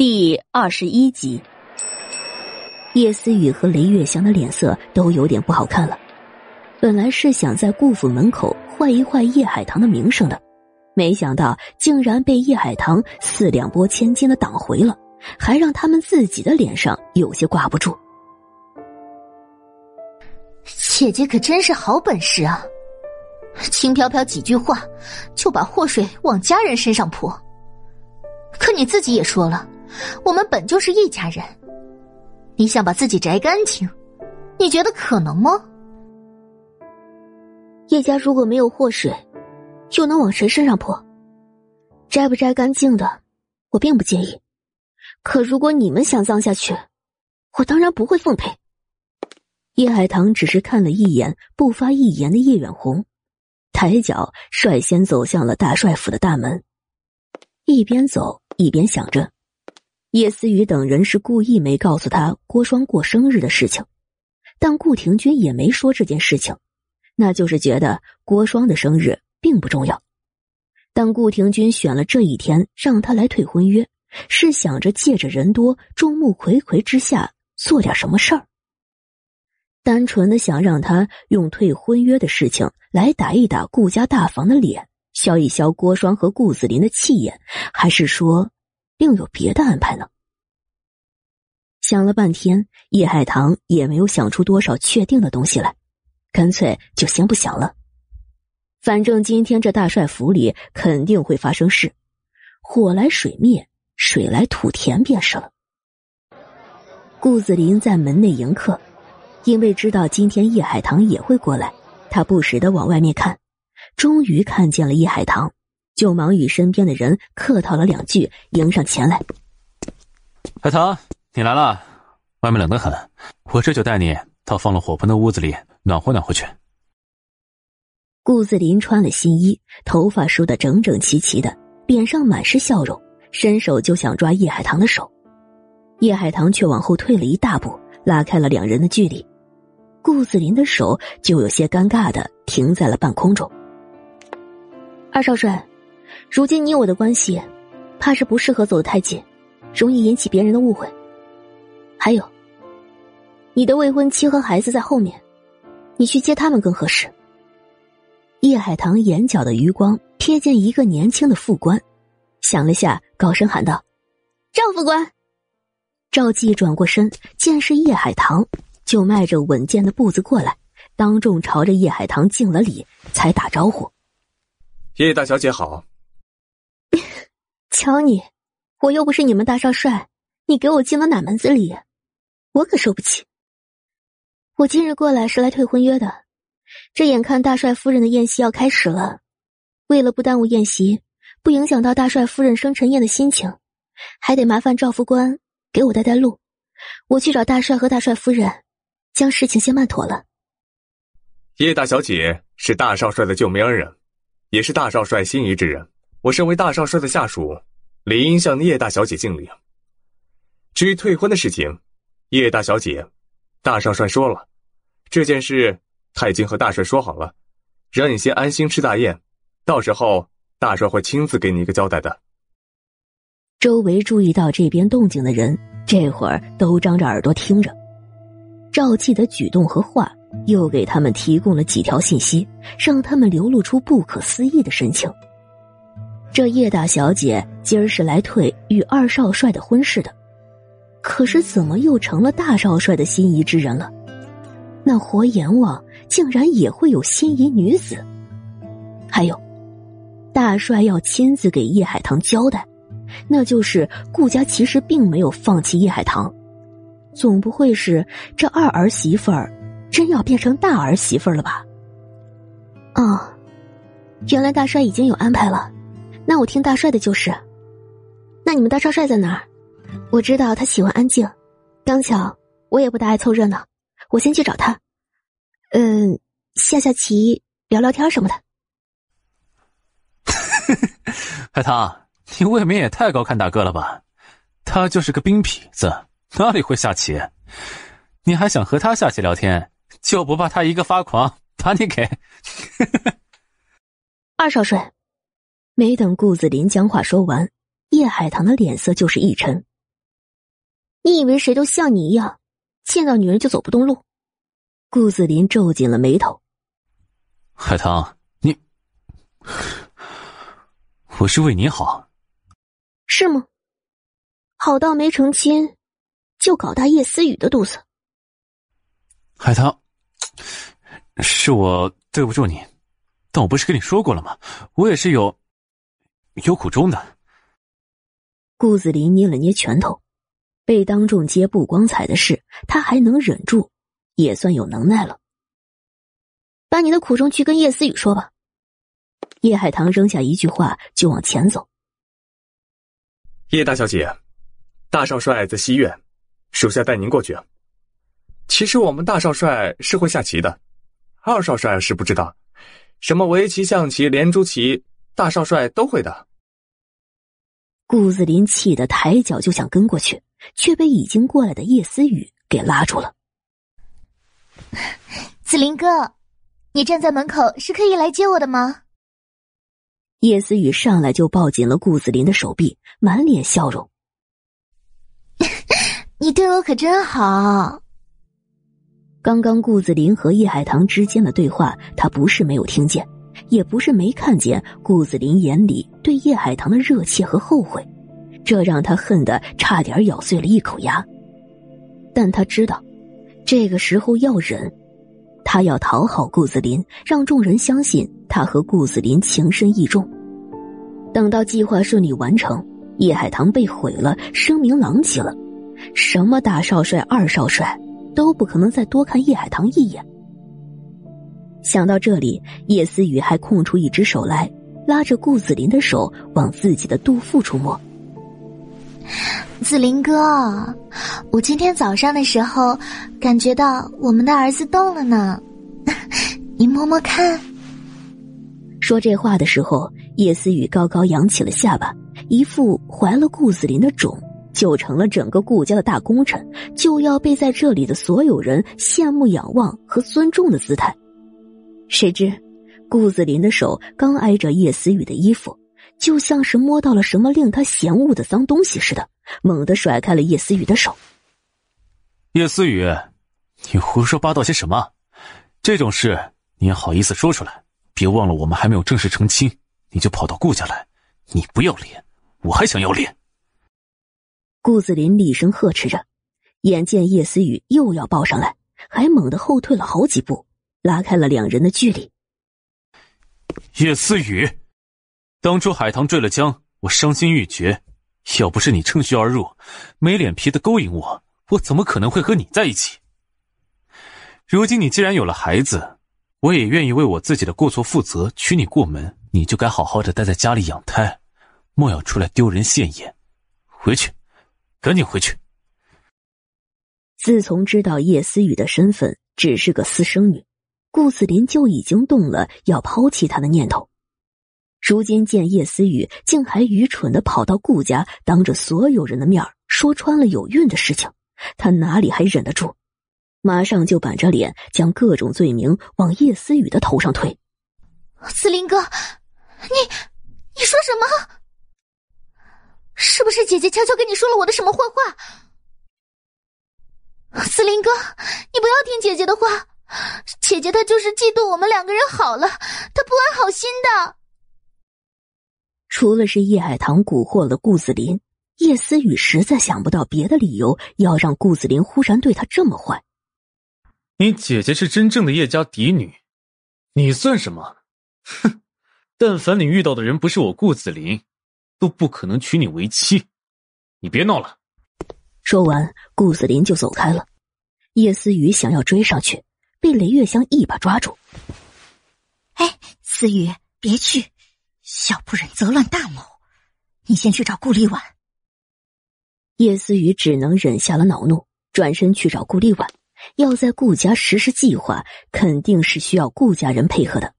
第二十一集，叶思雨和雷月香的脸色都有点不好看了。本来是想在顾府门口坏一坏叶海棠的名声的，没想到竟然被叶海棠四两拨千斤的挡回了，还让他们自己的脸上有些挂不住。姐姐可真是好本事啊！轻飘飘几句话，就把祸水往家人身上泼。可你自己也说了。我们本就是一家人，你想把自己摘干净，你觉得可能吗？叶家如果没有祸水，又能往谁身上泼？摘不摘干净的，我并不介意。可如果你们想脏下去，我当然不会奉陪。叶海棠只是看了一眼不发一言的叶远红，抬脚率先走向了大帅府的大门，一边走一边想着。叶思雨等人是故意没告诉他郭双过生日的事情，但顾廷君也没说这件事情，那就是觉得郭双的生日并不重要。但顾廷君选了这一天让他来退婚约，是想着借着人多、众目睽睽之下做点什么事儿，单纯的想让他用退婚约的事情来打一打顾家大房的脸，消一消郭双和顾子林的气焰，还是说？另有别的安排呢。想了半天，叶海棠也没有想出多少确定的东西来，干脆就先不想了。反正今天这大帅府里肯定会发生事，火来水灭，水来土填便是了。顾子林在门内迎客，因为知道今天叶海棠也会过来，他不时的往外面看，终于看见了叶海棠。就忙与身边的人客套了两句，迎上前来。海棠，你来了，外面冷得很，我这就带你到放了火盆的屋子里暖和暖和去。顾子林穿了新衣，头发梳得整整齐齐的，脸上满是笑容，伸手就想抓叶海棠的手，叶海棠却往后退了一大步，拉开了两人的距离。顾子林的手就有些尴尬的停在了半空中。二少帅。如今你我的关系，怕是不适合走得太近，容易引起别人的误会。还有，你的未婚妻和孩子在后面，你去接他们更合适。叶海棠眼角的余光瞥见一个年轻的副官，想了下，高声喊道：“赵副官。”赵继转过身，见是叶海棠，就迈着稳健的步子过来，当众朝着叶海棠敬了礼，才打招呼：“叶大小姐好。” 瞧你，我又不是你们大少帅，你给我进了哪门子礼？我可受不起。我今日过来是来退婚约的，这眼看大帅夫人的宴席要开始了，为了不耽误宴席，不影响到大帅夫人生辰宴的心情，还得麻烦赵副官给我带带路。我去找大帅和大帅夫人，将事情先办妥了。叶大小姐是大少帅的救命恩人，也是大少帅心仪之人。我身为大少帅的下属。理应向叶大小姐敬礼。至于退婚的事情，叶大小姐，大少帅说了，这件事他已经和大帅说好了，让你先安心吃大宴，到时候大帅会亲自给你一个交代的。周围注意到这边动静的人，这会儿都张着耳朵听着。赵继的举动和话，又给他们提供了几条信息，让他们流露出不可思议的神情。这叶大小姐今儿是来退与二少帅的婚事的，可是怎么又成了大少帅的心仪之人了？那活阎王竟然也会有心仪女子？还有，大帅要亲自给叶海棠交代，那就是顾家其实并没有放弃叶海棠，总不会是这二儿媳妇儿真要变成大儿媳妇儿了吧？哦，原来大帅已经有安排了。那我听大帅的就是。那你们大少帅在哪儿？我知道他喜欢安静，刚巧我也不大爱凑热闹，我先去找他。嗯，下下棋，聊聊天什么的。海棠，你未免也太高看大哥了吧？他就是个兵痞子，哪里会下棋？你还想和他下棋聊天，就不怕他一个发狂把你给？二少帅。没等顾子林将话说完，叶海棠的脸色就是一沉，你以为谁都像你一样，见到女人就走不动路？顾子林皱紧了眉头。海棠，你，我是为你好，是吗？好到没成亲，就搞大叶思雨的肚子。海棠，是我对不住你，但我不是跟你说过了吗？我也是有有苦衷的。顾子林捏了捏拳头，被当众揭不光彩的事，他还能忍住，也算有能耐了。把你的苦衷去跟叶思雨说吧。叶海棠扔下一句话，就往前走。叶大小姐，大少帅在西院，属下带您过去。其实我们大少帅是会下棋的，二少帅是不知道，什么围棋、象棋、连珠棋，大少帅都会的。顾子林气得抬脚就想跟过去，却被已经过来的叶思雨给拉住了。子林哥，你站在门口是可以来接我的吗？叶思雨上来就抱紧了顾子林的手臂，满脸笑容。你对我可真好。刚刚顾子林和叶海棠之间的对话，他不是没有听见。也不是没看见顾子林眼里对叶海棠的热切和后悔，这让他恨得差点咬碎了一口牙。但他知道，这个时候要忍，他要讨好顾子林，让众人相信他和顾子林情深意重。等到计划顺利完成，叶海棠被毁了，声名狼藉了，什么大少帅、二少帅都不可能再多看叶海棠一眼。想到这里，叶思雨还空出一只手来，拉着顾子林的手往自己的肚腹处摸。子林哥，我今天早上的时候感觉到我们的儿子动了呢，你摸摸看。说这话的时候，叶思雨高高扬起了下巴，一副怀了顾子林的种就成了整个顾家的大功臣，就要被在这里的所有人羡慕、仰望和尊重的姿态。谁知，顾子林的手刚挨着叶思雨的衣服，就像是摸到了什么令他嫌恶的脏东西似的，猛地甩开了叶思雨的手。叶思雨，你胡说八道些什么？这种事你也好意思说出来？别忘了，我们还没有正式成亲，你就跑到顾家来，你不要脸，我还想要脸！顾子林厉声呵斥着，眼见叶思雨又要抱上来，还猛地后退了好几步。拉开了两人的距离。叶思雨，当初海棠坠了江，我伤心欲绝。要不是你趁虚而入，没脸皮的勾引我，我怎么可能会和你在一起？如今你既然有了孩子，我也愿意为我自己的过错负责，娶你过门。你就该好好的待在家里养胎，莫要出来丢人现眼。回去，赶紧回去。自从知道叶思雨的身份只是个私生女。顾子林就已经动了要抛弃他的念头，如今见叶思雨竟还愚蠢的跑到顾家，当着所有人的面说穿了有孕的事情，他哪里还忍得住？马上就板着脸将各种罪名往叶思雨的头上推。子林哥，你你说什么？是不是姐姐悄悄跟你说了我的什么坏话？子林哥，你不要听姐姐的话。姐姐她就是嫉妒我们两个人好了，她不安好心的。除了是叶海棠蛊惑了顾子林，叶思雨实在想不到别的理由要让顾子林忽然对她这么坏。你姐姐是真正的叶家嫡女，你算什么？哼！但凡你遇到的人不是我顾子林，都不可能娶你为妻。你别闹了。说完，顾子林就走开了。叶思雨想要追上去。被雷月香一把抓住。哎，思雨，别去，小不忍则乱大谋。你先去找顾立婉。叶思雨只能忍下了恼怒，转身去找顾立婉。要在顾家实施计划，肯定是需要顾家人配合的。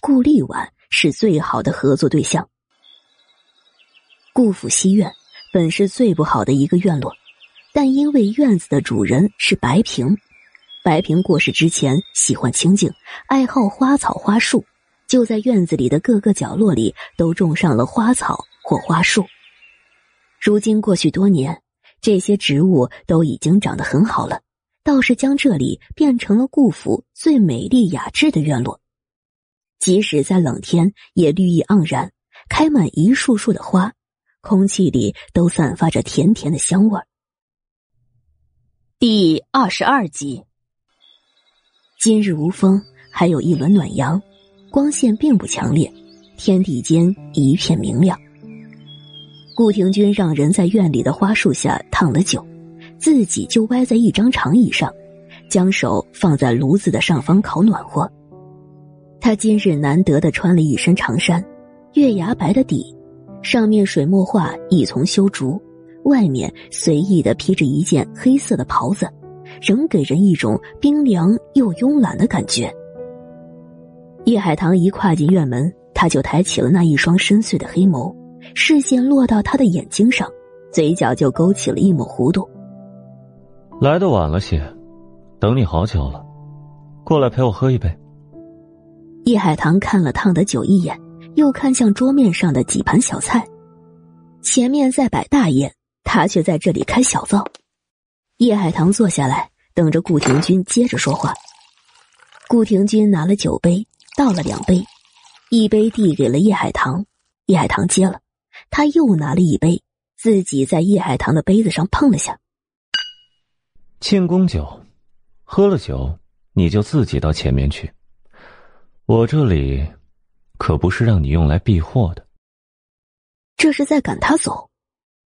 顾立婉是最好的合作对象。顾府西院本是最不好的一个院落，但因为院子的主人是白萍。白萍过世之前喜欢清静，爱好花草花树，就在院子里的各个角落里都种上了花草或花树。如今过去多年，这些植物都已经长得很好了，倒是将这里变成了顾府最美丽雅致的院落。即使在冷天，也绿意盎然，开满一束束的花，空气里都散发着甜甜的香味儿。第二十二集，今日无风，还有一轮暖阳，光线并不强烈，天地间一片明亮。顾廷君让人在院里的花树下烫了酒，自己就歪在一张长椅上，将手放在炉子的上方烤暖和。他今日难得的穿了一身长衫，月牙白的底，上面水墨画一丛修竹，外面随意的披着一件黑色的袍子，仍给人一种冰凉又慵懒的感觉。叶海棠一跨进院门，他就抬起了那一双深邃的黑眸，视线落到他的眼睛上，嘴角就勾起了一抹弧度。来的晚了些，等你好久了，过来陪我喝一杯。叶海棠看了烫的酒一眼，又看向桌面上的几盘小菜。前面在摆大宴，他却在这里开小灶。叶海棠坐下来，等着顾廷君接着说话。顾廷君拿了酒杯，倒了两杯，一杯递给了叶海棠，叶海棠接了，他又拿了一杯，自己在叶海棠的杯子上碰了下。庆功酒，喝了酒，你就自己到前面去。我这里可不是让你用来避祸的。这是在赶他走，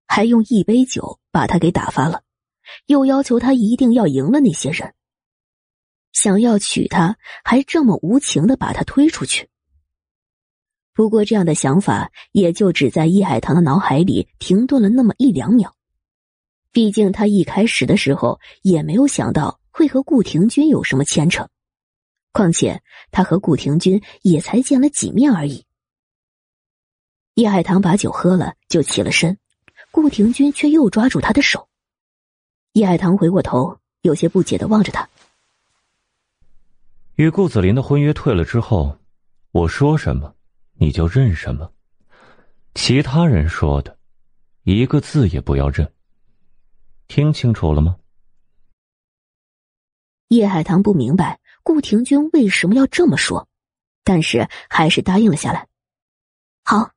还用一杯酒把他给打发了，又要求他一定要赢了那些人。想要娶她，还这么无情的把她推出去。不过这样的想法也就只在叶海棠的脑海里停顿了那么一两秒。毕竟他一开始的时候也没有想到会和顾廷君有什么牵扯。况且他和顾廷君也才见了几面而已。叶海棠把酒喝了，就起了身，顾廷君却又抓住他的手。叶海棠回过头，有些不解的望着他。与顾子林的婚约退了之后，我说什么，你就认什么，其他人说的，一个字也不要认。听清楚了吗？叶海棠不明白。顾廷君为什么要这么说？但是还是答应了下来。好。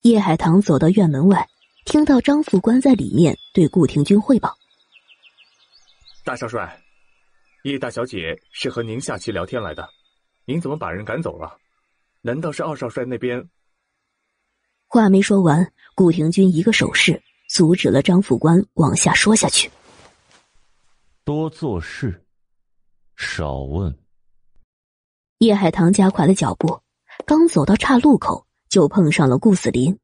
叶海棠走到院门外，听到张副官在里面对顾廷君汇报：“大少帅，叶大小姐是和您下棋聊天来的，您怎么把人赶走了？难道是二少帅那边？”话没说完，顾廷君一个手势阻止了张副官往下说下去。多做事。少问。叶海棠加快了脚步，刚走到岔路口，就碰上了顾子林。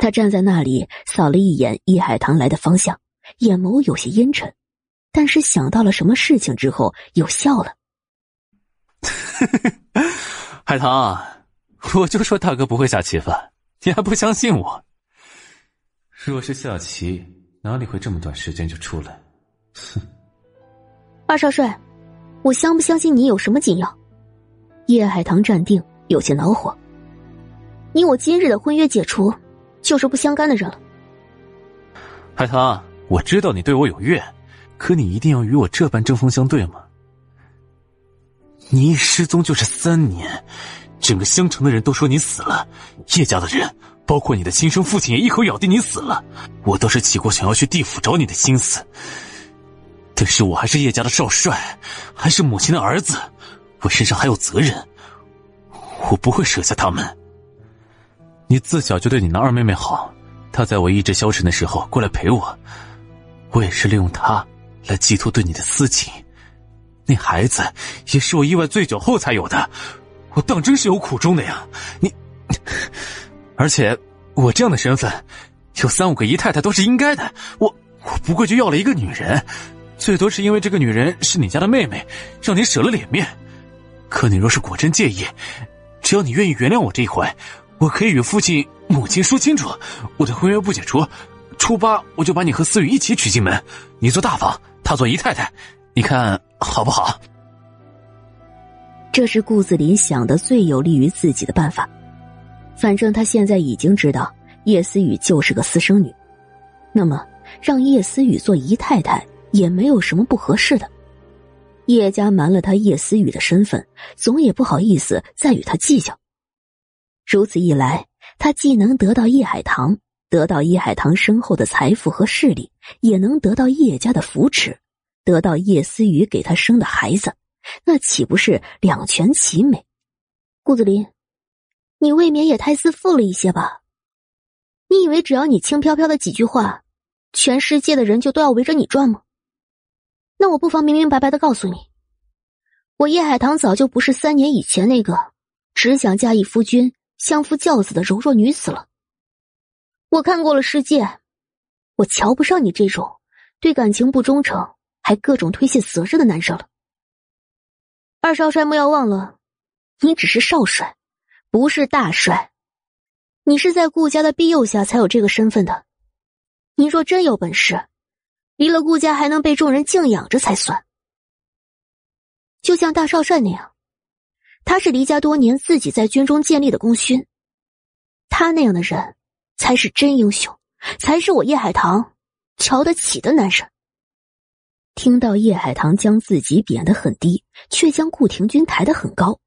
他站在那里，扫了一眼叶海棠来的方向，眼眸有些阴沉，但是想到了什么事情之后，又笑了。海棠，我就说大哥不会下棋吧，你还不相信我？若是下棋，哪里会这么短时间就出来？哼！二少帅。我相不相信你有什么紧要？叶海棠站定，有些恼火。你我今日的婚约解除，就是不相干的人了。海棠，我知道你对我有怨，可你一定要与我这般针锋相对吗？你一失踪就是三年，整个襄城的人都说你死了，叶家的人，包括你的亲生父亲也一口咬定你死了。我倒是起过想要去地府找你的心思。但是我还是叶家的少帅，还是母亲的儿子，我身上还有责任，我不会舍下他们。你自小就对你那二妹妹好，她在我意志消沉的时候过来陪我，我也是利用她来寄托对你的私情。那孩子也是我意外醉酒后才有的，我当真是有苦衷的呀！你，而且我这样的身份，有三五个姨太太都是应该的。我我不过就要了一个女人。最多是因为这个女人是你家的妹妹，让你舍了脸面。可你若是果真介意，只要你愿意原谅我这一回，我可以与父亲、母亲说清楚，我的婚约不解除。初八我就把你和思雨一起娶进门，你做大房，她做姨太太，你看好不好？这是顾子林想的最有利于自己的办法。反正他现在已经知道叶思雨就是个私生女，那么。让叶思雨做姨太太也没有什么不合适的。叶家瞒了他叶思雨的身份，总也不好意思再与他计较。如此一来，他既能得到叶海棠，得到叶海棠身后的财富和势力，也能得到叶家的扶持，得到叶思雨给他生的孩子，那岂不是两全其美？顾子林，你未免也太自负了一些吧？你以为只要你轻飘飘的几句话，全世界的人就都要围着你转吗？那我不妨明明白白的告诉你，我叶海棠早就不是三年以前那个只想嫁一夫君、相夫教子的柔弱女子了。我看过了世界，我瞧不上你这种对感情不忠诚还各种推卸责任的男生了。二少帅莫要忘了。你只是少帅，不是大帅。你是在顾家的庇佑下才有这个身份的。你若真有本事，离了顾家还能被众人敬仰着才算。就像大少帅那样，他是离家多年自己在军中建立的功勋。他那样的人才是真英雄，才是我叶海棠瞧得起的男人。听到叶海棠将自己贬得很低，却将顾廷钧抬得很高。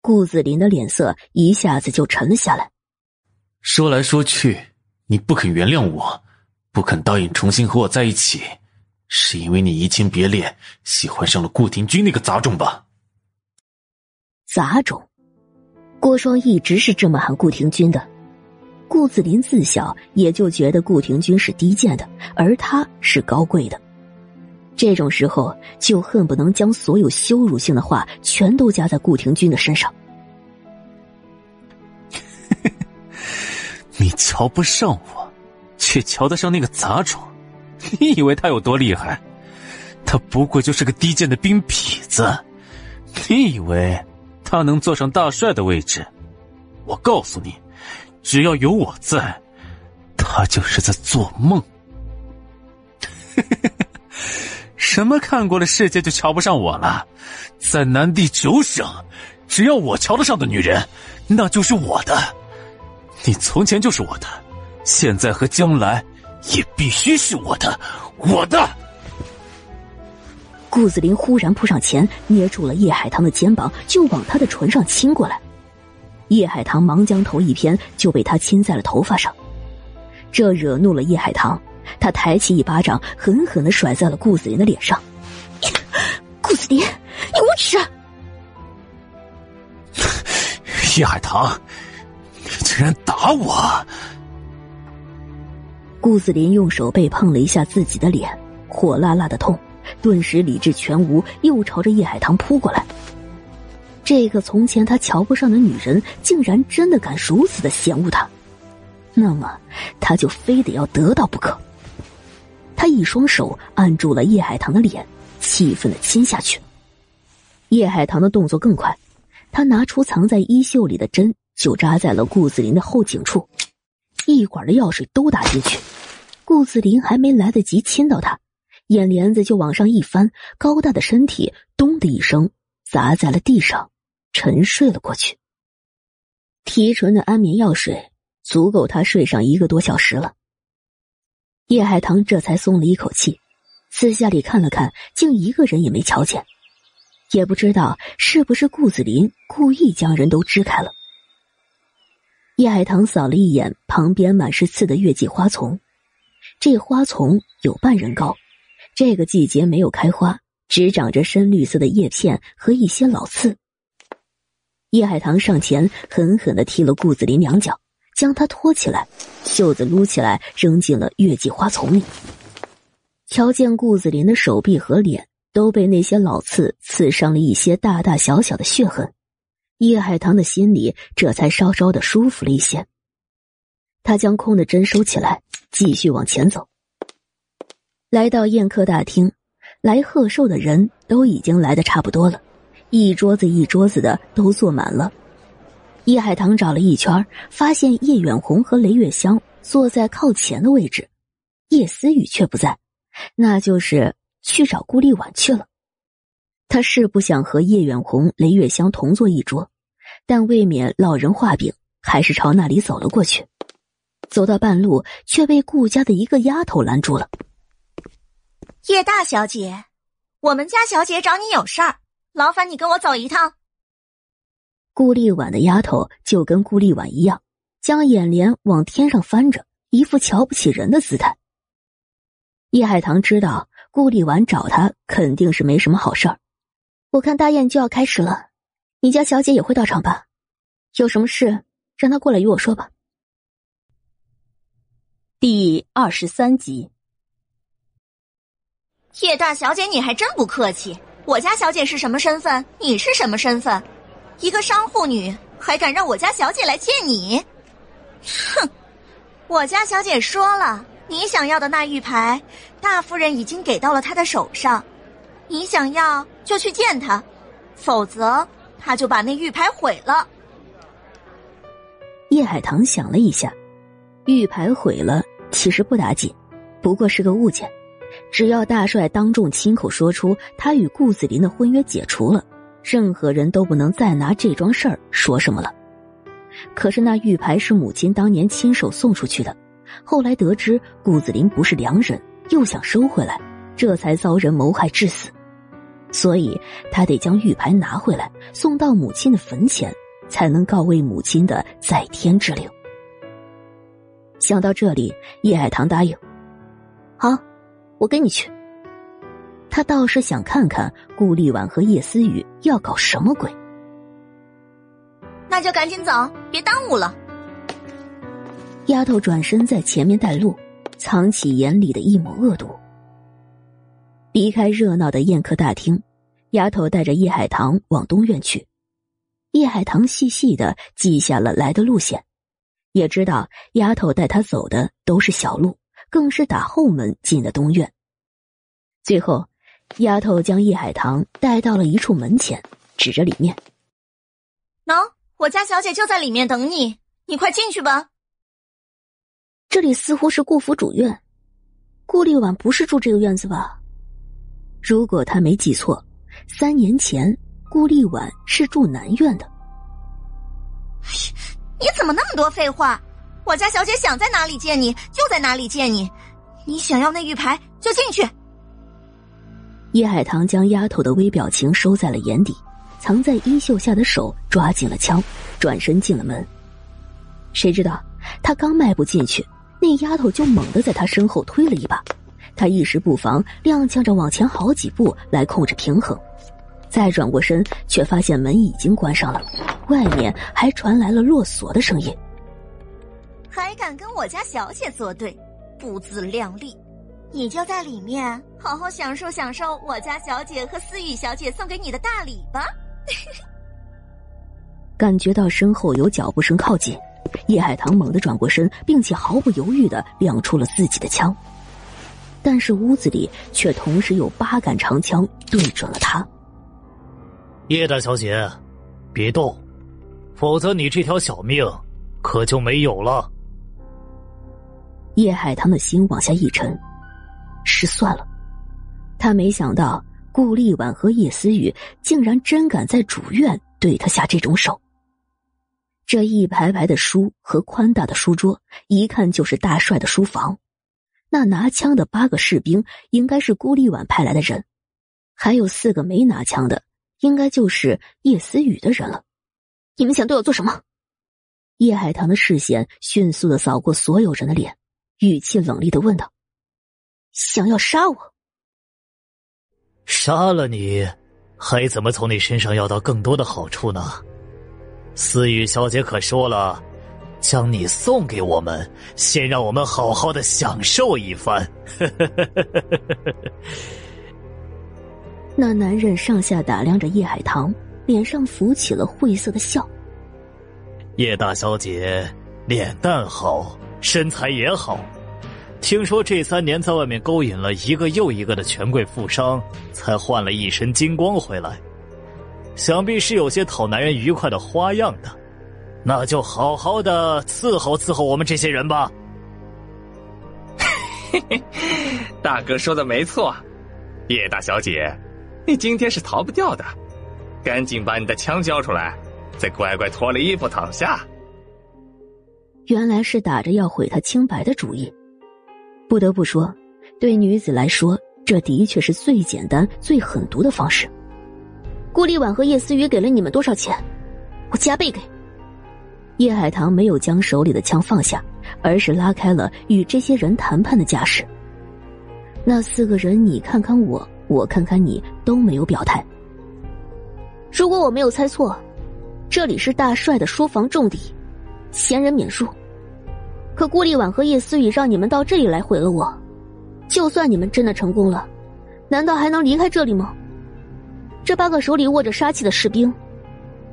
顾子林的脸色一下子就沉了下来。说来说去，你不肯原谅我，不肯答应重新和我在一起，是因为你移情别恋，喜欢上了顾廷钧那个杂种吧？杂种，郭双一直是这么喊顾廷钧的。顾子林自小也就觉得顾廷钧是低贱的，而他是高贵的。这种时候，就恨不能将所有羞辱性的话全都加在顾廷钧的身上。你瞧不上我，却瞧得上那个杂种，你以为他有多厉害？他不过就是个低贱的兵痞子。你以为他能坐上大帅的位置？我告诉你，只要有我在，他就是在做梦。什么看过了世界就瞧不上我了？在南地九省，只要我瞧得上的女人，那就是我的。你从前就是我的，现在和将来也必须是我的，我的。顾子林忽然扑上前，捏住了叶海棠的肩膀，就往他的唇上亲过来。叶海棠忙将头一偏，就被他亲在了头发上，这惹怒了叶海棠。他抬起一巴掌，狠狠的甩在了顾子林的脸上。顾子林，你无耻！叶海棠，你竟然打我！顾子林用手背碰了一下自己的脸，火辣辣的痛，顿时理智全无，又朝着叶海棠扑过来。这个从前他瞧不上的女人，竟然真的敢如此的嫌恶他，那么他就非得要得到不可。他一双手按住了叶海棠的脸，气愤的亲下去。叶海棠的动作更快，他拿出藏在衣袖里的针，就扎在了顾子林的后颈处，一管的药水都打进去。顾子林还没来得及亲到他，眼帘子就往上一翻，高大的身体咚的一声砸在了地上，沉睡了过去。提纯的安眠药水足够他睡上一个多小时了。叶海棠这才松了一口气，四下里看了看，竟一个人也没瞧见，也不知道是不是顾子林故意将人都支开了。叶海棠扫了一眼旁边满是刺的月季花丛，这花丛有半人高，这个季节没有开花，只长着深绿色的叶片和一些老刺。叶海棠上前狠狠的踢了顾子林两脚。将他拖起来，袖子撸起来，扔进了月季花丛里。瞧见顾子林的手臂和脸都被那些老刺刺伤了一些大大小小的血痕，叶海棠的心里这才稍稍的舒服了一些。他将空的针收起来，继续往前走。来到宴客大厅，来贺寿的人都已经来的差不多了，一桌子一桌子的都坐满了。叶海棠找了一圈，发现叶远红和雷月香坐在靠前的位置，叶思雨却不在，那就是去找顾丽婉去了。他是不想和叶远红、雷月香同坐一桌，但未免落人话柄，还是朝那里走了过去。走到半路，却被顾家的一个丫头拦住了。叶大小姐，我们家小姐找你有事儿，劳烦你跟我走一趟。顾立婉的丫头就跟顾立婉一样，将眼帘往天上翻着，一副瞧不起人的姿态。叶海棠知道顾立婉找他肯定是没什么好事儿。我看大宴就要开始了，你家小姐也会到场吧？有什么事让她过来与我说吧。第二十三集，叶大小姐，你还真不客气。我家小姐是什么身份？你是什么身份？一个商户女还敢让我家小姐来见你？哼！我家小姐说了，你想要的那玉牌，大夫人已经给到了她的手上。你想要就去见她，否则她就把那玉牌毁了。叶海棠想了一下，玉牌毁了其实不打紧，不过是个物件。只要大帅当众亲口说出他与顾子林的婚约解除了，任何人都不能再拿这桩事儿说什么了。可是那玉牌是母亲当年亲手送出去的，后来得知顾子林不是良人，又想收回来，这才遭人谋害致死。所以他得将玉牌拿回来，送到母亲的坟前，才能告慰母亲的在天之灵。想到这里，叶海棠答应：“好，我跟你去。”他倒是想看看顾立婉和叶思雨要搞什么鬼。那就赶紧走，别耽误了。丫头转身在前面带路，藏起眼里的一抹恶毒。离开热闹的宴客大厅，丫头带着叶海棠往东院去。叶海棠细细的记下了来的路线，也知道丫头带他走的都是小路，更是打后门进的东院。最后，丫头将叶海棠带到了一处门前，指着里面：“喏，我家小姐就在里面等你，你快进去吧。”这里似乎是顾府主院，顾立婉不是住这个院子吧？如果他没记错，三年前顾立婉是住南院的。你怎么那么多废话？我家小姐想在哪里见你就在哪里见你，你想要那玉牌就进去。叶海棠将丫头的微表情收在了眼底，藏在衣袖下的手抓紧了枪，转身进了门。谁知道他刚迈步进去，那丫头就猛地在他身后推了一把。他一时不防，踉跄着往前好几步来控制平衡，再转过身，却发现门已经关上了，外面还传来了落锁的声音。还敢跟我家小姐作对，不自量力！你就在里面好好享受享受我家小姐和思雨小姐送给你的大礼吧。感觉到身后有脚步声靠近，叶海棠猛地转过身，并且毫不犹豫的亮出了自己的枪。但是屋子里却同时有八杆长枪对准了他。叶大小姐，别动，否则你这条小命可就没有了。叶海棠的心往下一沉，失算了。他没想到顾立婉和叶思雨竟然真敢在主院对他下这种手。这一排排的书和宽大的书桌，一看就是大帅的书房。那拿枪的八个士兵应该是顾立婉派来的人，还有四个没拿枪的，应该就是叶思雨的人了。你们想对我做什么？叶海棠的视线迅速的扫过所有人的脸，语气冷厉的问道：“想要杀我？杀了你，还怎么从你身上要到更多的好处呢？思雨小姐可说了。”将你送给我们，先让我们好好的享受一番。那男人上下打量着叶海棠，脸上浮起了晦涩的笑。叶大小姐脸蛋好，身材也好，听说这三年在外面勾引了一个又一个的权贵富商，才换了一身金光回来，想必是有些讨男人愉快的花样的。那就好好的伺候伺候我们这些人吧。嘿嘿，大哥说的没错，叶大小姐，你今天是逃不掉的，赶紧把你的枪交出来，再乖乖脱了衣服躺下。原来是打着要毁他清白的主意。不得不说，对女子来说，这的确是最简单、最狠毒的方式。顾立婉和叶思雨给了你们多少钱？我加倍给。叶海棠没有将手里的枪放下，而是拉开了与这些人谈判的架势。那四个人，你看看我，我看看你，都没有表态。如果我没有猜错，这里是大帅的书房重地，闲人免入。可顾立婉和叶思雨让你们到这里来毁了我，就算你们真的成功了，难道还能离开这里吗？这八个手里握着杀气的士兵，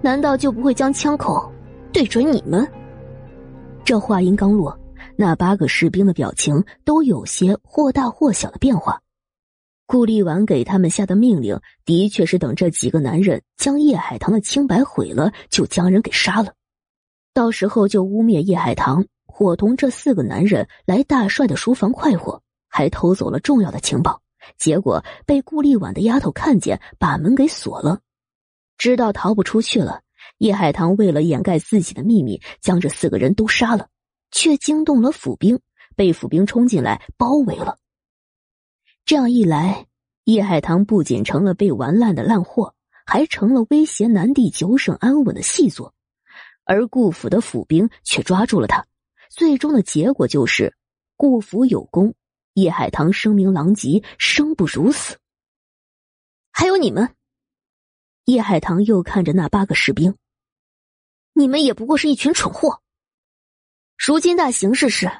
难道就不会将枪口？对准你们。这话音刚落，那八个士兵的表情都有些或大或小的变化。顾立婉给他们下的命令，的确是等这几个男人将叶海棠的清白毁了，就将人给杀了。到时候就污蔑叶海棠伙同这四个男人来大帅的书房快活，还偷走了重要的情报。结果被顾立婉的丫头看见，把门给锁了，知道逃不出去了。叶海棠为了掩盖自己的秘密，将这四个人都杀了，却惊动了府兵，被府兵冲进来包围了。这样一来，叶海棠不仅成了被玩烂的烂货，还成了威胁南地九省安稳的细作。而顾府的府兵却抓住了他，最终的结果就是顾府有功，叶海棠声名狼藉，生不如死。还有你们。叶海棠又看着那八个士兵，你们也不过是一群蠢货。如今大形势是，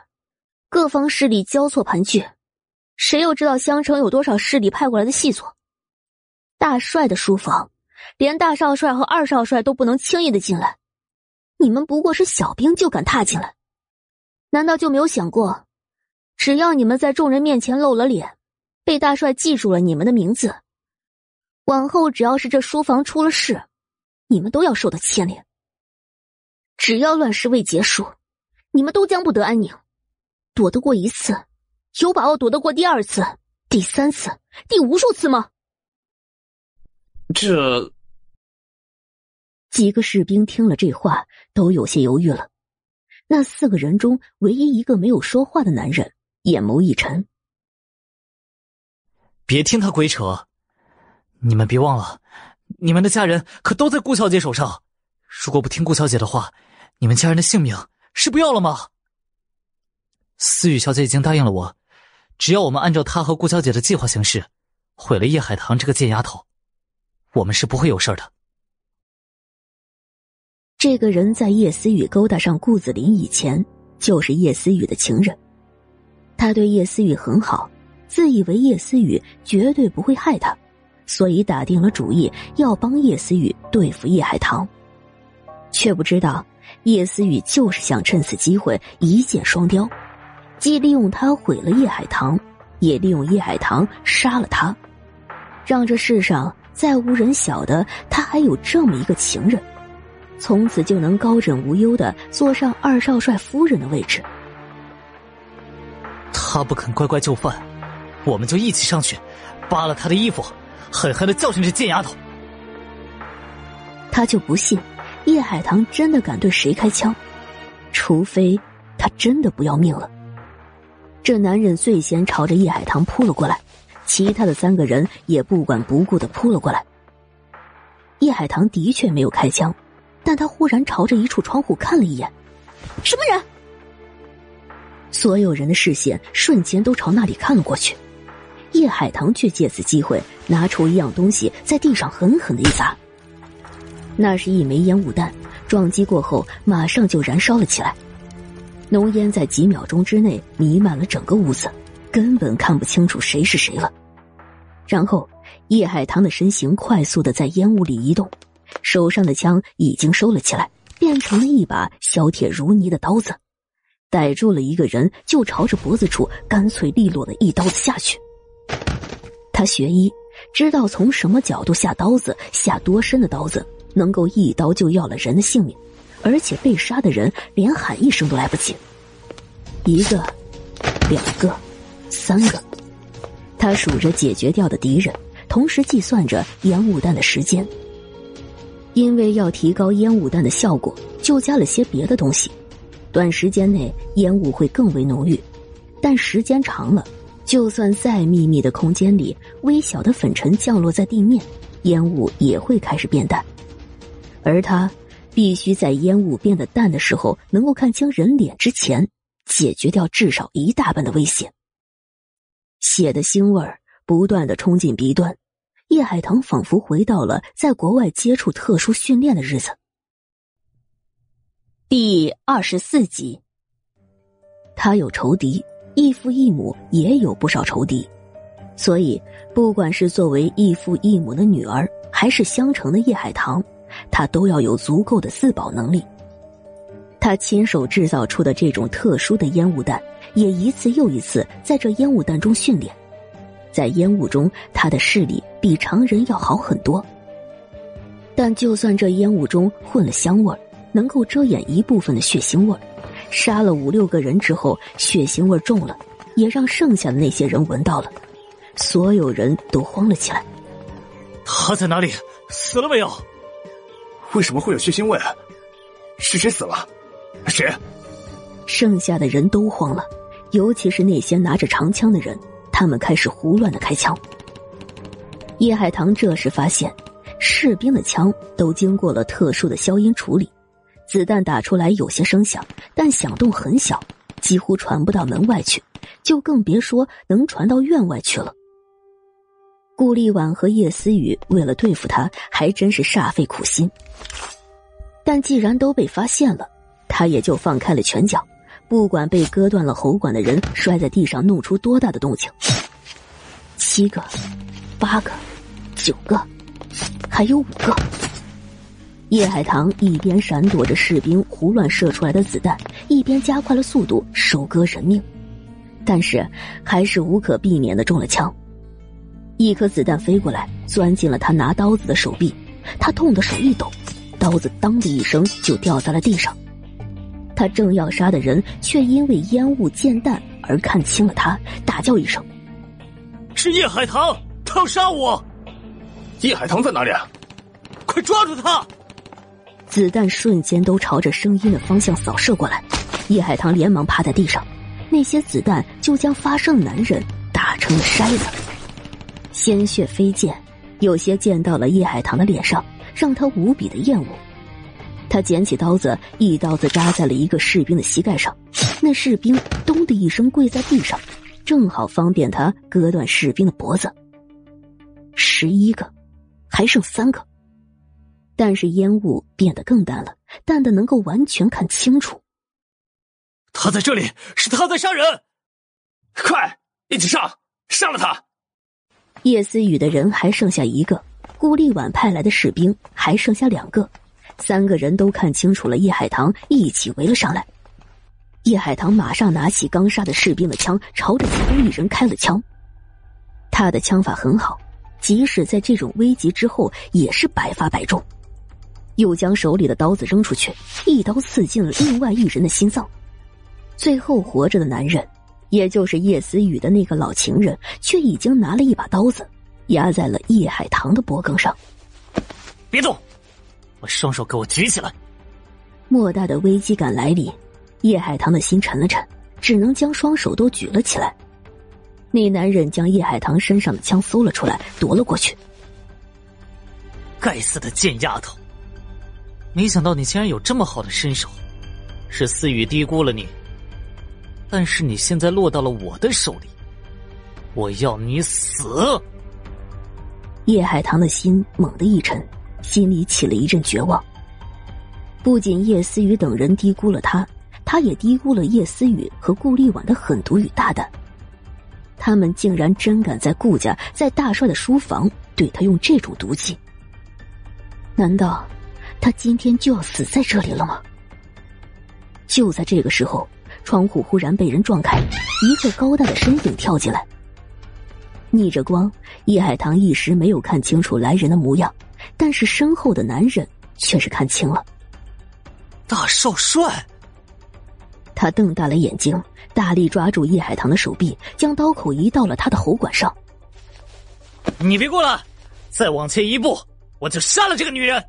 各方势力交错盘踞，谁又知道襄城有多少势力派过来的细作？大帅的书房，连大少帅和二少帅都不能轻易的进来，你们不过是小兵就敢踏进来，难道就没有想过，只要你们在众人面前露了脸，被大帅记住了你们的名字？往后只要是这书房出了事，你们都要受到牵连。只要乱世未结束，你们都将不得安宁。躲得过一次，有把握躲得过第二次、第三次、第无数次吗？这几个士兵听了这话，都有些犹豫了。那四个人中，唯一一个没有说话的男人，眼眸一沉：“别听他鬼扯。”你们别忘了，你们的家人可都在顾小姐手上。如果不听顾小姐的话，你们家人的性命是不要了吗？思雨小姐已经答应了我，只要我们按照她和顾小姐的计划行事，毁了叶海棠这个贱丫头，我们是不会有事的。这个人在叶思雨勾搭上顾子林以前，就是叶思雨的情人，他对叶思雨很好，自以为叶思雨绝对不会害他。所以打定了主意要帮叶思雨对付叶海棠，却不知道叶思雨就是想趁此机会一箭双雕，既利用他毁了叶海棠，也利用叶海棠杀了他，让这世上再无人晓得他还有这么一个情人，从此就能高枕无忧的坐上二少帅夫人的位置。他不肯乖乖就范，我们就一起上去，扒了他的衣服。狠狠的教训这贱丫头！他就不信叶海棠真的敢对谁开枪，除非他真的不要命了。这男人最先朝着叶海棠扑了过来，其他的三个人也不管不顾的扑了过来。叶海棠的确没有开枪，但他忽然朝着一处窗户看了一眼，什么人？所有人的视线瞬间都朝那里看了过去。叶海棠却借此机会拿出一样东西，在地上狠狠的一砸。那是一枚烟雾弹，撞击过后马上就燃烧了起来，浓烟在几秒钟之内弥漫了整个屋子，根本看不清楚谁是谁了。然后，叶海棠的身形快速的在烟雾里移动，手上的枪已经收了起来，变成了一把削铁如泥的刀子，逮住了一个人，就朝着脖子处干脆利落的一刀子下去。他学医，知道从什么角度下刀子，下多深的刀子能够一刀就要了人的性命，而且被杀的人连喊一声都来不及。一个，两个，三个，他数着解决掉的敌人，同时计算着烟雾弹的时间。因为要提高烟雾弹的效果，就加了些别的东西，短时间内烟雾会更为浓郁，但时间长了，就算再秘密的空间里，微小的粉尘降落在地面，烟雾也会开始变淡。而他必须在烟雾变得淡的时候，能够看清人脸之前，解决掉至少一大半的危险。血的腥味儿不断的冲进鼻端，叶海棠仿佛回到了在国外接触特殊训练的日子。第二十四集，他有仇敌，异父异母也有不少仇敌，所以不管是作为异父异母的女儿，还是相城的叶海棠，他都要有足够的自保能力。他亲手制造出的这种特殊的烟雾弹，也一次又一次在这烟雾弹中训练，在烟雾中，他的视力比常人要好很多。但就算这烟雾中混了香味儿。能够遮掩一部分的血腥味杀了五六个人之后，血腥味重了，也让剩下的那些人闻到了，所有人都慌了起来。他在哪里？死了没有？为什么会有血腥味？是谁死了？谁？剩下的人都慌了，尤其是那些拿着长枪的人，他们开始胡乱的开枪。叶海棠这时发现，士兵的枪都经过了特殊的消音处理。子弹打出来有些声响，但响动很小，几乎传不到门外去，就更别说能传到院外去了。顾立婉和叶思雨为了对付他，还真是煞费苦心。但既然都被发现了，他也就放开了拳脚，不管被割断了喉管的人摔在地上弄出多大的动静。七个，八个，九个，还有五个。叶海棠一边闪躲着士兵胡乱射出来的子弹，一边加快了速度收割人命，但是还是无可避免的中了枪。一颗子弹飞过来，钻进了他拿刀子的手臂，他痛得手一抖，刀子当的一声就掉在了地上。他正要杀的人，却因为烟雾渐淡而看清了他，大叫一声：“是叶海棠，他要杀我！”叶海棠在哪里？啊？快抓住他！子弹瞬间都朝着声音的方向扫射过来，叶海棠连忙趴在地上，那些子弹就将发声的男人打成了筛子，鲜血飞溅，有些溅到了叶海棠的脸上，让他无比的厌恶。他捡起刀子，一刀子扎在了一个士兵的膝盖上，那士兵咚的一声跪在地上，正好方便他割断士兵的脖子。十一个，还剩三个。但是烟雾变得更淡了，淡的能够完全看清楚。他在这里，是他在杀人！快，一起上，杀了他！叶思雨的人还剩下一个，顾立晚派来的士兵还剩下两个，三个人都看清楚了叶海棠，一起围了上来。叶海棠马上拿起刚杀的士兵的枪，朝着其中一人开了枪。他的枪法很好，即使在这种危急之后，也是百发百中。又将手里的刀子扔出去，一刀刺进了另外一人的心脏。最后活着的男人，也就是叶思雨的那个老情人，却已经拿了一把刀子，压在了叶海棠的脖颈上。别动，把双手给我举起来！莫大的危机感来临，叶海棠的心沉了沉，只能将双手都举了起来。那男人将叶海棠身上的枪搜了出来，夺了过去。该死的贱丫头！没想到你竟然有这么好的身手，是思雨低估了你。但是你现在落到了我的手里，我要你死！叶海棠的心猛地一沉，心里起了一阵绝望。不仅叶思雨等人低估了他，他也低估了叶思雨和顾立婉的狠毒与大胆。他们竟然真敢在顾家，在大帅的书房对他用这种毒计？难道？他今天就要死在这里了吗？就在这个时候，窗户忽然被人撞开，一个高大的身影跳进来。逆着光，叶海棠一时没有看清楚来人的模样，但是身后的男人却是看清了。大少帅！他瞪大了眼睛，大力抓住叶海棠的手臂，将刀口移到了他的喉管上。你别过来！再往前一步，我就杀了这个女人！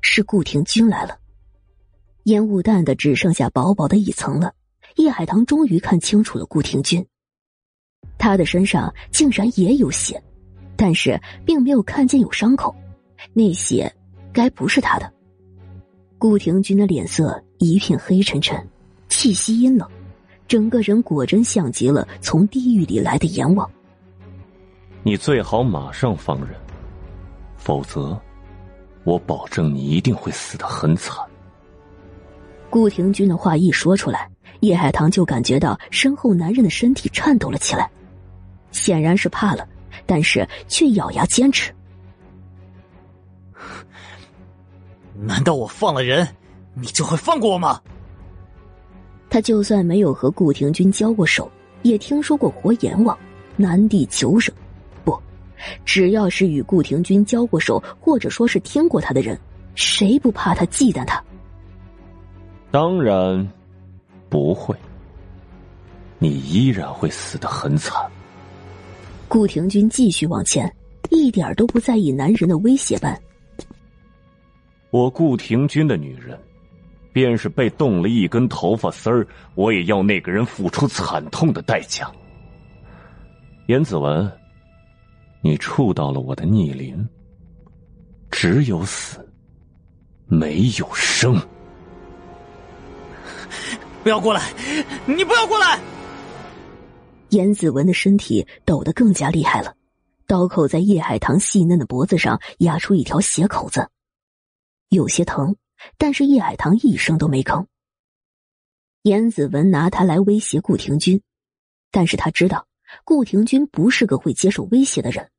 是顾廷钧来了，烟雾淡的只剩下薄薄的一层了。叶海棠终于看清楚了顾廷君，他的身上竟然也有血，但是并没有看见有伤口，那血该不是他的。顾廷君的脸色一片黑沉沉，气息阴冷，整个人果真像极了从地狱里来的阎王。你最好马上放人，否则，我保证你一定会死得很惨。顾廷君的话一说出来，叶海棠就感觉到身后男人的身体颤抖了起来，显然是怕了，但是却咬牙坚持。难道我放了人，你就会放过我吗？他就算没有和顾廷君交过手，也听说过活阎王、南地求生。不，只要是与顾廷君交过手，或者说是听过他的人，谁不怕他忌惮他？当然不会，你依然会死得很惨。顾廷君继续往前，一点都不在意男人的威胁般。我顾廷君的女人，便是被动了一根头发丝儿，我也要那个人付出惨痛的代价。严子文，你触到了我的逆鳞，只有死，没有生。不要过来！你不要过来！严子文的身体抖得更加厉害了，刀口在叶海棠细嫩的脖子上压出一条血口子。有些疼，但是叶海棠一声都没吭。严子文拿他来威胁顾廷君，但是他知道顾廷君不是个会接受威胁的人。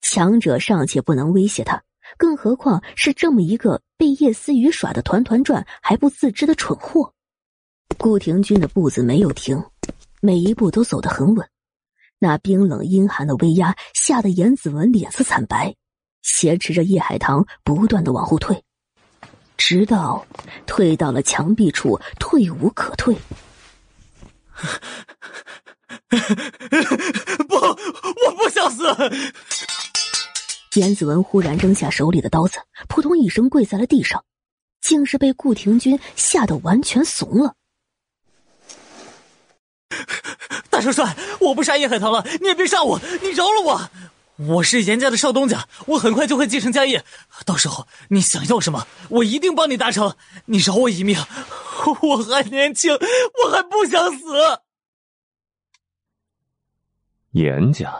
强者尚且不能威胁他，更何况是这么一个被叶思雨耍的团团转还不自知的蠢货。顾廷君的步子没有停，每一步都走得很稳。那冰冷阴寒的威压吓得严子文脸色惨白。挟持着叶海棠，不断的往后退，直到退到了墙壁处，退无可退。不，我不想死！严子文忽然扔下手里的刀子，扑通一声跪在了地上，竟是被顾廷君吓得完全怂了。大少帅，我不杀叶海棠了，你也别杀我，你饶了我！我是严家的少东家，我很快就会继承家业，到时候你想要什么，我一定帮你达成。你饶我一命，我还年轻，我还不想死。严家，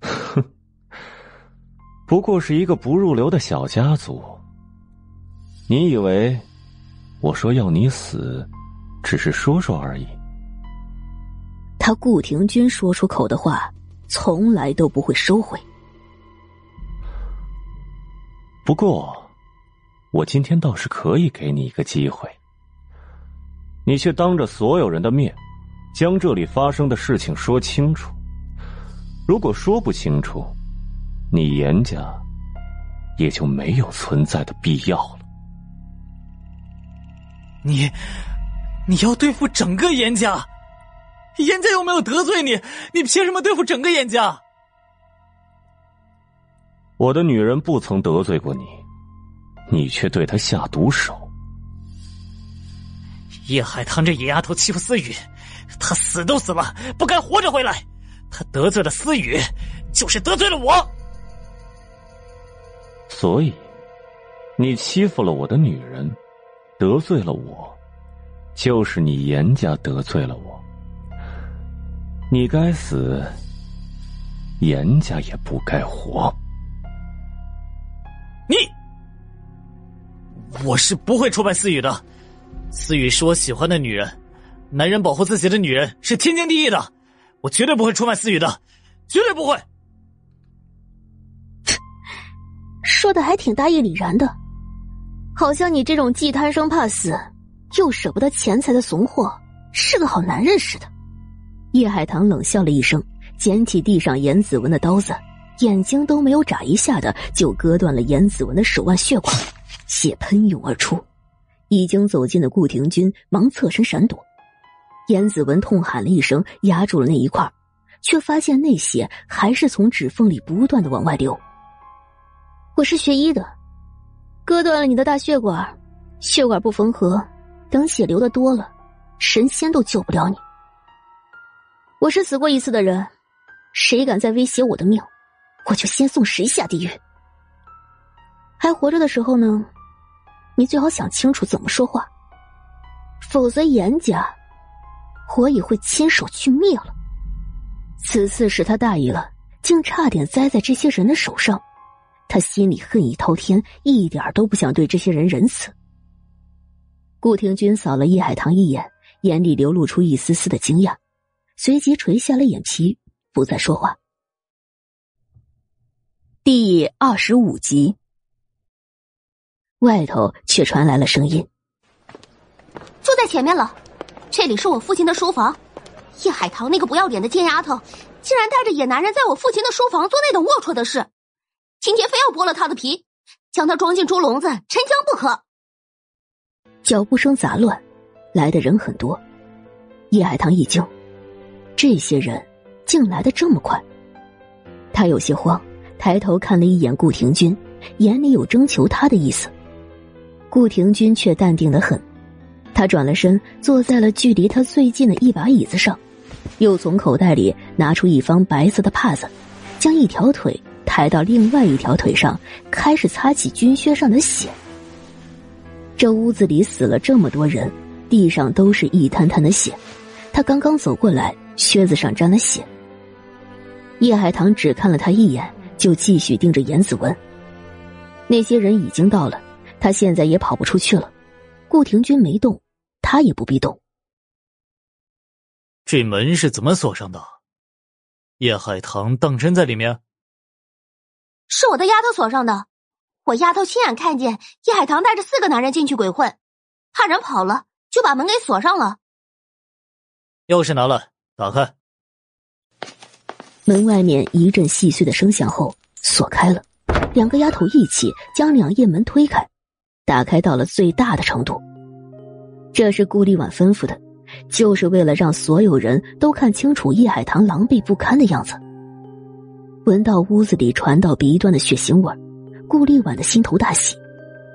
哼，不过是一个不入流的小家族。你以为我说要你死，只是说说而已？他顾廷君说出口的话。从来都不会收回。不过，我今天倒是可以给你一个机会。你却当着所有人的面，将这里发生的事情说清楚。如果说不清楚，你严家也就没有存在的必要了。你，你要对付整个严家？严家又没有得罪你，你凭什么对付整个严家？我的女人不曾得罪过你，你却对她下毒手。叶海棠这野丫头欺负思雨，她死都死了，不该活着回来。她得罪了思雨，就是得罪了我。所以，你欺负了我的女人，得罪了我，就是你严家得罪了我。你该死，严家也不该活。你，我是不会出卖思雨的。思雨是我喜欢的女人，男人保护自己的女人是天经地义的，我绝对不会出卖思雨的，绝对不会。说的还挺大义凛然的，好像你这种既贪生怕死，又舍不得钱财的怂货是个好男人似的。叶海棠冷笑了一声，捡起地上严子文的刀子，眼睛都没有眨一下的就割断了严子文的手腕血管，血喷涌而出。已经走近的顾廷君忙侧身闪躲，严子文痛喊了一声，压住了那一块，却发现那血还是从指缝里不断的往外流。我是学医的，割断了你的大血管，血管不缝合，等血流的多了，神仙都救不了你。我是死过一次的人，谁敢再威胁我的命，我就先送谁下地狱。还活着的时候呢，你最好想清楚怎么说话，否则严家我也会亲手去灭了。此次是他大意了，竟差点栽在这些人的手上，他心里恨意滔天，一点都不想对这些人仁慈。顾廷钧扫了叶海棠一眼，眼里流露出一丝丝的惊讶，随即垂下了眼皮，不再说话。第二十五集，外头却传来了声音：“就在前面了，这里是我父亲的书房。叶海棠那个不要脸的贱丫头，竟然带着野男人在我父亲的书房做那等龌龊的事，今天非要剥了他的皮，将他装进猪笼子沉江不可。”脚步声杂乱，来的人很多。叶海棠一惊，这些人竟来的这么快。他有些慌，抬头看了一眼顾廷钧，眼里有征求他的意思。顾廷钧却淡定的很，他转了身，坐在了距离他最近的一把椅子上，又从口袋里拿出一方白色的帕子，将一条腿抬到另外一条腿上，开始擦起军靴上的血。这屋子里死了这么多人，地上都是一滩滩的血。他刚刚走过来，靴子上沾了血。叶海棠只看了他一眼，就继续盯着严子文。那些人已经到了，他现在也跑不出去了。顾廷钧没动，他也不必动。这门是怎么锁上的？叶海棠当真在里面？是我的丫头锁上的。我丫头亲眼看见叶海棠带着四个男人进去鬼混，怕人跑了，就把门给锁上了。钥匙拿了，打开。门外面一阵细碎的声响后，锁开了。两个丫头一起将两页门推开，打开到了最大的程度。这是顾丽婉吩咐的，就是为了让所有人都看清楚叶海棠狼狈不堪的样子。闻到屋子里传到鼻端的血腥味。顾丽婉的心头大喜，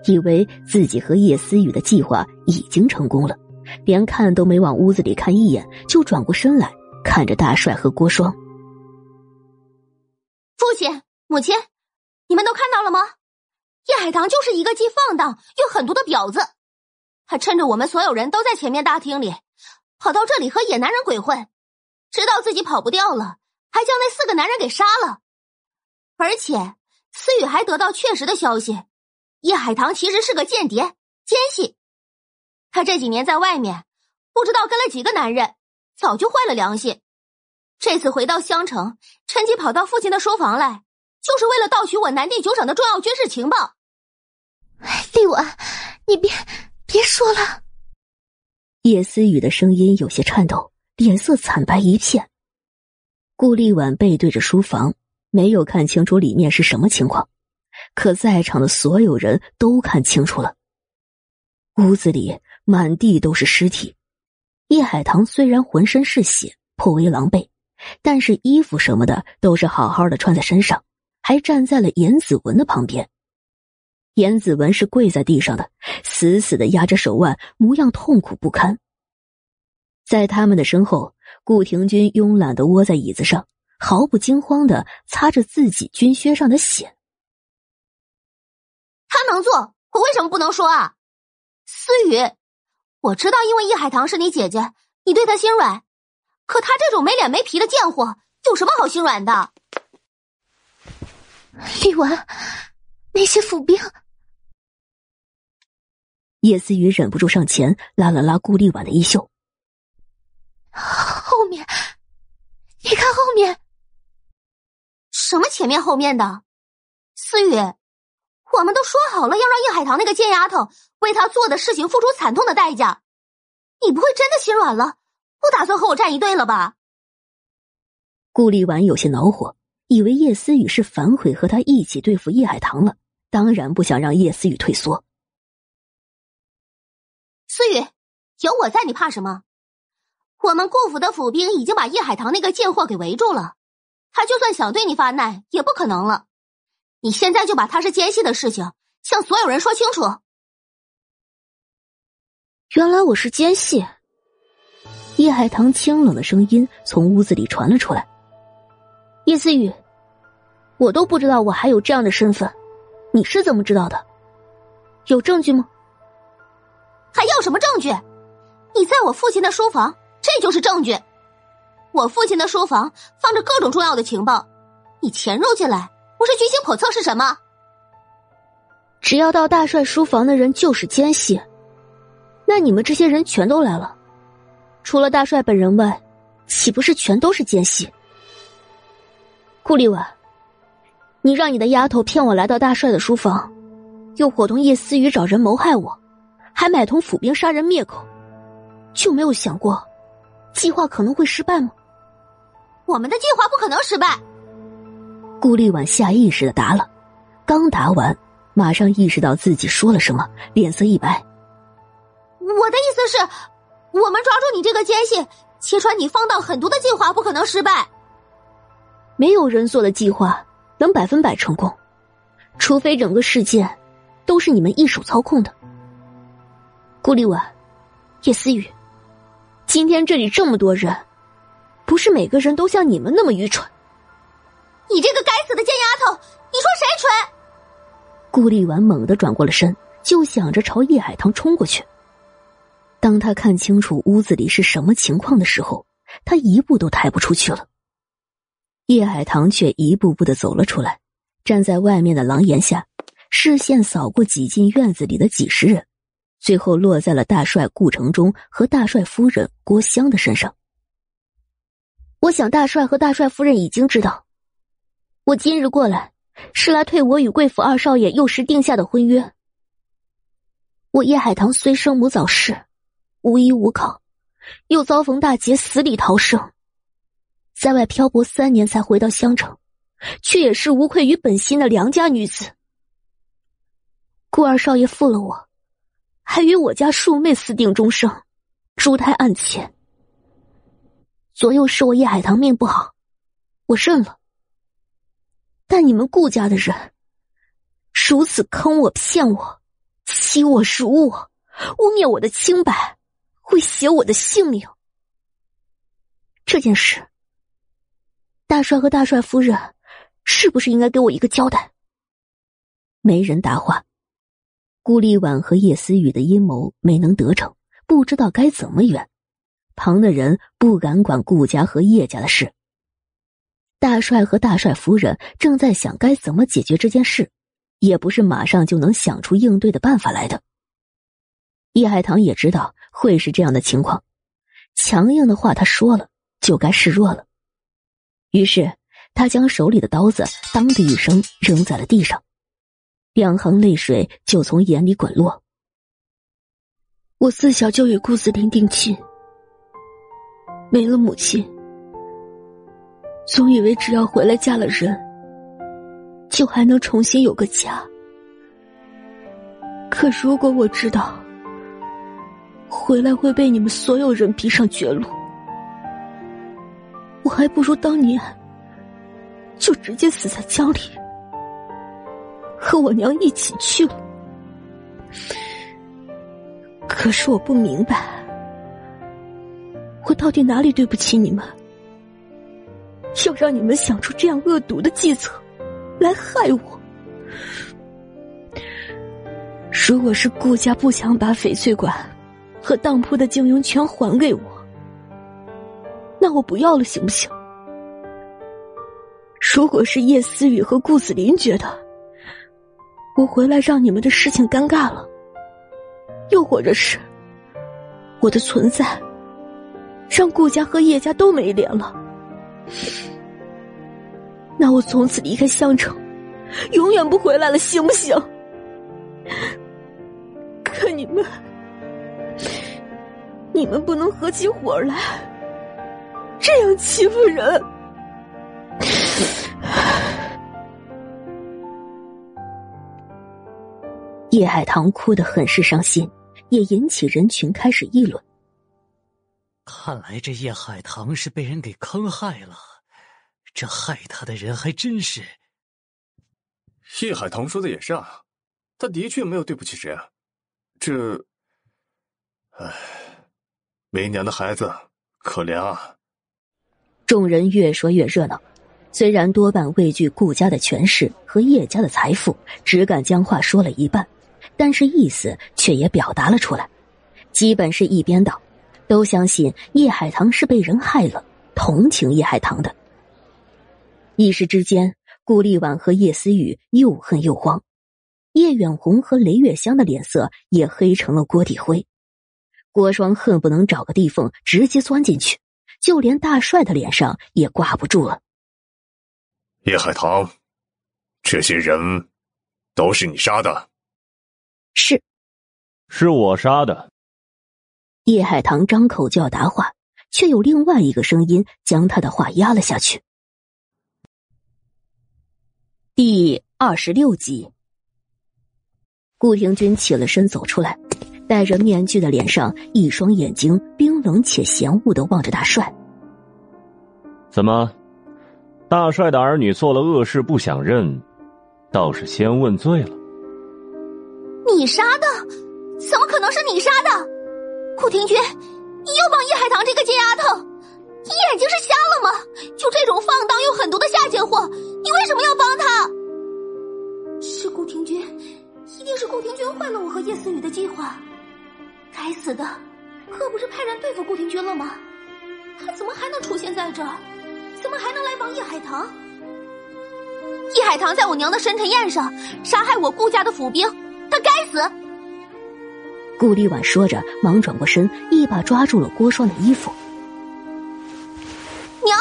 以为自己和叶思雨的计划已经成功了，连看都没往屋子里看一眼，就转过身来看着大帅和郭双。父亲、母亲，你们都看到了吗？叶海棠就是一个既放荡又狠毒的婊子，他趁着我们所有人都在前面大厅里，跑到这里和野男人鬼混，知道自己跑不掉了，还将那四个男人给杀了，而且。思雨还得到确实的消息，叶海棠其实是个间谍奸细。他这几年在外面，不知道跟了几个男人，早就坏了良心。这次回到襄城，趁机跑到父亲的书房来，就是为了盗取我南地九厂的重要军事情报。丽婉，你别别说了。叶思雨的声音有些颤抖，脸色惨白一片。顾丽婉背对着书房。没有看清楚里面是什么情况，可在场的所有人都看清楚了。屋子里满地都是尸体，叶海棠虽然浑身是血，颇为狼狈，但是衣服什么的都是好好的穿在身上，还站在了严子文的旁边。严子文是跪在地上的，死死的压着手腕，模样痛苦不堪。在他们的身后，顾廷钧慵懒的窝在椅子上。毫不惊慌的擦着自己军靴上的血。他能做，我为什么不能说啊？思雨，我知道，因为易海棠是你姐姐，你对她心软。可她这种没脸没皮的贱货，有什么好心软的？丽文，那些府兵。叶思雨忍不住上前拉了拉顾丽婉的衣袖。后面，你看后面。什么前面后面的，思雨，我们都说好了要让叶海棠那个贱丫头为她做的事情付出惨痛的代价，你不会真的心软了，不打算和我站一队了吧？顾立婉有些恼火，以为叶思雨是反悔和他一起对付叶海棠了，当然不想让叶思雨退缩。思雨，有我在，你怕什么？我们顾府的府兵已经把叶海棠那个贱货给围住了。他就算想对你发难，也不可能了。你现在就把他是奸细的事情向所有人说清楚。原来我是奸细。叶海棠清冷的声音从屋子里传了出来。叶思雨，我都不知道我还有这样的身份，你是怎么知道的？有证据吗？还要什么证据？你在我父亲的书房，这就是证据。我父亲的书房放着各种重要的情报，你潜入进来，不是居心叵测是什么？只要到大帅书房的人就是奸细，那你们这些人全都来了。除了大帅本人外，岂不是全都是奸细？顾立婉，你让你的丫头骗我来到大帅的书房，又伙同叶思雨找人谋害我，还买通府兵杀人灭口，就没有想过计划可能会失败吗？我们的计划不可能失败。顾立婉下意识的答了，刚答完，马上意识到自己说了什么，脸色一白。我的意思是。我们抓住你这个奸细，揭穿你放荡狠毒的计划不可能失败。没有人做的计划能百分百成功，除非整个事件都是你们一手操控的。顾立婉、叶思雨，今天这里这么多人，不是每个人都像你们那么愚蠢。你这个该死的贱丫头，你说谁蠢？顾立婉猛地转过了身，就想着朝叶海棠冲过去。当他看清楚屋子里是什么情况的时候，他一步都抬不出去了。叶海棠却一步步的走了出来，站在外面的廊檐下，视线扫过挤进院子里的几十人，最后落在了大帅顾城中和大帅夫人郭襄的身上。我想，大帅和大帅夫人已经知道，我今日过来是来退我与贵府二少爷幼时定下的婚约。我叶海棠虽生母早逝。无依无靠，又遭逢大劫，死里逃生，在外漂泊三年才回到襄城，却也是无愧于本心的良家女子。顾二少爷负了我，还与我家庶妹私定终生，珠胎暗前。左右是我叶海棠命不好，我认了。但你们顾家的人如此坑我、骗我、欺我、辱我、污蔑我的清白。会写我的性命。这件事，大帅和大帅夫人是不是应该给我一个交代？没人答话。顾立婉和叶思雨的阴谋没能得逞，不知道该怎么圆。旁的人不敢管顾家和叶家的事。大帅和大帅夫人正在想该怎么解决这件事，也不是马上就能想出应对的办法来的。叶海棠也知道。会是这样的情况，强硬的话他说了就该示弱了。于是他将手里的刀子“当”的一声扔在了地上，两行泪水就从眼里滚落。我自小就与顾子林定亲，没了母亲，总以为只要回来嫁了人，就还能重新有个家。可如果我知道……回来会被你们所有人逼上绝路，我还不如当年就直接死在江里，和我娘一起去了。可是我不明白，我到底哪里对不起你们，要让你们想出这样恶毒的计策来害我？如果是顾家不想把翡翠馆。和当铺的经营权还给我，那我不要了，行不行？如果是叶思雨和顾子林觉得我回来让你们的事情尴尬了，又或者是我的存在让顾家和叶家都没脸了，那我从此离开襄城，永远不回来了，行不行？可你们。你们不能合起伙来，这样欺负人。叶海棠哭得很是伤心，也引起人群开始议论。看来这叶海棠是被人给坑害了，这害他的人还真是。叶海棠说的也是啊，他的确没有对不起谁啊，这。唉，为娘的孩子可怜啊！众人越说越热闹，虽然多半畏惧顾家的权势和叶家的财富，只敢将话说了一半，但是意思却也表达了出来，基本是一边倒，都相信叶海棠是被人害了，同情叶海棠的。一时之间，顾立婉和叶思雨又恨又慌，叶远红和雷月香的脸色也黑成了锅底灰。郭双恨不能找个地缝直接钻进去，就连大帅的脸上也挂不住了。叶海棠，这些人都是你杀的？是，是我杀的。叶海棠张口就要答话，却有另外一个声音将他的话压了下去。第二十六集，顾廷钧起了身走出来。戴着面具的脸上，一双眼睛冰冷且嫌恶的望着大帅。怎么，大帅的儿女做了恶事不想认，倒是先问罪了？你杀的？怎么可能是你杀的？顾廷钧，你又帮叶海棠这个贱丫头，你眼睛是瞎了吗？就这种放荡又狠毒的下贱货，你为什么要帮他？是顾廷钧，一定是顾廷钧坏了我和叶思雨的计划。该死的，可不是派人对付顾廷钧了吗？他怎么还能出现在这儿？怎么还能来帮叶海棠？叶海棠在我娘的生辰宴上杀害我顾家的府兵，他该死！顾立婉说着，忙转过身，一把抓住了郭双的衣服。娘，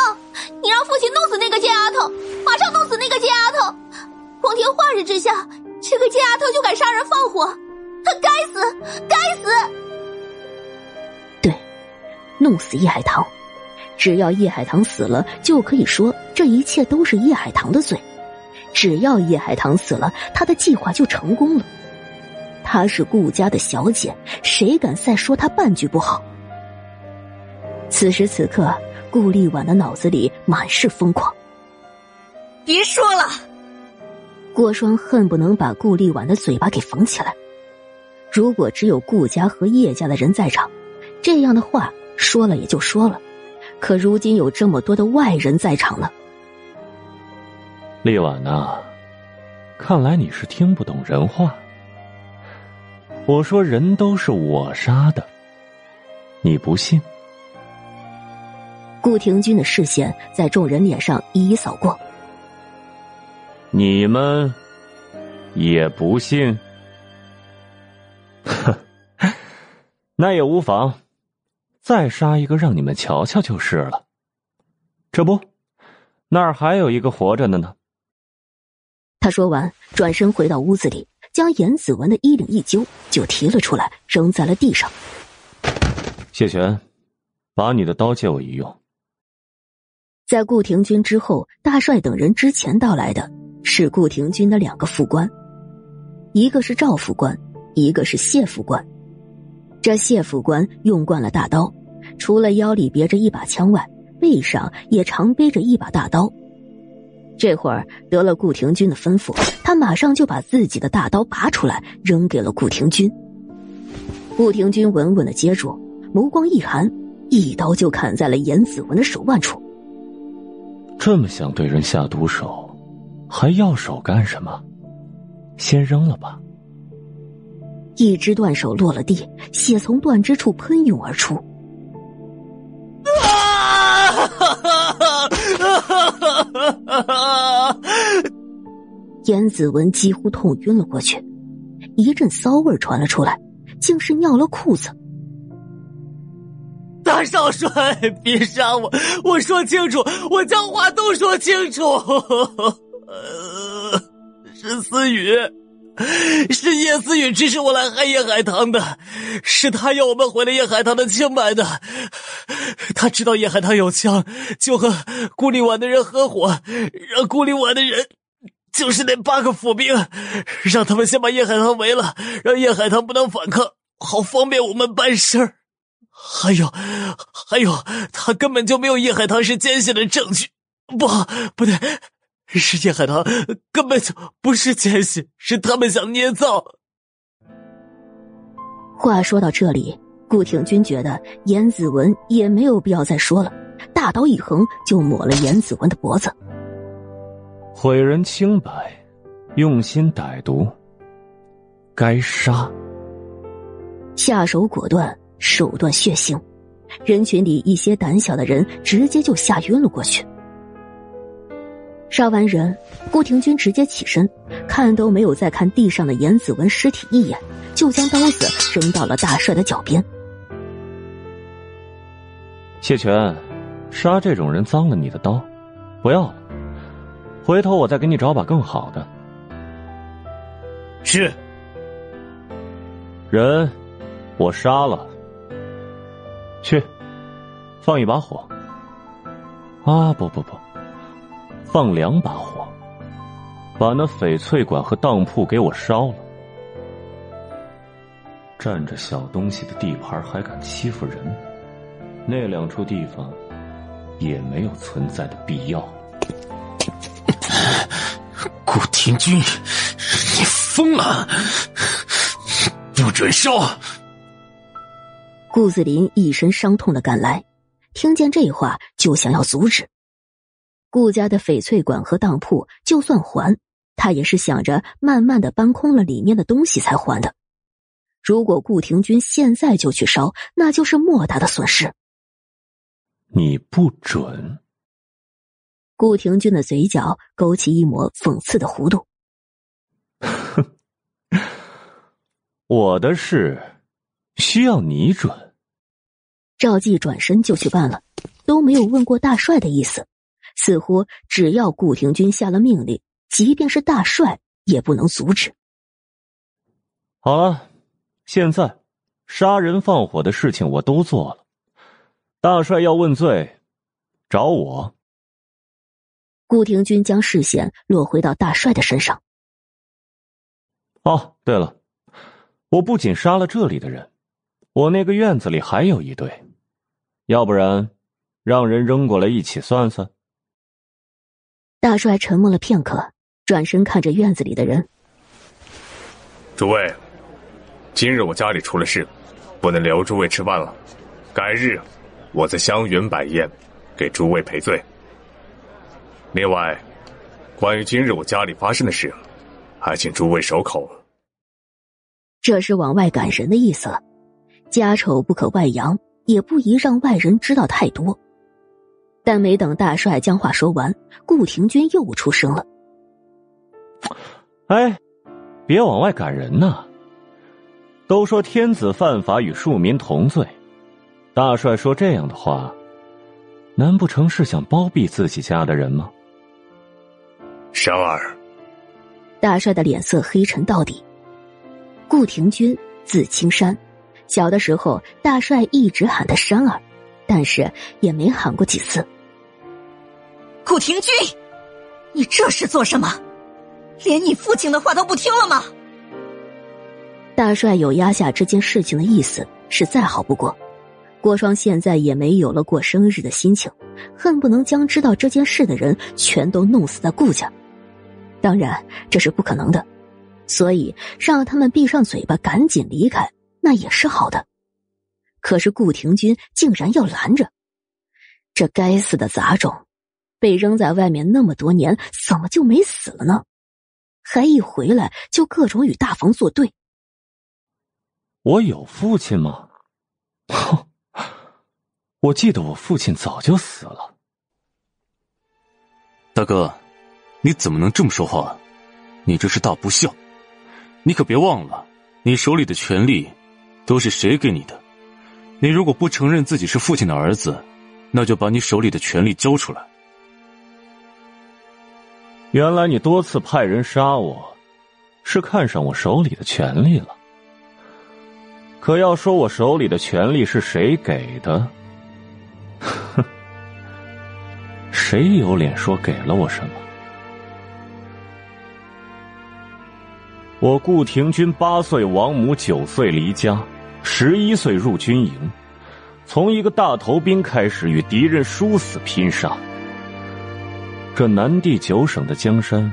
你让父亲弄死那个贱丫头，马上弄死那个贱丫头！光天化日之下，这个贱丫头就敢杀人放火，她该死，该死！对弄死叶海棠，只要叶海棠死了，就可以说这一切都是叶海棠的罪。只要叶海棠死了，他的计划就成功了。她是顾家的小姐，谁敢再说她半句不好？此时此刻，顾立婉的脑子里满是疯狂。别说了，郭双恨不能把顾立婉的嘴巴给缝起来。如果只有顾家和叶家的人在场，这样的话。说了也就说了，可如今有这么多的外人在场了。丽婉呐，看来你是听不懂人话。我说人都是我杀的，你不信？顾廷钧的视线在众人脸上一一扫过。你们也不信？哼，那也无妨。再杀一个，让你们瞧瞧就是了。这不，那儿还有一个活着的呢。他说完，转身回到屋子里，将严子文的衣领一揪，就提了出来，扔在了地上。谢玄，把你的刀借我一用。在顾廷钧之后，大帅等人之前到来的是顾廷钧的两个副官，一个是赵副官，一个是谢副官。这谢副官用惯了大刀，除了腰里别着一把枪外，背上也常背着一把大刀。这会儿得了顾廷钧的吩咐，他马上就把自己的大刀拔出来，扔给了顾廷钧。顾廷钧稳稳的接住，眸光一寒，一刀就砍在了严子文的手腕处。这么想对人下毒手，还要手干什么？先扔了吧。一只断手落了地，血从断肢处喷涌而出。严子文几乎痛晕了过去，一阵骚味传了出来，竟是尿了裤子。大少帅，别杀我！我说清楚，我将话都说清楚。呃是思雨。是叶思雨指使我来害叶海棠的，是他要我们毁了叶海棠的清白的。他知道叶海棠有枪，就和孤立婉的人合伙，让孤立婉的人，就是那八个府兵，让他们先把叶海棠围了，让叶海棠不能反抗，好方便我们办事儿。还有，还有，他根本就没有叶海棠是奸细的证据。不，不对。是叶海棠根本就不是奸细，是他们想捏造。话说到这里，顾挺军觉得严子文也没有必要再说了，大刀一横就抹了严子文的脖子。毁人清白，用心歹毒，该杀。下手果断，手段血腥，人群里一些胆小的人直接就吓晕了过去。杀完人，顾廷军直接起身，看都没有再看地上的严子文尸体一眼，就将刀子扔到了大帅的脚边。谢全，杀这种人脏了你的刀，不要了，回头我再给你找把更好的。是。人，我杀了。去，放一把火。啊，不不不。放两把火，把那翡翠馆和当铺给我烧了。占着小东西的地盘还敢欺负人，那两处地方也没有存在的必要。顾廷君，你疯了！不准烧！顾子林一身伤痛的赶来，听见这话就想要阻止。顾家的翡翠馆和当铺，就算还，他也是想着慢慢的搬空了里面的东西才还的。如果顾廷君现在就去烧，那就是莫大的损失。你不准！顾廷军的嘴角勾起一抹讽刺的弧度。哼，我的事需要你准。赵继转身就去办了，都没有问过大帅的意思。似乎只要顾廷军下了命令，即便是大帅也不能阻止。好了，现在杀人放火的事情我都做了，大帅要问罪，找我。顾廷军将视线落回到大帅的身上。哦，对了，我不仅杀了这里的人，我那个院子里还有一对，要不然让人扔过来一起算算。大帅沉默了片刻，转身看着院子里的人：“诸位，今日我家里出了事，不能留诸位吃饭了。改日，我在香云摆宴，给诸位赔罪。另外，关于今日我家里发生的事，还请诸位守口。”这是往外赶人的意思了，家丑不可外扬，也不宜让外人知道太多。但没等大帅将话说完，顾廷军又出声了：“哎，别往外赶人呐！都说天子犯法与庶民同罪，大帅说这样的话，难不成是想包庇自己家的人吗？”山儿，大帅的脸色黑沉到底。顾廷军字青山，小的时候大帅一直喊他山儿，但是也没喊过几次。顾廷君，你这是做什么？连你父亲的话都不听了吗？大帅有压下这件事情的意思，是再好不过。郭双现在也没有了过生日的心情，恨不能将知道这件事的人全都弄死在顾家。当然这是不可能的，所以让他们闭上嘴巴，赶紧离开，那也是好的。可是顾廷君竟然要拦着，这该死的杂种！被扔在外面那么多年，怎么就没死了呢？还一回来就各种与大房作对。我有父亲吗？哼！我记得我父亲早就死了。大哥，你怎么能这么说话？你这是大不孝！你可别忘了，你手里的权力都是谁给你的？你如果不承认自己是父亲的儿子，那就把你手里的权力交出来。原来你多次派人杀我，是看上我手里的权力了。可要说我手里的权力是谁给的？哼，谁有脸说给了我什么？我顾廷君八岁亡母，九岁离家，十一岁入军营，从一个大头兵开始与敌人殊死拼杀。这南地九省的江山，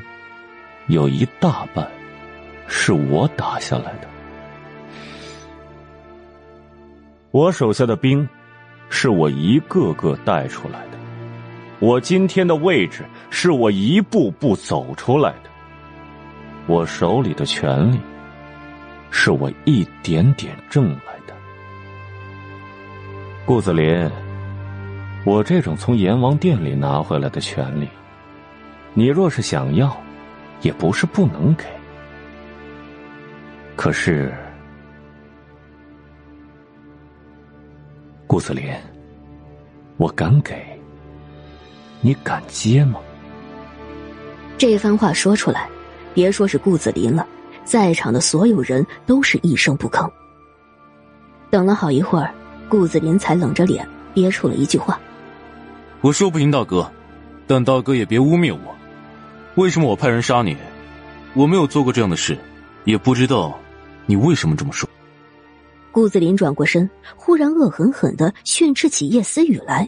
有一大半是我打下来的。我手下的兵，是我一个个带出来的。我今天的位置，是我一步步走出来的。我手里的权力，是我一点点挣来的。顾子林，我这种从阎王殿里拿回来的权利，你若是想要，也不是不能给。可是。顾子林，我敢给，你敢接吗？这番话说出来，别说是顾子林了，在场的所有人都是一声不吭。等了好一会儿，顾子林才冷着脸憋出了一句话：“我说不赢大哥，但大哥也别污蔑我。为什么我派人杀你？我没有做过这样的事，也不知道你为什么这么说。”顾子林转过身，忽然恶狠狠的训斥起叶思雨来：“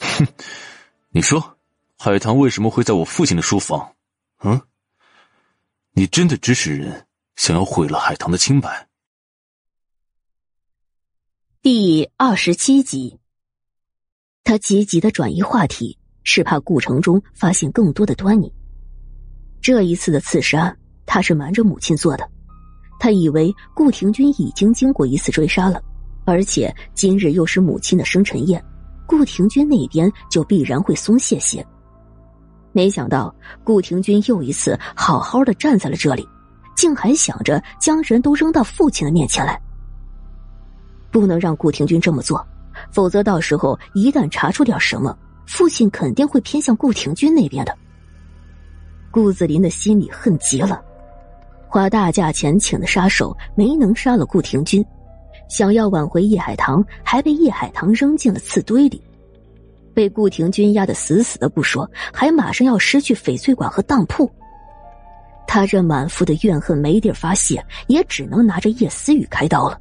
哼，你说，海棠为什么会在我父亲的书房？嗯，你真的指使人想要毁了海棠的清白？”第二十七集，他积极的转移话题，是怕顾城中发现更多的端倪。这一次的刺杀，他是瞒着母亲做的。他以为顾廷钧已经经过一次追杀了，而且今日又是母亲的生辰宴，顾廷钧那边就必然会松懈些。没想到顾廷钧又一次好好的站在了这里，竟还想着将人都扔到父亲的面前来。不能让顾廷钧这么做，否则到时候一旦查出点什么，父亲肯定会偏向顾廷钧那边的。顾子林的心里恨极了。花大价钱请的杀手没能杀了顾廷钧，想要挽回叶海棠，还被叶海棠扔进了刺堆里，被顾廷钧压得死死的不说，还马上要失去翡翠馆和当铺。他这满腹的怨恨没地儿发泄，也只能拿着叶思雨开刀了。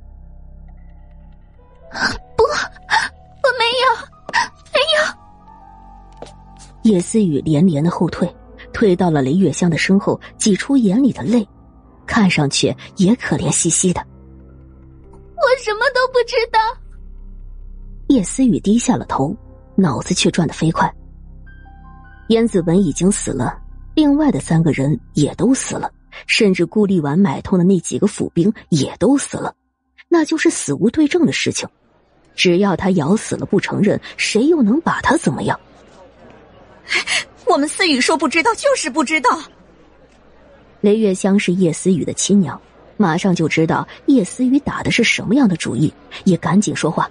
不，我没有，没有。叶思雨连连的后退，退到了雷月香的身后，挤出眼里的泪。看上去也可怜兮兮的。我什么都不知道。叶思雨低下了头，脑子却转得飞快。燕子文已经死了，另外的三个人也都死了，甚至顾立婉买通的那几个府兵也都死了，那就是死无对证的事情。只要他咬死了不承认，谁又能把他怎么样？我们思雨说不知道就是不知道。雷月香是叶思雨的亲娘，马上就知道叶思雨打的是什么样的主意，也赶紧说话。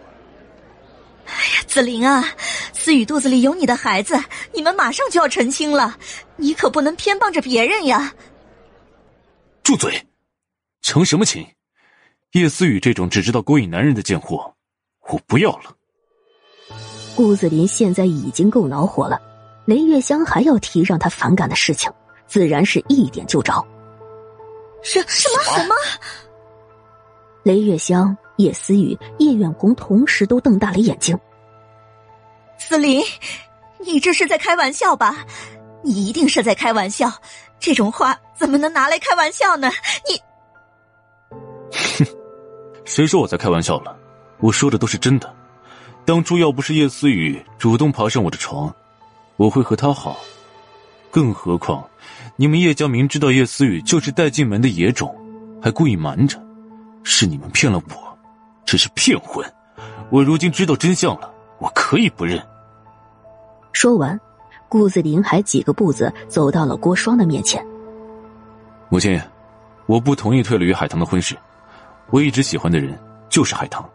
哎呀，子林啊，思雨肚子里有你的孩子，你们马上就要成亲了，你可不能偏帮着别人呀！住嘴！成什么亲？叶思雨这种只知道勾引男人的贱货，我不要了。顾子林现在已经够恼火了，雷月香还要提让他反感的事情。自然是一点就着。什什么什么？雷月香、叶思雨、叶远红同时都瞪大了眼睛。思林，你这是在开玩笑吧？你一定是在开玩笑。这种话怎么能拿来开玩笑呢？你，哼，谁说我在开玩笑了？我说的都是真的。当初要不是叶思雨主动爬上我的床，我会和他好。更何况，你们叶家明知道叶思雨就是带进门的野种，还故意瞒着，是你们骗了我，这是骗婚。我如今知道真相了，我可以不认。说完，顾子林还几个步子走到了郭双的面前。母亲，我不同意退了与海棠的婚事。我一直喜欢的人就是海棠，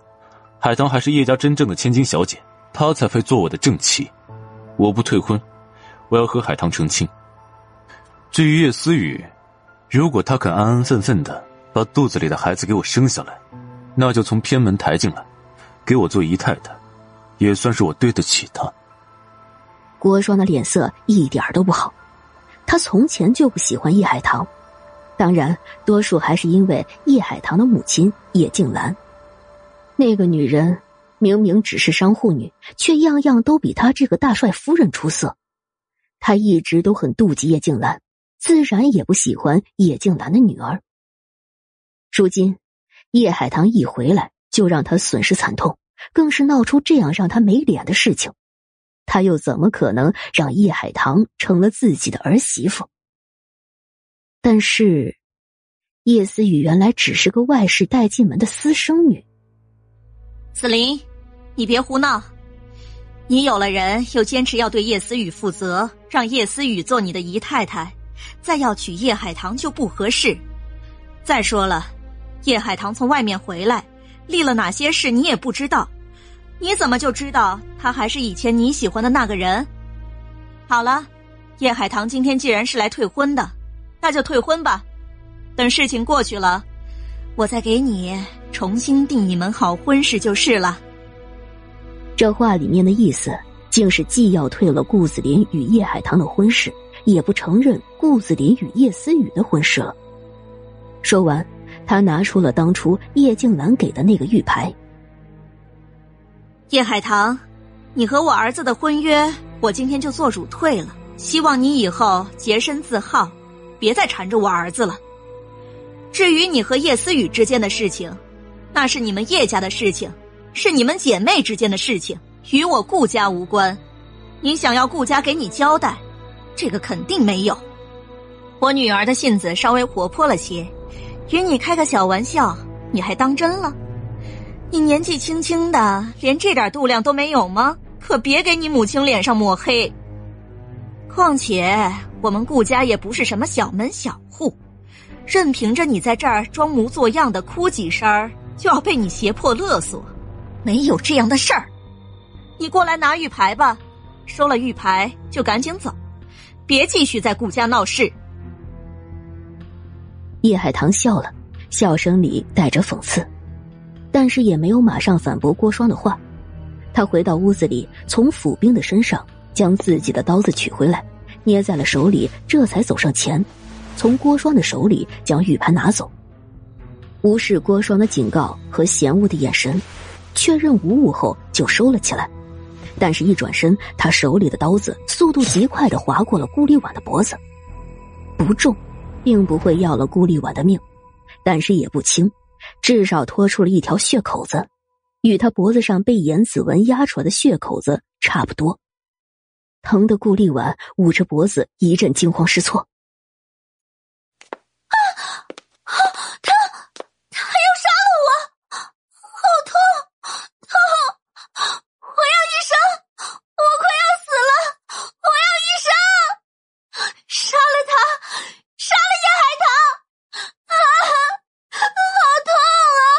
海棠还是叶家真正的千金小姐，她才配做我的正妻。我不退婚。我要和海棠成亲。至于叶思雨，如果她肯安安分分的把肚子里的孩子给我生下来，那就从偏门抬进来，给我做姨太太，也算是我对得起她。郭双的脸色一点都不好，他从前就不喜欢叶海棠，当然，多数还是因为叶海棠的母亲叶静兰，那个女人明明只是商户女，却样样都比他这个大帅夫人出色。他一直都很妒忌叶静兰，自然也不喜欢叶静兰的女儿。如今，叶海棠一回来就让他损失惨痛，更是闹出这样让他没脸的事情。他又怎么可能让叶海棠成了自己的儿媳妇？但是，叶思雨原来只是个外室带进门的私生女。子林，你别胡闹！你有了人，又坚持要对叶思雨负责，让叶思雨做你的姨太太，再要娶叶海棠就不合适。再说了，叶海棠从外面回来，立了哪些事你也不知道。你怎么就知道他还是以前你喜欢的那个人？好了，叶海棠今天既然是来退婚的，那就退婚吧。等事情过去了，我再给你重新定一门好婚事就是了。这话里面的意思，竟是既要退了顾子霖与叶海棠的婚事，也不承认顾子霖与叶思雨的婚事了。说完，他拿出了当初叶静兰给的那个玉牌。叶海棠，你和我儿子的婚约，我今天就做主退了。希望你以后洁身自好，别再缠着我儿子了。至于你和叶思雨之间的事情，那是你们叶家的事情，是你们姐妹之间的事情，与我顾家无关。你想要顾家给你交代，这个肯定没有。我女儿的性子稍微活泼了些，与你开个小玩笑，你还当真了？你年纪轻轻的，连这点度量都没有吗？可别给你母亲脸上抹黑。况且我们顾家也不是什么小门小户，任凭着你在这儿装模作样的哭几声儿，就要被你胁迫勒索，没有这样的事儿。你过来拿玉牌吧，收了玉牌就赶紧走，别继续在顾家闹事。叶海棠笑了，笑声里带着讽刺。但是也没有马上反驳郭双的话，他回到屋子里，从府兵的身上将自己的刀子取回来，捏在了手里，这才走上前，从郭双的手里将玉牌拿走，无视郭双的警告和嫌恶的眼神，确认无误后就收了起来。但是，一转身，他手里的刀子速度极快的划过了顾丽婉的脖子，不重，并不会要了顾丽婉的命，但是也不轻。至少拖出了一条血口子，与他脖子上被严子文压出来的血口子差不多。疼的顾丽婉捂着脖子，一阵惊慌失措。啊啊！他他要杀了我，好痛，痛！我要医生，我快要死了，我要医生！杀了他，杀了叶海棠！啊！好痛啊！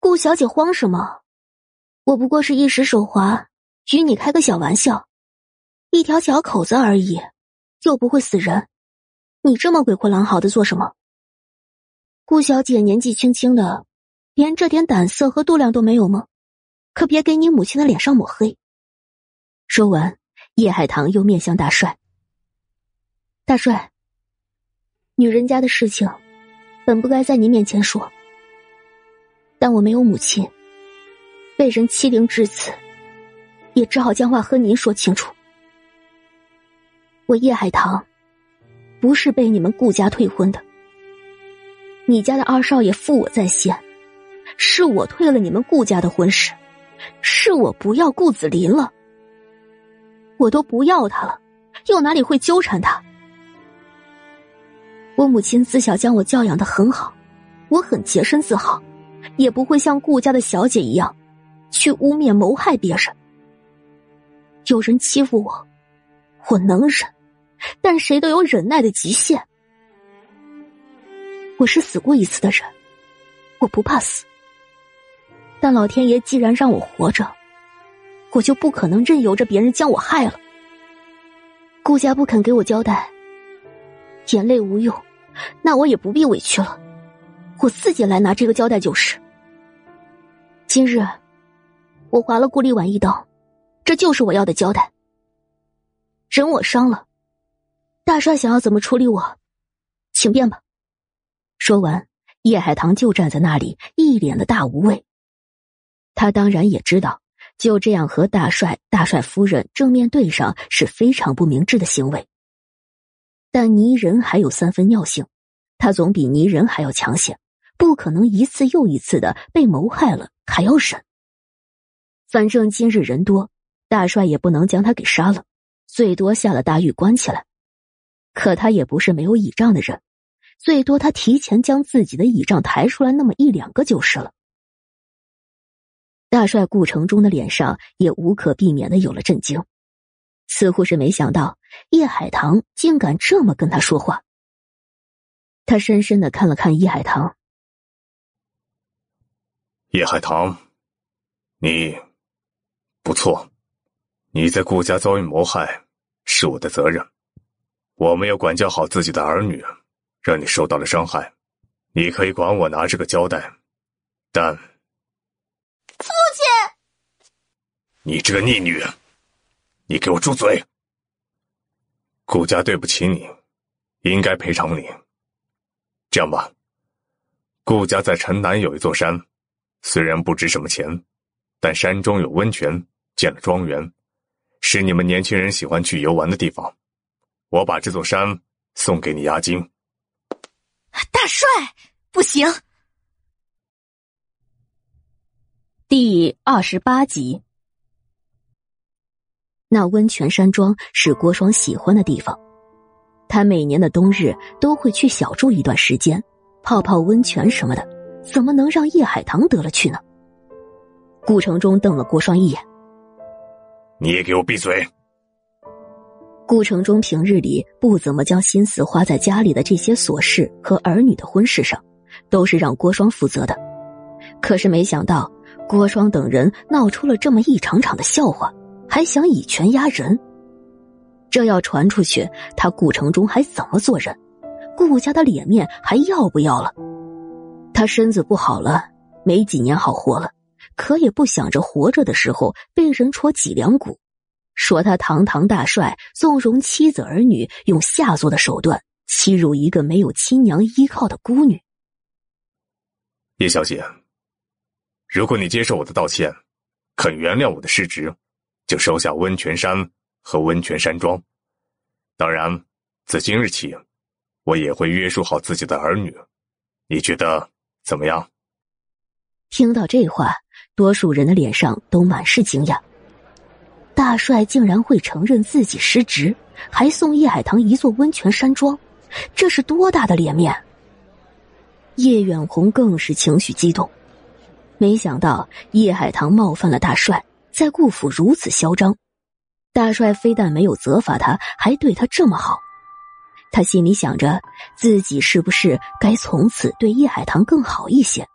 顾小姐慌什么？我不过是一时手滑，与你开个小玩笑，一条小口子而已，又不会死人。你这么鬼哭狼嚎的做什么？顾小姐年纪轻轻的，连这点胆色和度量都没有吗？可别给你母亲的脸上抹黑。说完，叶海棠又面向大帅，大帅。女人家的事情，本不该在您面前说。但我没有母亲，被人欺凌至此，也只好将话和您说清楚。我叶海棠，不是被你们顾家退婚的。你家的二少爷负我在先，是我退了你们顾家的婚事，是我不要顾子霖了。我都不要他了，又哪里会纠缠他？我母亲自小将我教养的很好，我很洁身自好，也不会像顾家的小姐一样，去污蔑谋害别人。有人欺负我，我能忍，但谁都有忍耐的极限。我是死过一次的人，我不怕死。但老天爷既然让我活着，我就不可能任由着别人将我害了。顾家不肯给我交代，眼泪无用。那我也不必委屈了，我自己来拿这个交代就是。今日我划了顾立婉一刀，这就是我要的交代。人我伤了，大帅想要怎么处理我，请便吧。说完，叶海棠就站在那里，一脸的大无畏。他当然也知道，就这样和大帅、大帅夫人正面对上是非常不明智的行为。但泥人还有三分尿性，他总比泥人还要强些，不可能一次又一次的被谋害了还要忍。反正今日人多，大帅也不能将他给杀了，最多下了大狱关起来。可他也不是没有倚仗的人，最多他提前将自己的倚仗抬出来那么一两个就是了。大帅顾城中的脸上也无可避免的有了震惊，似乎是没想到叶海棠竟敢这么跟他说话。他深深的看了看叶海棠，叶海棠，你不错，你在顾家遭遇谋害是我的责任。我没有管教好自己的儿女，让你受到了伤害。你可以管我拿这个交代，但父亲，你这个逆女，你给我住嘴！顾家对不起你，应该赔偿你。这样吧，顾家在城南有一座山，虽然不值什么钱，但山中有温泉，建了庄园，是你们年轻人喜欢去游玩的地方。我把这座山送给你押金。大帅，不行。第二十八集，那温泉山庄是郭双喜欢的地方，他每年的冬日都会去小住一段时间，泡泡温泉什么的，怎么能让叶海棠得了去呢？顾城中瞪了郭双一眼：“你也给我闭嘴！”顾城中平日里不怎么将心思花在家里的这些琐事和儿女的婚事上，都是让郭双负责的。可是没想到郭双等人闹出了这么一场场的笑话，还想以权压人。这要传出去，他顾城中还怎么做人？顾家的脸面还要不要了？他身子不好了，没几年好活了，可也不想着活着的时候被人戳脊梁骨。说他堂堂大帅纵容妻子儿女，用下作的手段欺辱一个没有亲娘依靠的孤女。叶小姐，如果你接受我的道歉，肯原谅我的失职，就收下温泉山和温泉山庄。当然，自今日起，我也会约束好自己的儿女。你觉得怎么样？听到这话，多数人的脸上都满是惊讶。大帅竟然会承认自己失职，还送叶海棠一座温泉山庄，这是多大的脸面！叶远红更是情绪激动，没想到叶海棠冒犯了大帅，在顾府如此嚣张。大帅非但没有责罚他，还对他这么好，他心里想着自己是不是该从此对叶海棠更好一些，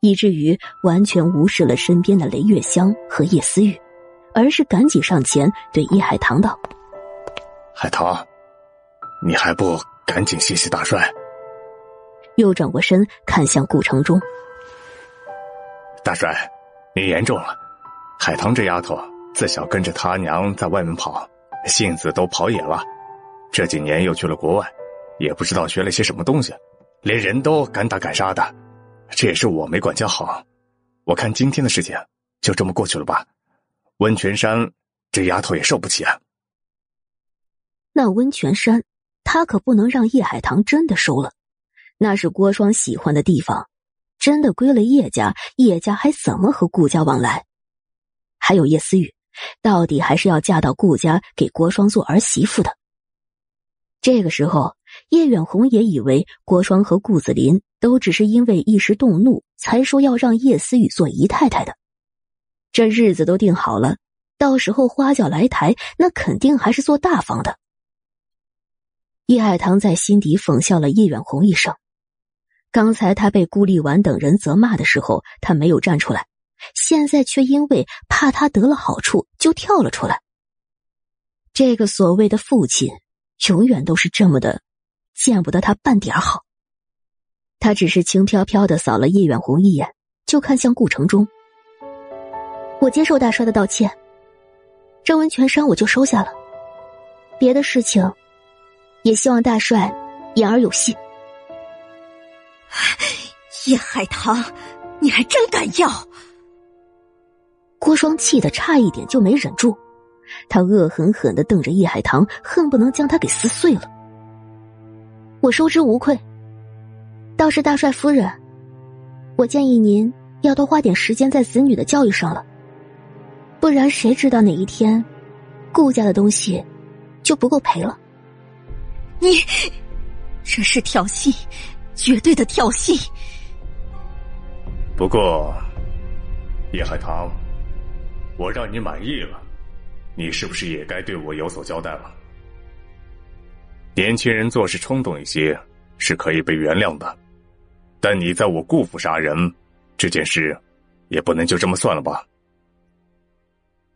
以至于完全无视了身边的雷月香和叶思雨。而是赶紧上前对叶海棠道：“海棠，你还不赶紧谢谢大帅？”又转过身看向顾城中：“大帅，你言重了。海棠这丫头自小跟着他娘在外面跑，性子都跑野了。这几年又去了国外，也不知道学了些什么东西，连人都敢打敢杀的。这也是我没管教好。我看今天的事情就这么过去了吧。”温泉山，这丫头也受不起啊！那温泉山，他可不能让叶海棠真的收了。那是郭双喜欢的地方，真的归了叶家，叶家还怎么和顾家往来？还有叶思雨，到底还是要嫁到顾家给郭双做儿媳妇的。这个时候，叶远红也以为郭双和顾子林都只是因为一时动怒，才说要让叶思雨做姨太太的。这日子都定好了，到时候花轿来抬，那肯定还是做大方的。叶海棠在心底讽笑了叶远红一声。刚才他被顾立婉等人责骂的时候，他没有站出来，现在却因为怕他得了好处，就跳了出来。这个所谓的父亲，永远都是这么的，见不得他半点好。他只是轻飘飘的扫了叶远红一眼，就看向顾城中。我接受大帅的道歉，这温泉山我就收下了。别的事情，也希望大帅言而有信。叶海棠，你还真敢要！郭双气得差一点就没忍住，他恶狠狠的瞪着叶海棠，恨不能将他给撕碎了。我收之无愧。倒是大帅夫人，我建议您要多花点时间在子女的教育上了，不然谁知道哪一天，顾家的东西就不够赔了。你这是挑衅，绝对的挑衅。不过，叶海棠，我让你满意了，你是不是也该对我有所交代了？年轻人做事冲动一些是可以被原谅的，但你在我姑父杀人这件事，也不能就这么算了吧？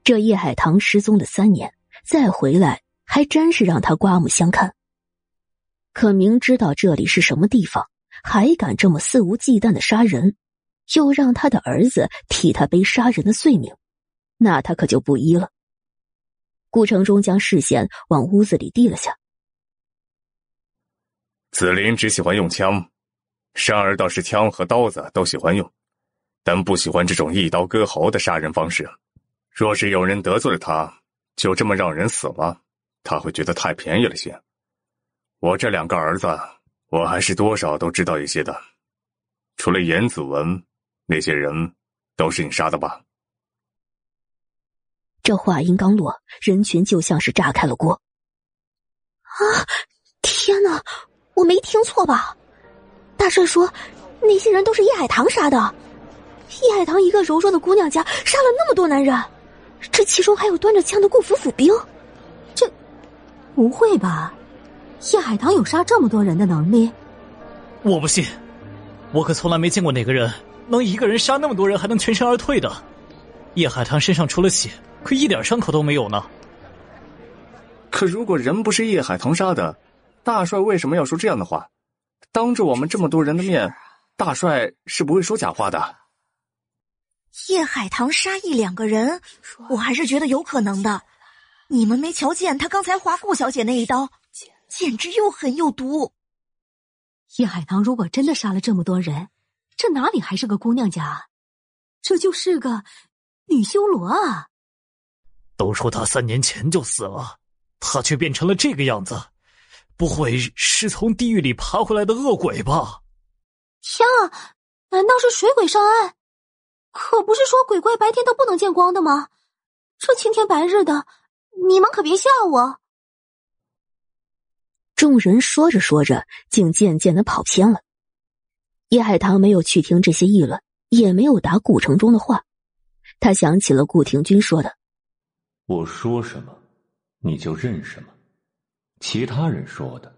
这叶海棠失踪了三年，再回来还真是让他刮目相看。可明知道这里是什么地方，还敢这么肆无忌惮的杀人，又让他的儿子替他背杀人的罪名，那他可就不依了。顾城中将视线往屋子里递了下。子林只喜欢用枪，山儿倒是枪和刀子都喜欢用，但不喜欢这种一刀割喉的杀人方式。若是有人得罪了他，就这么让人死了，他会觉得太便宜了些。我这两个儿子，我还是多少都知道一些的。除了严子文，那些人都是你杀的吧？这话音刚落，人群就像是炸开了锅。啊！天哪！我没听错吧？大帅说，那些人都是叶海棠杀的。叶海棠一个柔弱的姑娘家，杀了那么多男人，这其中还有端着枪的顾府府兵。这不会吧？叶海棠有杀这么多人的能力？我不信，我可从来没见过哪个人能一个人杀那么多人还能全身而退的。叶海棠身上除了血，可一点伤口都没有呢。可如果人不是叶海棠杀的？大帅为什么要说这样的话？当着我们这么多人的面，大帅是不会说假话的。叶海棠杀一两个人，我还是觉得有可能的。你们没瞧见他刚才划顾小姐那一刀，简直又狠又毒。叶海棠如果真的杀了这么多人，这哪里还是个姑娘家？这就是个女修罗啊！都说他三年前就死了，他却变成了这个样子。不会是从地狱里爬回来的恶鬼吧？天啊！难道是水鬼上岸？可不是说鬼怪白天都不能见光的吗？这青天白日的，你们可别吓我！众人说着说着，竟渐渐的跑偏了。叶海棠没有去听这些议论，也没有答顾城中的话。他想起了顾廷钧说的：“我说什么，你就认什么。”其他人说的，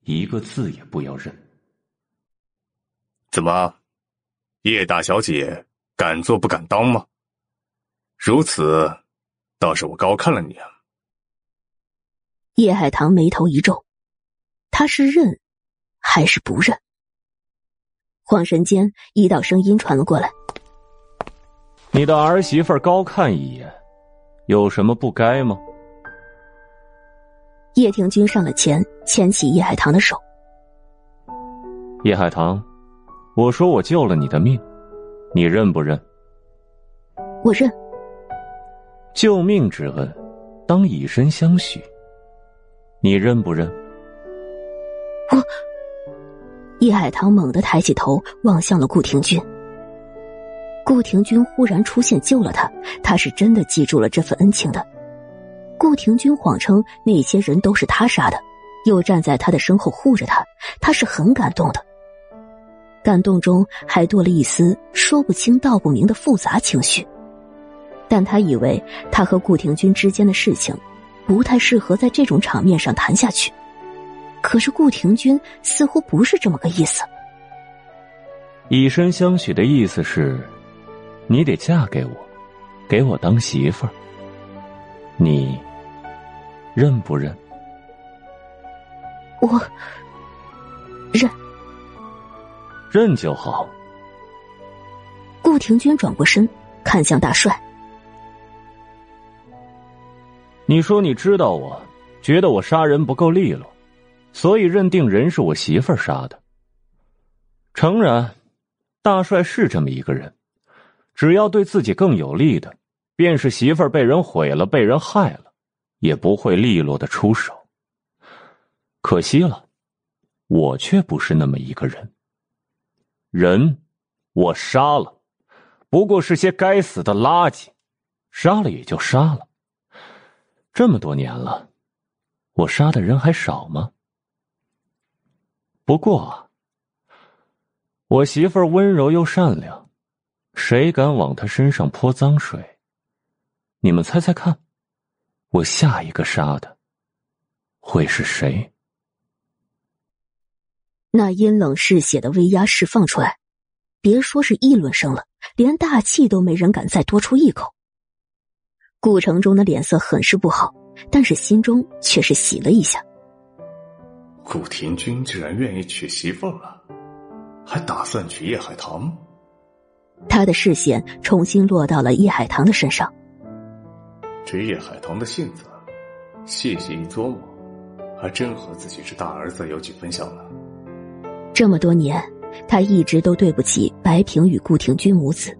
一个字也不要认。怎么，叶大小姐敢做不敢当吗？如此，倒是我高看了你啊！叶海棠眉头一皱，他是认还是不认？恍神间，一道声音传了过来：“你的儿媳妇高看一眼，有什么不该吗？”叶庭君上了前，牵起叶海棠的手。叶海棠，我说我救了你的命，你认不认？我认。救命之恩，当以身相许。你认不认？我。叶海棠猛地抬起头，望向了顾廷君。顾廷君忽然出现，救了他，他是真的记住了这份恩情的。顾廷钧谎称那些人都是他杀的，又站在他的身后护着他，他是很感动的。感动中还多了一丝说不清道不明的复杂情绪。但他以为他和顾廷钧之间的事情，不太适合在这种场面上谈下去。可是顾廷钧似乎不是这么个意思。以身相许的意思是，你得嫁给我，给我当媳妇儿。你。认不认？我认，认就好。顾廷钧转过身，看向大帅。你说你知道我，觉得我杀人不够利落，所以认定人是我媳妇儿杀的。诚然，大帅是这么一个人，只要对自己更有利的，便是媳妇儿被人毁了，被人害了。也不会利落的出手。可惜了，我却不是那么一个人。人，我杀了，不过是些该死的垃圾，杀了也就杀了。这么多年了，我杀的人还少吗？不过，我媳妇儿温柔又善良，谁敢往他身上泼脏水？你们猜猜看，我下一个杀的会是谁？那阴冷嗜血的威压释放出来，别说是议论声了，连大气都没人敢再多出一口。顾城中的脸色很是不好，但是心中却是喜了一下。顾廷君居然愿意娶媳妇了，还打算娶叶海棠。他的视线重新落到了叶海棠的身上。这叶海棠的性子，细细一琢磨，还真和自己是大儿子有几分像呢。这么多年，他一直都对不起白萍与顾廷君母子。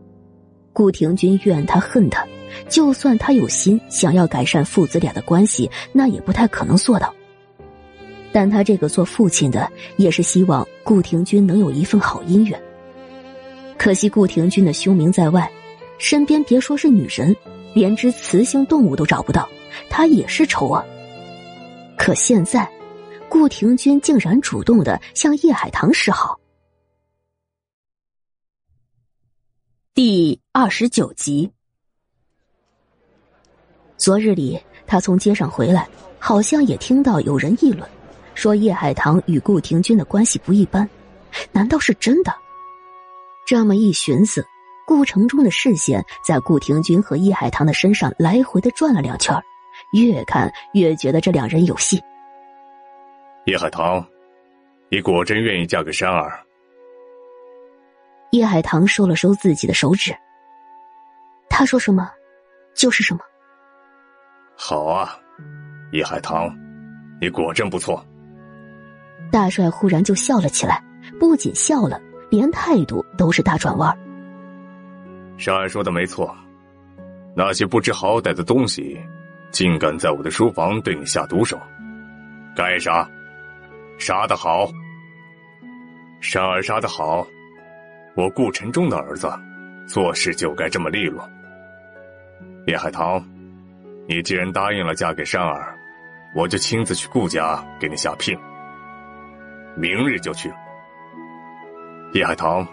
顾廷君怨他恨他。就算他有心想要改善父子俩的关系，那也不太可能做到。但他这个做父亲的，也是希望顾廷君能有一份好姻缘。可惜顾廷君的凶名在外，身边别说是女人，连只雌性动物都找不到，他也是愁啊。可现在，顾廷君竟然主动的向叶海棠示好。第二十九集。昨日里，他从街上回来，好像也听到有人议论，说叶海棠与顾廷君的关系不一般。难道是真的？这么一寻思，顾城中的视线在顾廷君和叶海棠的身上来回的转了两圈，越看越觉得这两人有戏。叶海棠，你果真愿意嫁给山儿？叶海棠收了收自己的手指，他说什么，就是什么。好啊，叶海棠，你果真不错。大帅忽然就笑了起来，不仅笑了，连态度都是大转弯。山儿说的没错，那些不知好歹的东西，竟敢在我的书房对你下毒手，该杀，杀得好。山儿杀得好，我顾晨忠的儿子，做事就该这么利落。叶海棠。你既然答应了嫁给山儿，我就亲自去顾家给你下聘。明日就去。叶海棠，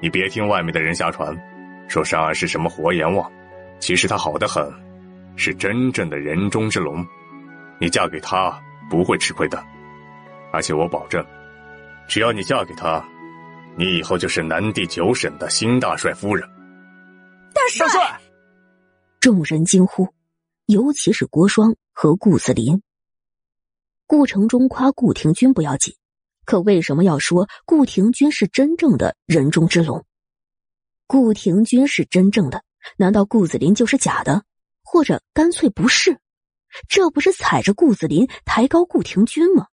你别听外面的人瞎传，说山儿是什么活阎王，其实他好的很，是真正的人中之龙。你嫁给他不会吃亏的，而且我保证，只要你嫁给他，你以后就是南地九省的新大帅夫人。大帅！众人惊呼。尤其是郭双和顾子林。顾城中夸顾廷君不要紧，可为什么要说顾廷君是真正的人中之龙？顾廷君是真正的，难道顾子林就是假的？或者干脆不是？这不是踩着顾子林抬高顾廷君吗？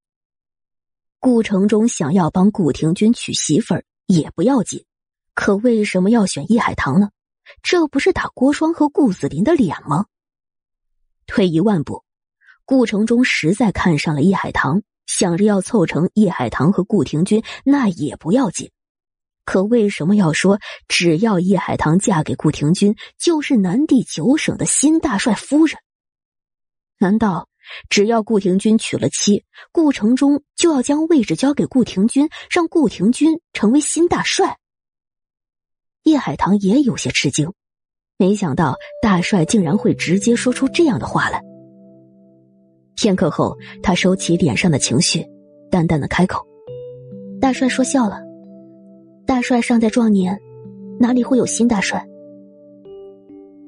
顾城中想要帮顾廷君娶媳妇儿也不要紧，可为什么要选易海棠呢？这不是打郭双和顾子林的脸吗？退一万步，顾城中实在看上了易海棠，想着要凑成叶海棠和顾廷君，那也不要紧。可为什么要说只要叶海棠嫁给顾廷君，就是南地九省的新大帅夫人？难道只要顾廷君娶了妻，顾城中就要将位置交给顾廷君，让顾廷君成为新大帅？叶海棠也有些吃惊。没想到大帅竟然会直接说出这样的话来。片刻后，他收起脸上的情绪，淡淡的开口：“大帅说笑了，大帅尚在壮年，哪里会有新大帅？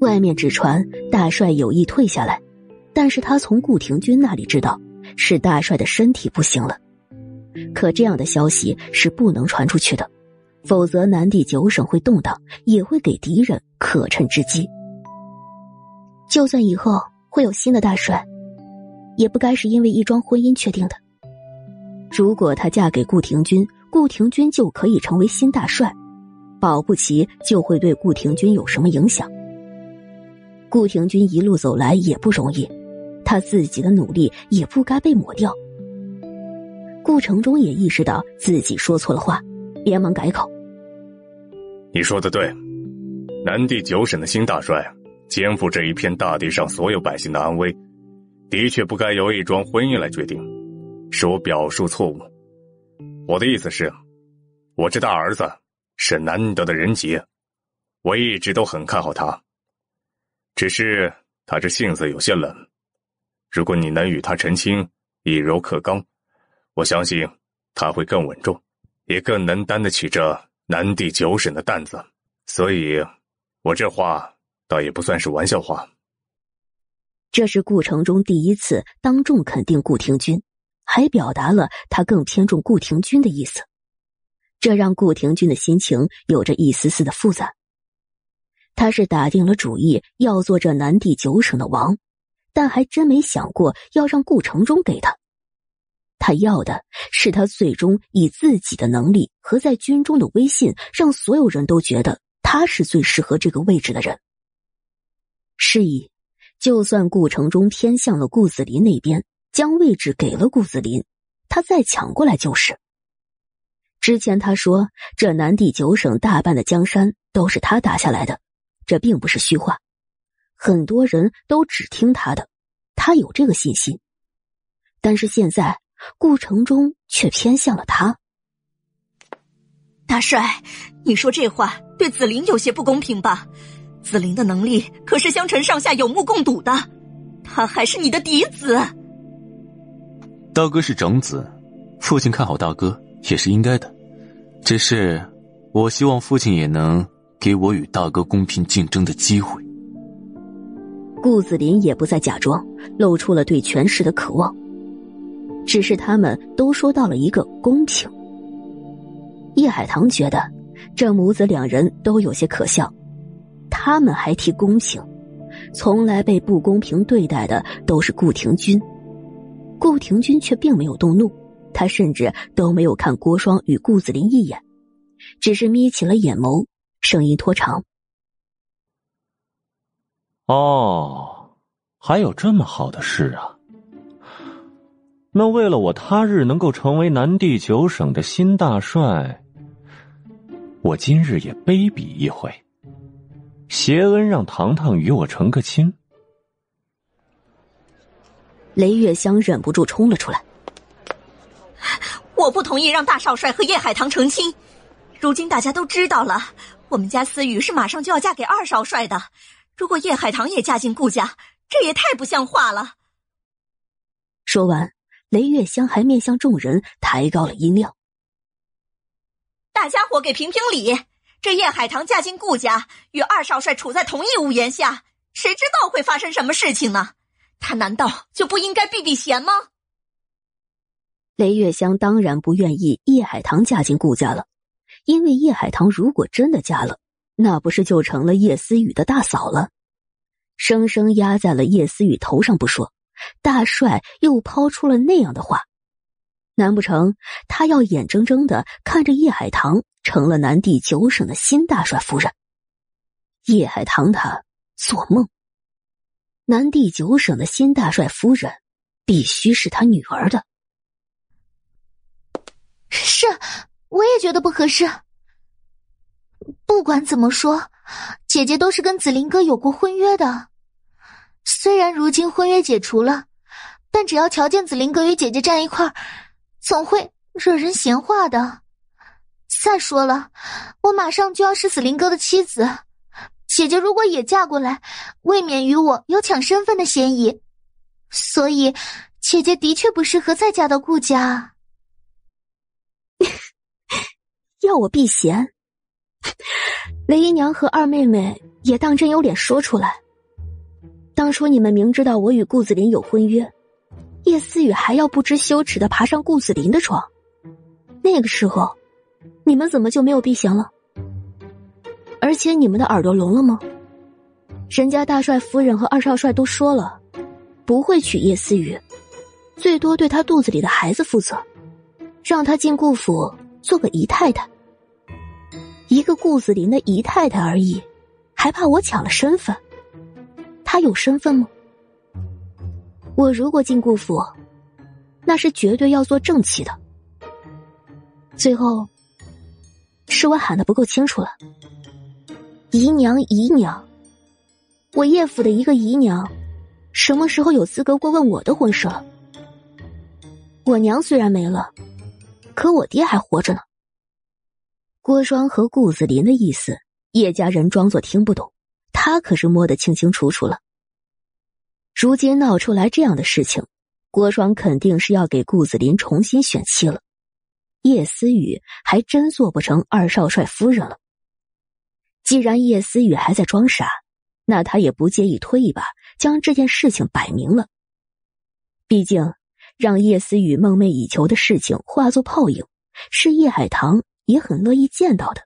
外面只传大帅有意退下来，但是他从顾廷君那里知道，是大帅的身体不行了。可这样的消息是不能传出去的。”否则，南地九省会动荡，也会给敌人可乘之机。就算以后会有新的大帅，也不该是因为一桩婚姻确定的。如果她嫁给顾廷君，顾廷君就可以成为新大帅，保不齐就会对顾廷君有什么影响。顾廷君一路走来也不容易，他自己的努力也不该被抹掉。顾城中也意识到自己说错了话。连忙改口：“你说的对，南地九省的新大帅肩负这一片大地上所有百姓的安危，的确不该由一桩婚姻来决定，是我表述错误。我的意思是，我这大儿子是难得的人杰，我一直都很看好他。只是他这性子有些冷，如果你能与他成亲，以柔克刚，我相信他会更稳重，也更能担得起这。南地九省的担子，所以，我这话倒也不算是玩笑话。这是顾城中第一次当众肯定顾廷钧，还表达了他更偏重顾廷钧的意思，这让顾廷钧的心情有着一丝丝的复杂。他是打定了主意要做这南地九省的王，但还真没想过要让顾城中给他。他要的是他最终以自己的能力和在军中的威信，让所有人都觉得他是最适合这个位置的人。是以，就算顾城中偏向了顾子林那边，将位置给了顾子林，他再抢过来就是。之前他说这南地九省大半的江山都是他打下来的，这并不是虚话，很多人都只听他的，他有这个信心。但是现在。顾城中却偏向了他。大帅，你说这话对子林有些不公平吧？紫菱的能力可是香城上下有目共睹的，他还是你的嫡子。大哥是长子，父亲看好大哥也是应该的。只是，我希望父亲也能给我与大哥公平竞争的机会。顾子林也不再假装，露出了对权势的渴望。只是他们都说到了一个公平。叶海棠觉得这母子两人都有些可笑，他们还提公平，从来被不公平对待的都是顾廷钧，顾廷钧却并没有动怒，他甚至都没有看郭双与顾子林一眼，只是眯起了眼眸，声音拖长：“哦，还有这么好的事啊！”那为了我他日能够成为南地九省的新大帅，我今日也卑鄙一回，谢恩让糖糖与我成个亲。雷月香忍不住冲了出来，我不同意让大少帅和叶海棠成亲。如今大家都知道了，我们家思雨是马上就要嫁给二少帅的，如果叶海棠也嫁进顾家，这也太不像话了。说完。雷月香还面向众人抬高了音量：“大家伙给评评理！这叶海棠嫁进顾家，与二少帅处在同一屋檐下，谁知道会发生什么事情呢？他难道就不应该避避嫌吗？”雷月香当然不愿意叶海棠嫁进顾家了，因为叶海棠如果真的嫁了，那不是就成了叶思雨的大嫂了？生生压在了叶思雨头上不说。大帅又抛出了那样的话，难不成他要眼睁睁的看着叶海棠成了南地九省的新大帅夫人？叶海棠他做梦！南地九省的新大帅夫人必须是他女儿的。是，我也觉得不合适。不管怎么说，姐姐都是跟紫菱哥有过婚约的。虽然如今婚约解除了，但只要瞧见紫菱哥与姐姐站一块儿，总会惹人闲话的。再说了，我马上就要是死林哥的妻子，姐姐如果也嫁过来，未免与我有抢身份的嫌疑。所以，姐姐的确不适合再嫁到顾家。要我避嫌？雷姨娘和二妹妹也当真有脸说出来。当初你们明知道我与顾子林有婚约，叶思雨还要不知羞耻的爬上顾子林的床，那个时候，你们怎么就没有避嫌了？而且你们的耳朵聋了吗？人家大帅夫人和二少帅都说了，不会娶叶思雨，最多对他肚子里的孩子负责，让他进顾府做个姨太太。一个顾子林的姨太太而已，还怕我抢了身份？他有身份吗？我如果进顾府，那是绝对要做正妻的。最后，是我喊的不够清楚了。姨娘，姨娘，我叶府的一个姨娘，什么时候有资格过问我的婚事了？我娘虽然没了，可我爹还活着呢。郭双和顾子林的意思，叶家人装作听不懂，他可是摸得清清楚楚了。如今闹出来这样的事情，郭双肯定是要给顾子林重新选妻了。叶思雨还真做不成二少帅夫人了。既然叶思雨还在装傻，那他也不介意推一把，将这件事情摆明了。毕竟，让叶思雨梦寐以求的事情化作泡影，是叶海棠也很乐意见到的。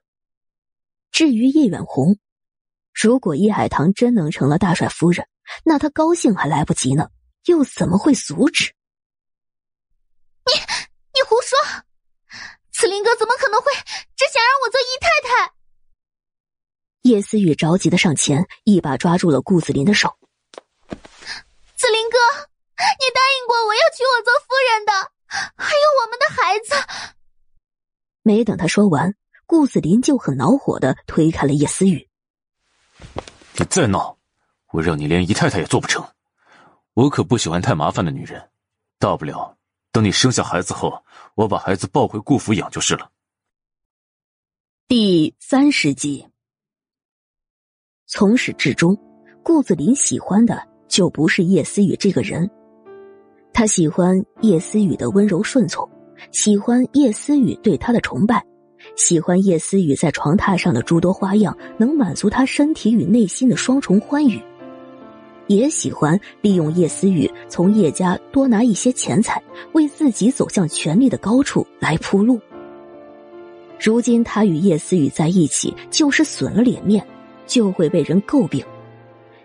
至于叶远红，如果叶海棠真能成了大帅夫人，那他高兴还来不及呢，又怎么会阻止？你你胡说！慈林哥怎么可能会只想让我做姨太太？叶思雨着急的上前，一把抓住了顾子林的手。子林哥，你答应过我要娶我做夫人的，还有我们的孩子。没等他说完，顾子林就很恼火的推开了叶思雨。你再闹，我让你连姨太太也做不成。我可不喜欢太麻烦的女人，大不了等你生下孩子后，我把孩子抱回顾府养就是了。第三十集。从始至终，顾子林喜欢的就不是叶思雨这个人，他喜欢叶思雨的温柔顺从，喜欢叶思雨对他的崇拜，喜欢叶思雨在床榻上的诸多花样，能满足他身体与内心的双重欢愉，也喜欢利用叶思雨从叶家多拿一些钱财，为自己走向权力的高处来铺路。如今他与叶思雨在一起，就是损了脸面。就会被人诟病，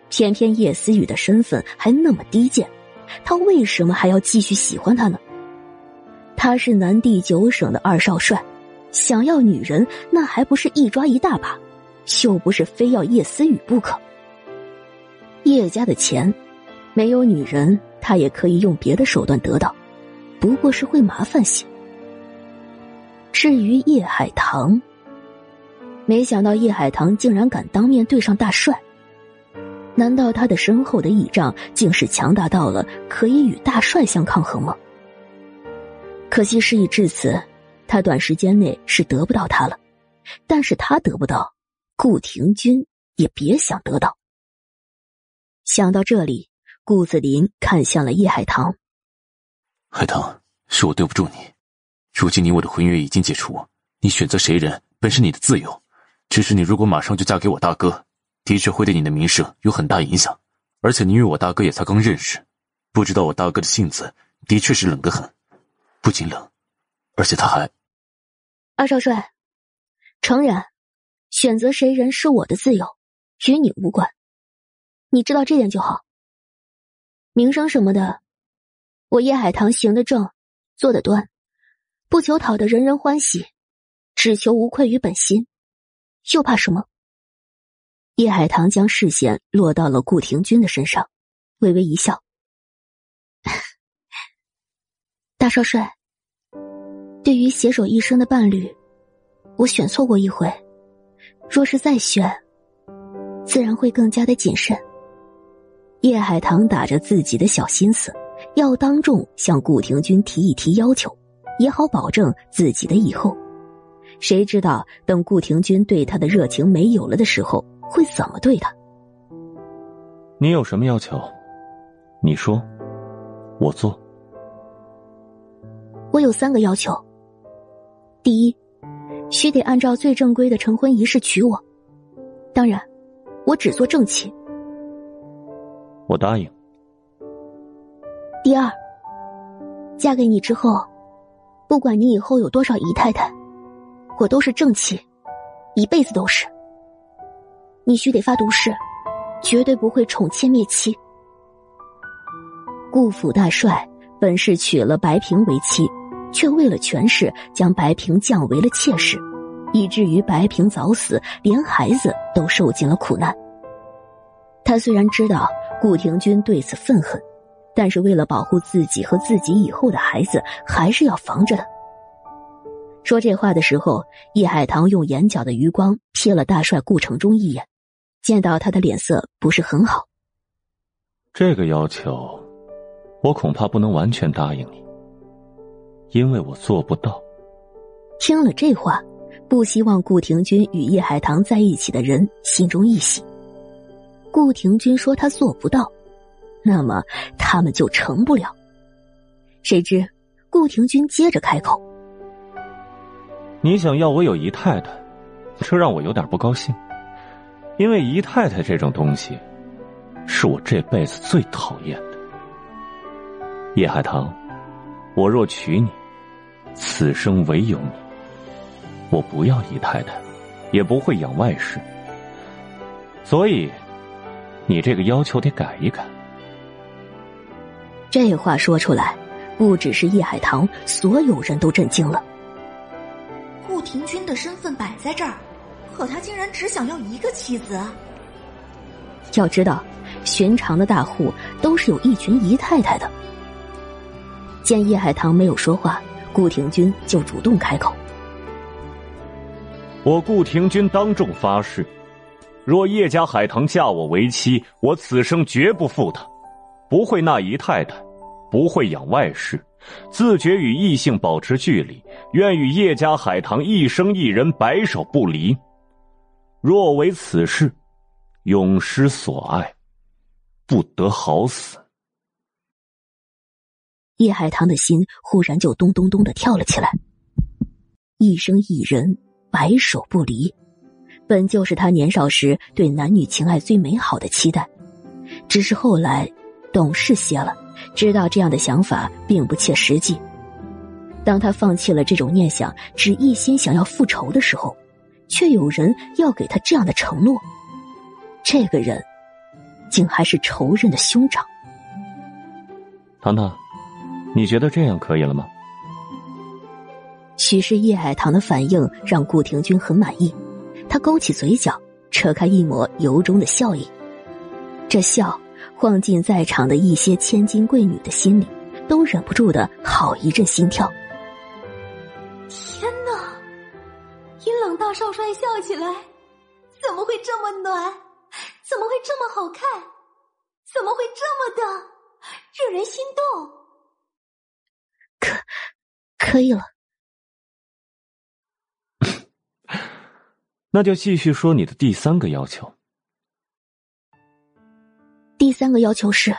偏偏叶思雨的身份还那么低贱，他为什么还要继续喜欢他呢？他是南第九省的二少帅，想要女人那还不是一抓一大把，又不是非要叶思雨不可。叶家的钱，没有女人他也可以用别的手段得到，不过是会麻烦些。至于叶海棠。没想到叶海棠竟然敢当面对上大帅，难道他的身后的倚仗竟是强大到了可以与大帅相抗衡吗？可惜事已至此，他短时间内是得不到他了，但是他得不到，顾廷君也别想得到。想到这里，顾子林看向了叶海棠：“海棠，是我对不住你，如今你我的婚约已经解除，你选择谁人本是你的自由。”只是你如果马上就嫁给我大哥，的确会对你的名声有很大影响。而且你与我大哥也才刚认识，不知道我大哥的性子的确是冷得很，不仅冷，而且他还……二少帅，诚然，选择谁人是我的自由，与你无关。你知道这点就好。名声什么的，我叶海棠行得正，坐得端，不求讨得人人欢喜，只求无愧于本心。又怕什么？叶海棠将视线落到了顾廷君的身上，微微一笑：“ 大少帅，对于携手一生的伴侣，我选错过一回，若是再选，自然会更加的谨慎。”叶海棠打着自己的小心思，要当众向顾廷君提一提要求，也好保证自己的以后。谁知道等顾廷君对他的热情没有了的时候，会怎么对他？你有什么要求？你说，我做。我有三个要求。第一，须得按照最正规的成婚仪式娶我，当然，我只做正妻。我答应。第二，嫁给你之后，不管你以后有多少姨太太。我都是正妻，一辈子都是。你须得发毒誓，绝对不会宠妾灭妻。顾府大帅本是娶了白萍为妻，却为了权势将白萍降为了妾室，以至于白萍早死，连孩子都受尽了苦难。他虽然知道顾廷君对此愤恨，但是为了保护自己和自己以后的孩子，还是要防着他。说这话的时候，叶海棠用眼角的余光瞥了大帅顾城中一眼，见到他的脸色不是很好。这个要求，我恐怕不能完全答应你，因为我做不到。听了这话，不希望顾廷君与叶海棠在一起的人心中一喜。顾廷君说他做不到，那么他们就成不了。谁知顾廷君接着开口：“你想要我有姨太太，这让我有点不高兴，因为姨太太这种东西，是我这辈子最讨厌的。叶海棠，我若娶你，此生唯有你。”我不要姨太太，也不会养外室，所以，你这个要求得改一改。这话说出来，不只是叶海棠，所有人都震惊了。顾廷君的身份摆在这儿，可他竟然只想要一个妻子。要知道，寻常的大户都是有一群姨太太的。见叶海棠没有说话，顾廷君就主动开口。我顾廷君当众发誓，若叶家海棠嫁我为妻，我此生绝不负她，不会纳姨太太，不会养外室，自觉与异性保持距离，愿与叶家海棠一生一人，白首不离。若为此事，永失所爱，不得好死。叶海棠的心忽然就咚咚咚的跳了起来，一生一人。白首不离，本就是他年少时对男女情爱最美好的期待。只是后来懂事些了，知道这样的想法并不切实际。当他放弃了这种念想，只一心想要复仇的时候，却有人要给他这样的承诺。这个人，竟还是仇人的兄长。糖糖，你觉得这样可以了吗？许是叶海棠的反应让顾廷君很满意，他勾起嘴角，扯开一抹由衷的笑意。这笑晃进在场的一些千金贵女的心里，都忍不住的好一阵心跳。天哪！阴冷大少帅笑起来，怎么会这么暖？怎么会这么好看？怎么会这么的惹人心动？可，可以了。那就继续说你的第三个要求。第三个要求是，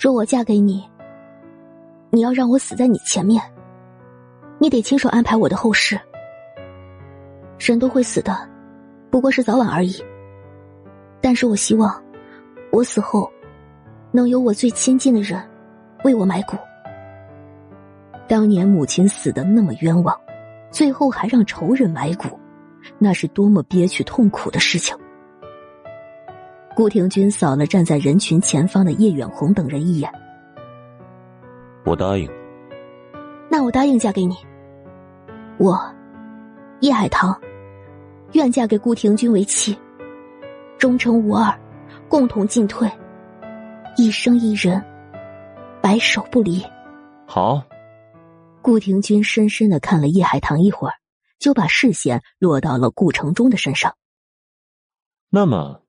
若我嫁给你，你要让我死在你前面，你得亲手安排我的后事。人都会死的，不过是早晚而已。但是我希望，我死后，能有我最亲近的人为我埋骨。当年母亲死的那么冤枉，最后还让仇人埋骨。那是多么憋屈痛苦的事情！顾廷君扫了站在人群前方的叶远红等人一眼。我答应。那我答应嫁给你。我，叶海棠，愿嫁给顾廷君为妻，忠诚无二，共同进退，一生一人，白首不离。好。顾廷君深深的看了叶海棠一会儿。就把视线落到了顾城中的身上。那么，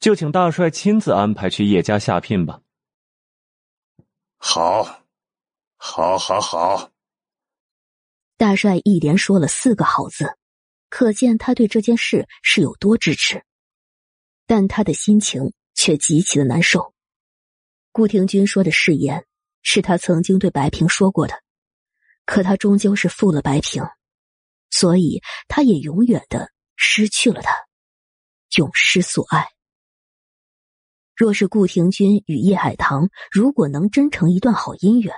就请大帅亲自安排去叶家下聘吧。好，好，好，好。大帅一连说了四个好字，可见他对这件事是有多支持。但他的心情却极其的难受。顾廷君说的誓言是他曾经对白平说过的，可他终究是负了白平。所以，他也永远的失去了他，永失所爱。若是顾廷君与叶海棠如果能真成一段好姻缘，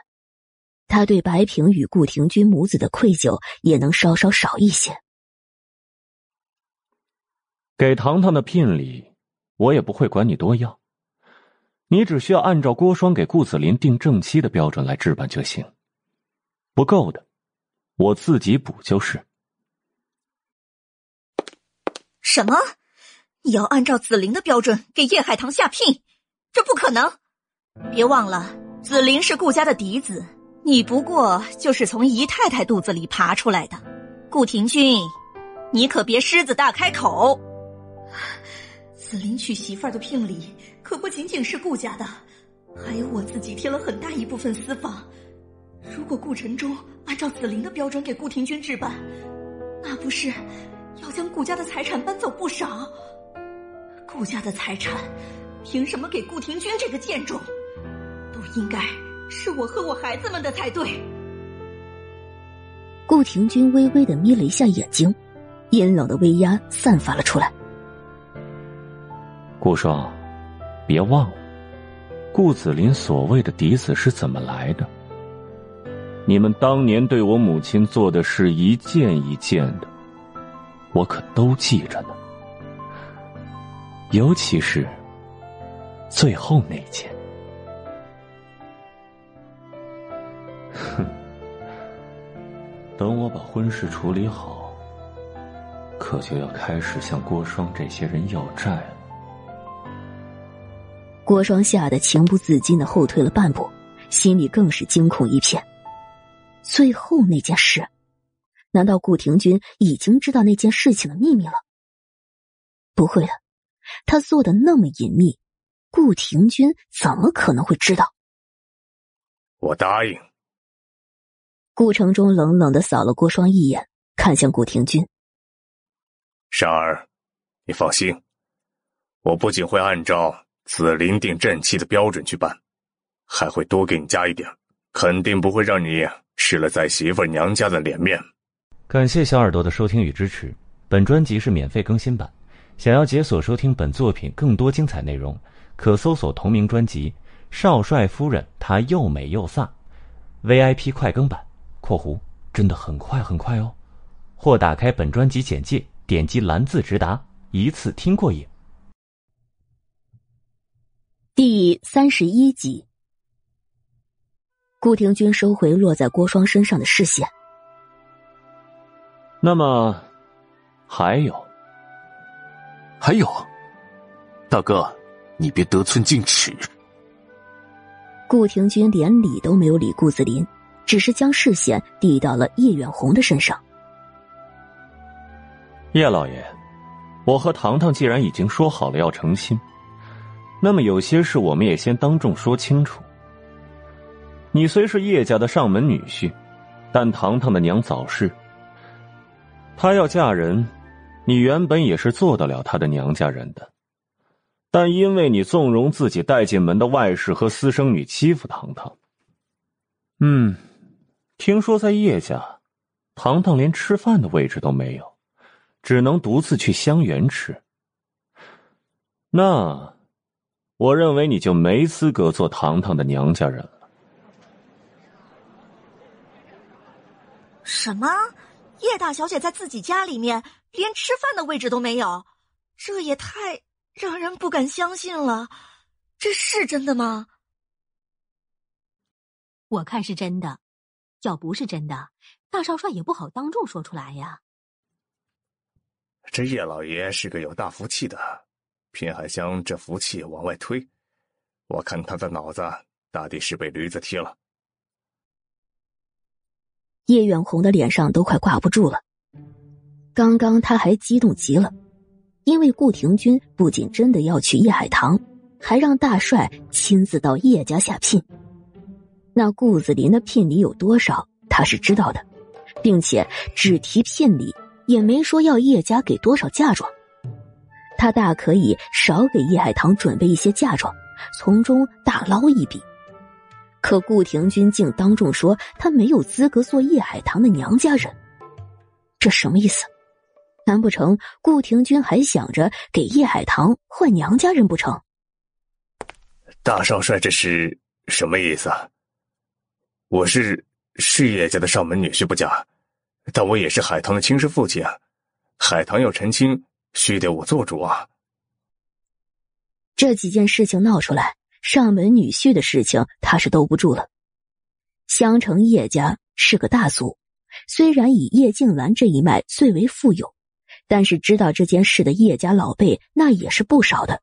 他对白萍与顾廷君母子的愧疚也能稍稍少一些。给糖糖的聘礼，我也不会管你多要，你只需要按照郭双给顾子林定正妻的标准来置办就行。不够的，我自己补就是。什么？你要按照紫菱的标准给叶海棠下聘？这不可能！别忘了，紫菱是顾家的嫡子，你不过就是从姨太太肚子里爬出来的。顾廷君，你可别狮子大开口！紫菱娶媳妇儿的聘礼可不仅仅是顾家的，还有我自己贴了很大一部分私房。如果顾晨忠按照紫菱的标准给顾廷钧置办，那不是要将顾家的财产搬走不少？顾家的财产凭什么给顾廷钧这个贱种？都应该是我和我孩子们的才对。顾廷钧微微的眯了一下眼睛，阴冷的威压散发了出来。顾双，别忘了，顾子林所谓的嫡子是怎么来的？你们当年对我母亲做的事一件一件的，我可都记着呢。尤其是最后那件。哼，等我把婚事处理好，可就要开始向郭双这些人要债了。郭双吓得情不自禁的后退了半步，心里更是惊恐一片。最后那件事，难道顾廷钧已经知道那件事情的秘密了？不会的，他做的那么隐秘，顾廷钧怎么可能会知道？我答应。顾城中冷冷的扫了郭双一眼，看向顾廷钧：“珊儿，你放心，我不仅会按照……”紫林定正妻的标准去办，还会多给你加一点，肯定不会让你失了在媳妇娘家的脸面。感谢小耳朵的收听与支持，本专辑是免费更新版，想要解锁收听本作品更多精彩内容，可搜索同名专辑《少帅夫人她又美又飒》，VIP 快更版（括弧真的很快很快哦），或打开本专辑简介，点击蓝字直达，一次听过瘾。第三十一集，顾廷钧收回落在郭双身上的视线。那么，还有，还有，大哥，你别得寸进尺。顾廷钧连理都没有理顾子林，只是将视线递到了叶远红的身上。叶老爷，我和糖糖既然已经说好了要成亲。那么有些事我们也先当众说清楚。你虽是叶家的上门女婿，但糖糖的娘早逝，她要嫁人，你原本也是做得了她的娘家人的，但因为你纵容自己带进门的外室和私生女欺负糖糖，嗯，听说在叶家，糖糖连吃饭的位置都没有，只能独自去香园吃。那。我认为你就没资格做糖糖的娘家人了。什么？叶大小姐在自己家里面连吃饭的位置都没有，这也太让人不敢相信了。这是真的吗？我看是真的。要不是真的，大少帅也不好当众说出来呀。这叶老爷是个有大福气的。偏还将这福气往外推，我看他的脑子大抵是被驴子踢了。叶远红的脸上都快挂不住了。刚刚他还激动极了，因为顾廷钧不仅真的要娶叶海棠，还让大帅亲自到叶家下聘。那顾子林的聘礼有多少，他是知道的，并且只提聘礼，也没说要叶家给多少嫁妆。他大可以少给叶海棠准备一些嫁妆，从中大捞一笔。可顾廷钧竟当众说他没有资格做叶海棠的娘家人，这什么意思？难不成顾廷钧还想着给叶海棠换娘家人不成？大少帅这是什么意思？我是是叶家的上门女婿不假，但我也是海棠的亲生父亲啊！海棠要成亲。须得我做主啊！这几件事情闹出来，上门女婿的事情他是兜不住了。襄城叶家是个大族，虽然以叶静兰这一脉最为富有，但是知道这件事的叶家老辈那也是不少的。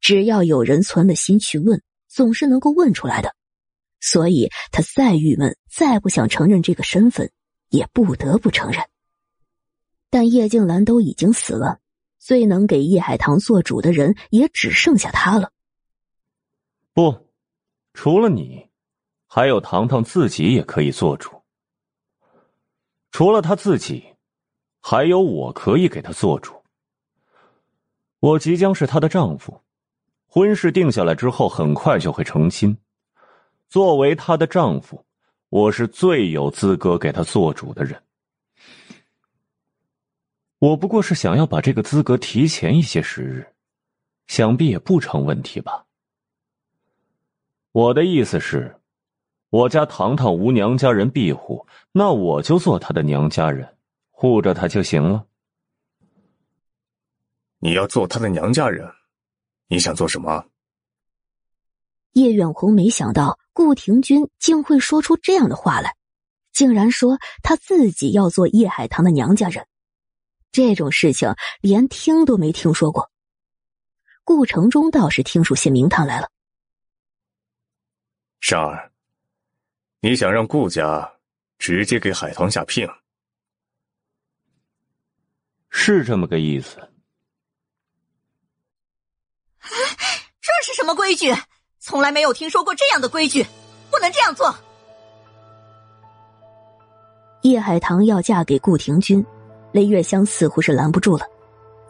只要有人存了心去问，总是能够问出来的。所以他再郁闷，再不想承认这个身份，也不得不承认。但叶静兰都已经死了，最能给叶海棠做主的人也只剩下他了。不，除了你，还有糖糖自己也可以做主。除了他自己，还有我可以给他做主。我即将是她的丈夫，婚事定下来之后，很快就会成亲。作为她的丈夫，我是最有资格给她做主的人。我不过是想要把这个资格提前一些时日，想必也不成问题吧。我的意思是，我家糖糖无娘家人庇护，那我就做她的娘家人，护着她就行了。你要做她的娘家人，你想做什么？叶远红没想到顾廷钧竟会说出这样的话来，竟然说他自己要做叶海棠的娘家人。这种事情连听都没听说过。顾城中倒是听出些名堂来了。善儿，你想让顾家直接给海棠下聘？是这么个意思。这是什么规矩？从来没有听说过这样的规矩，不能这样做。叶海棠要嫁给顾廷钧。雷月香似乎是拦不住了，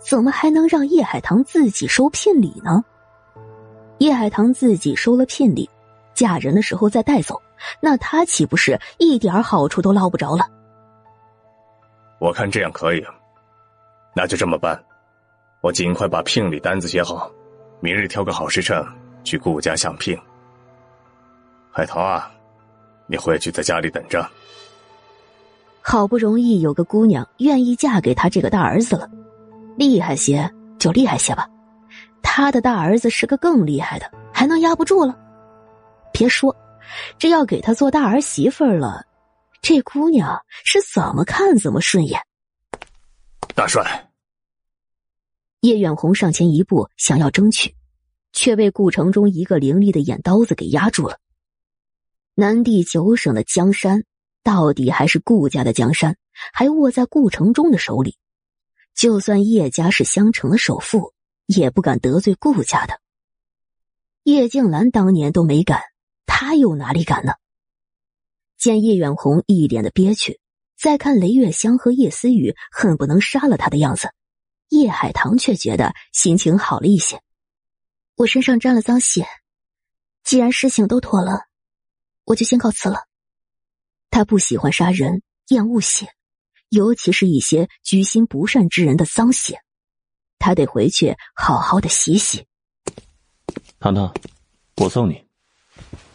怎么还能让叶海棠自己收聘礼呢？叶海棠自己收了聘礼，嫁人的时候再带走，那他岂不是一点好处都捞不着了？我看这样可以，那就这么办。我尽快把聘礼单子写好，明日挑个好时辰去顾家相聘。海棠啊，你回去在家里等着。好不容易有个姑娘愿意嫁给他这个大儿子了，厉害些就厉害些吧。他的大儿子是个更厉害的，还能压不住了？别说，这要给他做大儿媳妇了，这姑娘是怎么看怎么顺眼。大帅，叶远红上前一步想要争取，却被顾城中一个凌厉的眼刀子给压住了。南地九省的江山。到底还是顾家的江山，还握在顾城中的手里。就算叶家是襄城的首富，也不敢得罪顾家的。叶静兰当年都没敢，他又哪里敢呢？见叶远红一脸的憋屈，再看雷月香和叶思雨恨不能杀了他的样子，叶海棠却觉得心情好了一些。我身上沾了脏血，既然事情都妥了，我就先告辞了。他不喜欢杀人，厌恶血，尤其是一些居心不善之人的脏血。他得回去好好的洗洗。糖糖，我送你。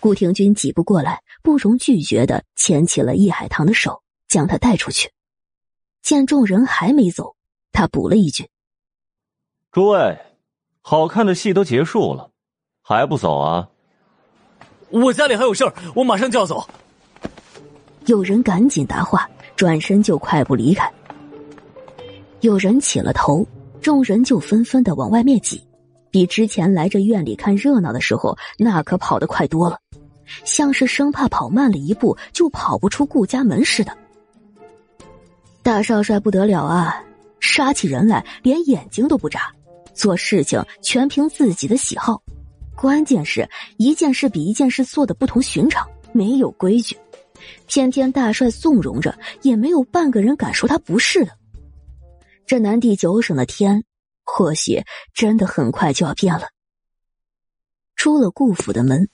顾廷钧挤不过来，不容拒绝的牵起了易海棠的手，将他带出去。见众人还没走，他补了一句：“诸位，好看的戏都结束了，还不走啊？”我家里还有事儿，我马上就要走。有人赶紧答话，转身就快步离开。有人起了头，众人就纷纷的往外面挤，比之前来这院里看热闹的时候那可跑得快多了，像是生怕跑慢了一步就跑不出顾家门似的。大少帅不得了啊，杀起人来连眼睛都不眨，做事情全凭自己的喜好，关键是一件事比一件事做的不同寻常，没有规矩。偏偏大帅纵容着，也没有半个人敢说他不是的。这南地九省的天，或许真的很快就要变了。出了顾府的门，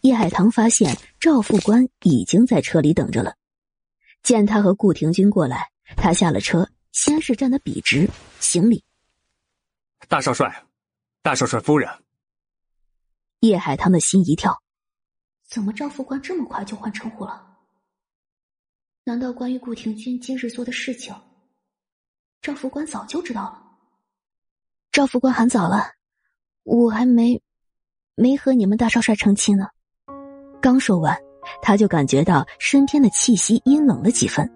叶海棠发现赵副官已经在车里等着了。见他和顾廷钧过来，他下了车，先是站得笔直，行礼：“大少帅，大少帅夫人。”叶海棠的心一跳，怎么赵副官这么快就换称呼了？难道关于顾廷钧今日做的事情，赵副官早就知道了？赵副官喊早了，我还没没和你们大少帅成亲呢。刚说完，他就感觉到身边的气息阴冷了几分，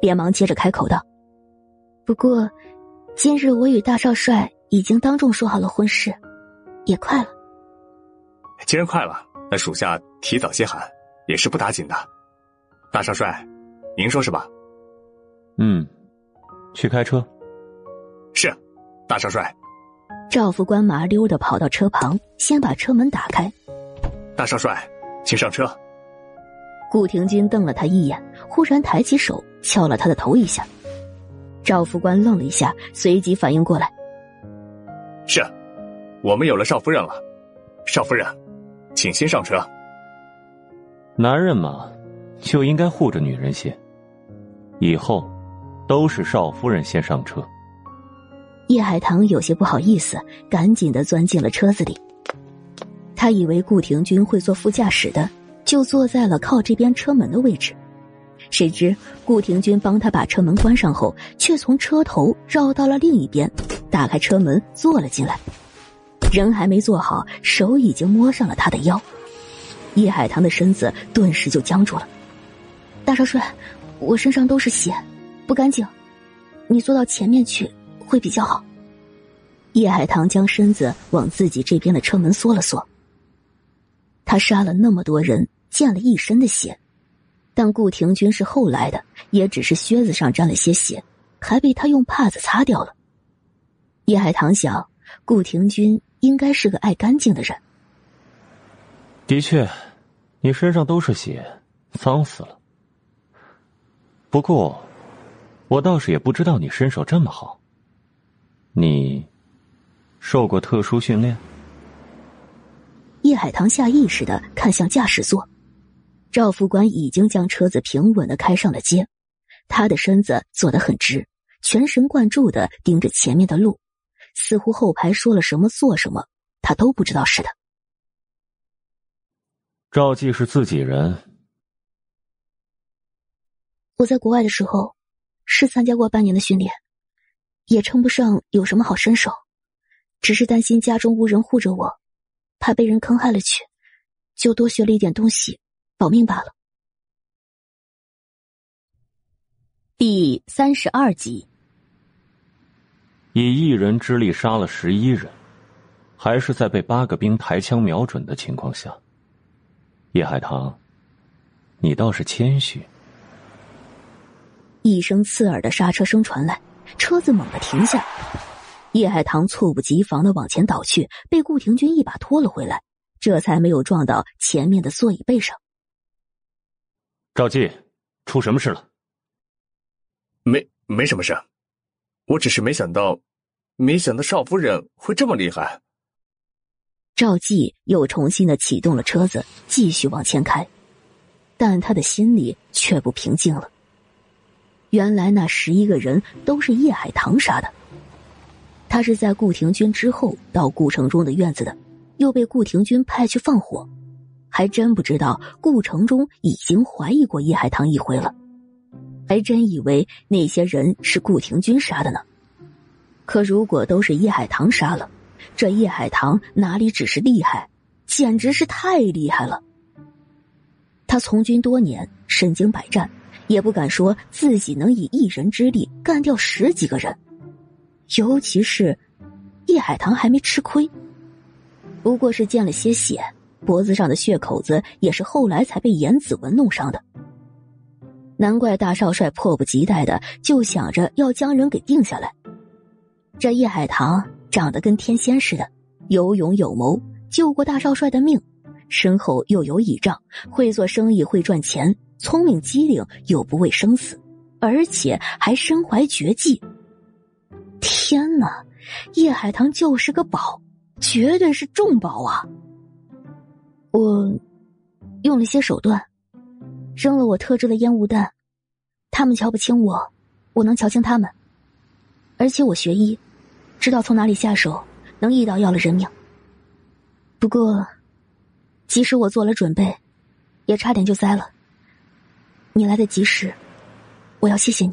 连忙接着开口道：“不过，今日我与大少帅已经当众说好了婚事，也快了。既然快了，那属下提早些喊也是不打紧的。大少帅。”您说是吧？嗯，去开车。是，大少帅。赵副官麻溜的跑到车旁，先把车门打开。大少帅，请上车。顾廷钧瞪了他一眼，忽然抬起手敲了他的头一下。赵副官愣了一下，随即反应过来：“是，我们有了少夫人了。少夫人，请先上车。男人嘛，就应该护着女人些。以后，都是少夫人先上车。”叶海棠有些不好意思，赶紧的钻进了车子里。他以为顾廷钧会坐副驾驶的，就坐在了靠这边车门的位置。谁知顾廷钧帮他把车门关上后，却从车头绕到了另一边，打开车门坐了进来。人还没坐好，手已经摸上了他的腰。叶海棠的身子顿时就僵住了。大少帅，我身上都是血，不干净，你坐到前面去。会比较好。叶海棠将身子往自己这边的车门缩了缩。他杀了那么多人，溅了一身的血，但顾廷钧是后来的，也只是靴子上沾了些血，还被他用帕子擦掉了。叶海棠想，顾廷钧应该是个爱干净的人。的确，你身上都是血，脏死了。不过，我倒是也不知道你身手这么好。你受过特殊训练？叶海棠下意识的看向驾驶座，赵副官已经将车子平稳的开上了街，他的身子坐得很直，全神贯注的盯着前面的路，似乎后排说了什么、做什么，他都不知道似的。赵记是自己人，我在国外的时候是参加过半年的训练。也称不上有什么好身手，只是担心家中无人护着我，怕被人坑害了去，就多学了一点东西，保命罢了。第三十二集，以一人之力杀了十一人，还是在被八个兵抬枪瞄准的情况下。叶海棠，你倒是谦虚。一声刺耳的刹车声传来。车子猛地停下，叶海棠猝不及防的往前倒去，被顾廷钧一把拖了回来，这才没有撞到前面的座椅背上。赵继，出什么事了？没，没什么事，我只是没想到，没想到少夫人会这么厉害。赵继又重新的启动了车子，继续往前开，但他的心里却不平静了。原来那十一个人都是叶海棠杀的。他是在顾廷钧之后到顾城中的院子的，又被顾廷钧派去放火，还真不知道顾城中已经怀疑过叶海棠一回了，还真以为那些人是顾廷钧杀的呢。可如果都是叶海棠杀了，这叶海棠哪里只是厉害，简直是太厉害了。他从军多年，身经百战。也不敢说自己能以一人之力干掉十几个人，尤其是叶海棠还没吃亏，不过是见了些血，脖子上的血口子也是后来才被严子文弄伤的。难怪大少帅迫不及待的就想着要将人给定下来。这叶海棠长得跟天仙似的，有勇有谋，救过大少帅的命，身后又有倚仗，会做生意，会赚钱。聪明机灵又不畏生死，而且还身怀绝技。天哪，叶海棠就是个宝，绝对是重宝啊！我用了些手段，扔了我特制的烟雾弹，他们瞧不清我，我能瞧清他们。而且我学医，知道从哪里下手，能一刀要了人命。不过，即使我做了准备，也差点就栽了。你来得及时，我要谢谢你。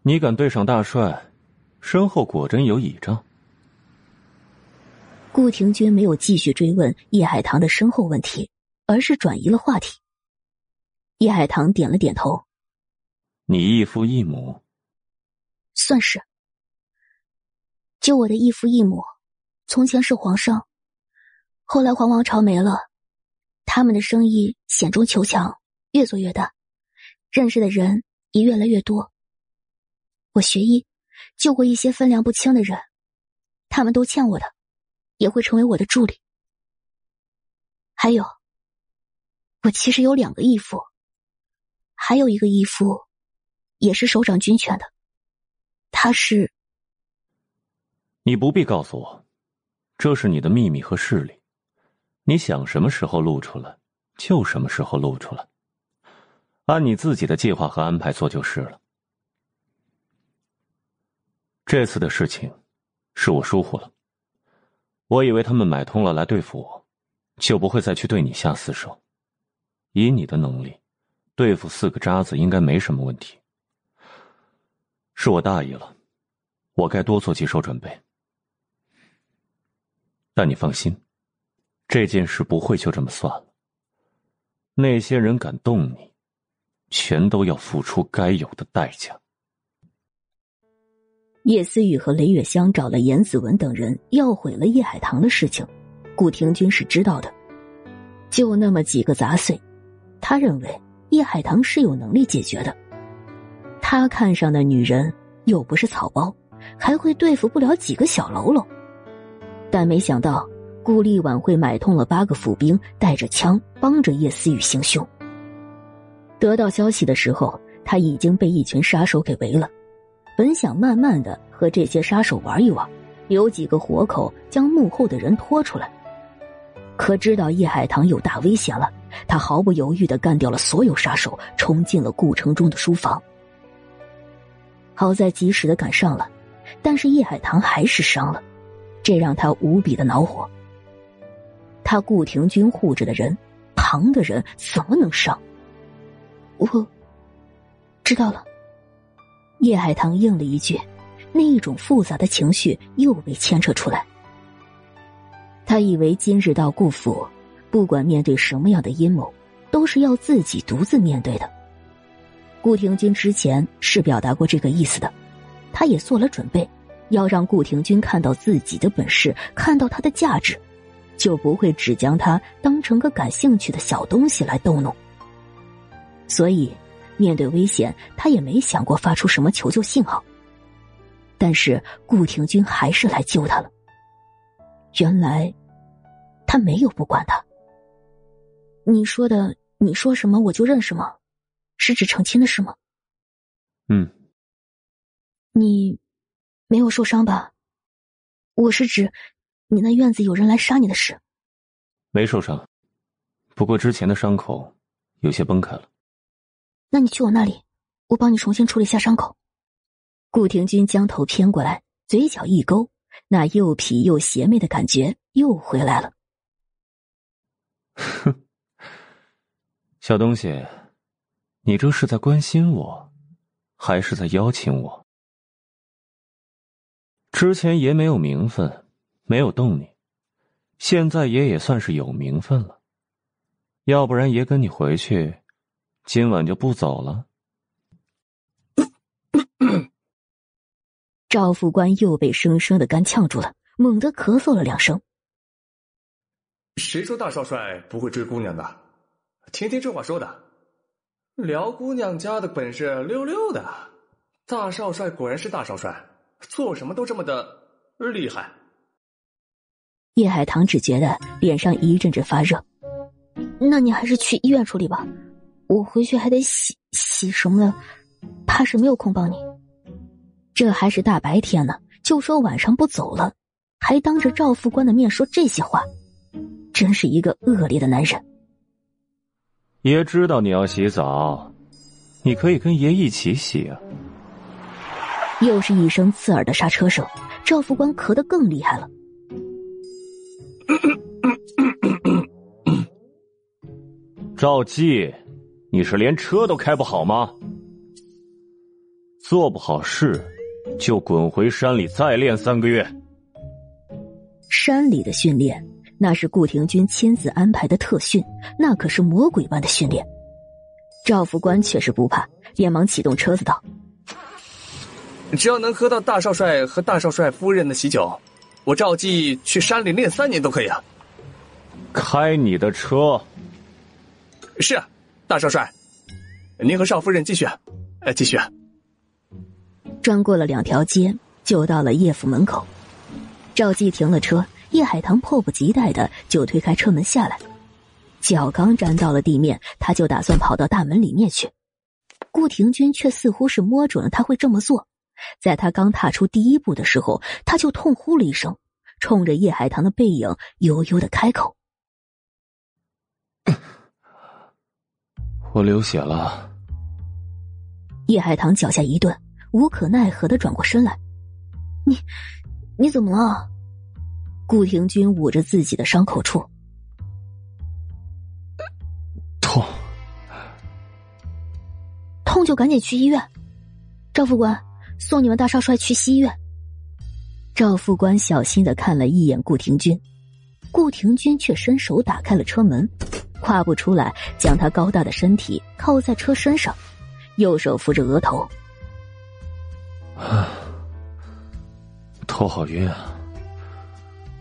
你敢对上大帅，身后果真有倚仗。顾廷钧没有继续追问叶海棠的身后问题，而是转移了话题。叶海棠点了点头：“你异父异母，算是。就我的异父异母，从前是皇上，后来皇王朝没了，他们的生意险中求强。”越做越大，认识的人也越来越多。我学医，救过一些分量不轻的人，他们都欠我的，也会成为我的助理。还有，我其实有两个义父，还有一个义父，也是手掌军权的，他是。你不必告诉我，这是你的秘密和势力，你想什么时候露出来，就什么时候露出来，按你自己的计划和安排做就是了。这次的事情，是我疏忽了，我以为他们买通了来对付我。就不会再去对你下死手。以你的能力，对付四个渣子应该没什么问题。是我大意了，我该多做几手准备。但你放心，这件事不会就这么算了。那些人敢动你，全都要付出该有的代价。叶思雨和雷月香找了严子文等人，要毁了叶海棠的事情。顾廷钧是知道的，就那么几个杂碎，他认为叶海棠是有能力解决的。他看上的女人又不是草包，还会对付不了几个小喽啰。但没想到顾立晚会买通了八个府兵，带着枪帮着叶思雨行凶。得到消息的时候，他已经被一群杀手给围了。本想慢慢的和这些杀手玩一玩，留几个活口将幕后的人拖出来。可知道叶海棠有大危险了，他毫不犹豫的干掉了所有杀手，冲进了顾城中的书房。好在及时的赶上了，但是叶海棠还是伤了，这让他无比的恼火。他顾廷钧护着的人，旁的人怎么能伤？我知道了。叶海棠应了一句，那一种复杂的情绪又被牵扯出来。他以为今日到顾府，不管面对什么样的阴谋，都是要自己独自面对的。顾廷钧之前是表达过这个意思的，他也做了准备，要让顾廷钧看到自己的本事，看到他的价值，就不会只将他当成个感兴趣的小东西来逗弄。所以，面对危险，他也没想过发出什么求救信号。但是顾廷钧还是来救他了。原来。他没有不管他。你说的，你说什么我就认什么，是指成亲的事吗？嗯。你没有受伤吧？我是指你那院子有人来杀你的事。没受伤，不过之前的伤口有些崩开了。那你去我那里，我帮你重新处理一下伤口。顾廷钧将头偏过来，嘴角一勾，那又痞又邪魅的感觉又回来了。哼，小东西，你这是在关心我，还是在邀请我？之前爷没有名分，没有动你，现在爷也算是有名分了，要不然爷跟你回去，今晚就不走了。赵副官又被生生的干呛住了，猛地咳嗽了两声。谁说大少帅不会追姑娘的？听听这话说的，聊姑娘家的本事溜溜的。大少帅果然是大少帅，做什么都这么的厉害。叶海棠只觉得脸上一阵阵发热，那你还是去医院处理吧，我回去还得洗洗什么的，怕是没有空帮你。这还是大白天呢，就说晚上不走了，还当着赵副官的面说这些话。真是一个恶劣的男人。爷知道你要洗澡，你可以跟爷一起洗啊。又是一声刺耳的刹车声，赵副官咳得更厉害了。赵记，你是连车都开不好吗？做不好事，就滚回山里再练三个月。山里的训练。那是顾廷钧亲自安排的特训，那可是魔鬼般的训练。赵副官却是不怕，连忙启动车子道：“只要能喝到大少帅和大少帅夫人的喜酒，我赵记去山里练三年都可以啊。”开你的车。是，大少帅，您和少夫人继续，呃，继续。转过了两条街，就到了叶府门口。赵记停了车，叶海棠迫不及待的就推开车门下来，脚刚沾到了地面，他就打算跑到大门里面去。顾廷钧却似乎是摸准了他会这么做，在他刚踏出第一步的时候，他就痛呼了一声，冲着叶海棠的背影悠悠的开口：“我流血了。”叶海棠脚下一顿，无可奈何的转过身来：“你，你怎么了？”顾廷钧捂着自己的伤口处，痛。痛就赶紧去医院，赵副官，送你们大少帅去西院。赵副官小心的看了一眼顾廷钧，顾廷钧却伸手打开了车门，跨步出来，将他高大的身体靠在车身上，右手扶着额头。啊，头好晕啊！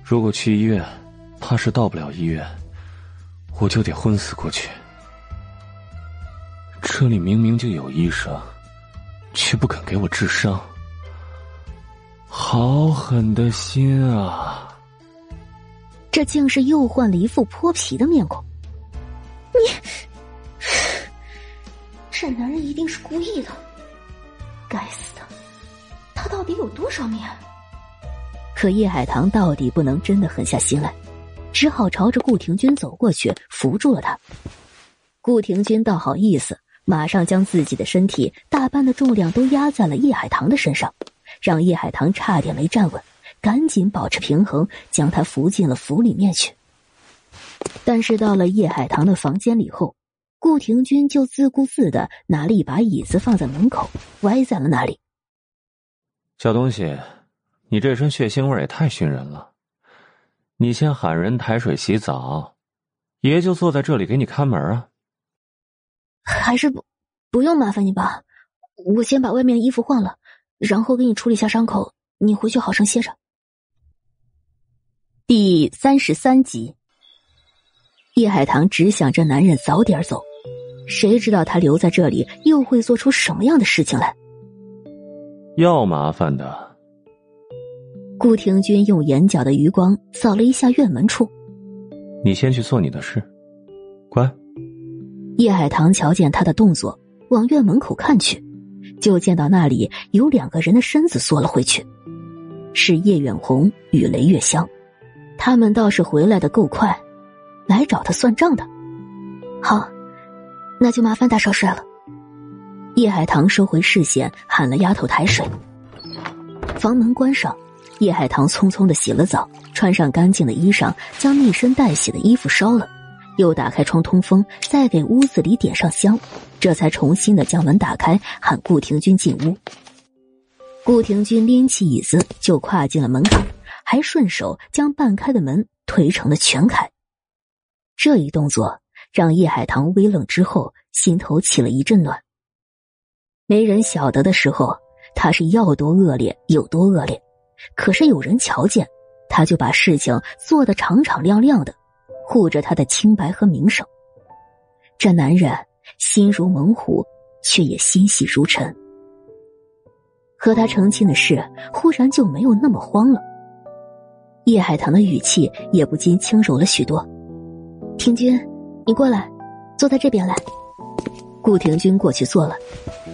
如果去医院，怕是到不了医院，我就得昏死过去。这里明明就有医生，却不肯给我治伤，好狠的心啊！这竟是又换了一副泼皮的面孔。你，这男人一定是故意的！该死的，他到底有多少面？可叶海棠到底不能真的狠下心来，只好朝着顾廷钧走过去，扶住了他。顾廷钧倒好意思。马上将自己的身体大半的重量都压在了叶海棠的身上，让叶海棠差点没站稳，赶紧保持平衡，将他扶进了府里面去。但是到了叶海棠的房间里后，顾廷钧就自顾自的拿了一把椅子放在门口，歪在了那里。小东西，你这身血腥味也太熏人了！你先喊人抬水洗澡，爷就坐在这里给你看门啊。还是不不用麻烦你吧，我先把外面的衣服换了，然后给你处理下伤口，你回去好生歇着。第三十三集，叶海棠只想这男人早点走，谁知道他留在这里又会做出什么样的事情来？要麻烦的。顾廷钧用眼角的余光扫了一下院门处，你先去做你的事，乖。叶海棠瞧见他的动作，往院门口看去，就见到那里有两个人的身子缩了回去，是叶远红与雷月香，他们倒是回来的够快，来找他算账的。好，那就麻烦大少帅了。叶海棠收回视线，喊了丫头抬水。房门关上，叶海棠匆匆的洗了澡，穿上干净的衣裳，将一身带洗的衣服烧了。又打开窗通风，再给屋子里点上香，这才重新的将门打开，喊顾廷钧进屋。顾廷钧拎起椅子就跨进了门槛，还顺手将半开的门推成了全开。这一动作让叶海棠微愣之后，心头起了一阵暖。没人晓得的时候，他是要多恶劣有多恶劣，可是有人瞧见，他就把事情做得敞敞亮亮的。护着他的清白和名声，这男人心如猛虎，却也心细如尘。和他成亲的事，忽然就没有那么慌了。叶海棠的语气也不禁轻柔了许多。廷君，你过来，坐在这边来。顾廷君过去坐了，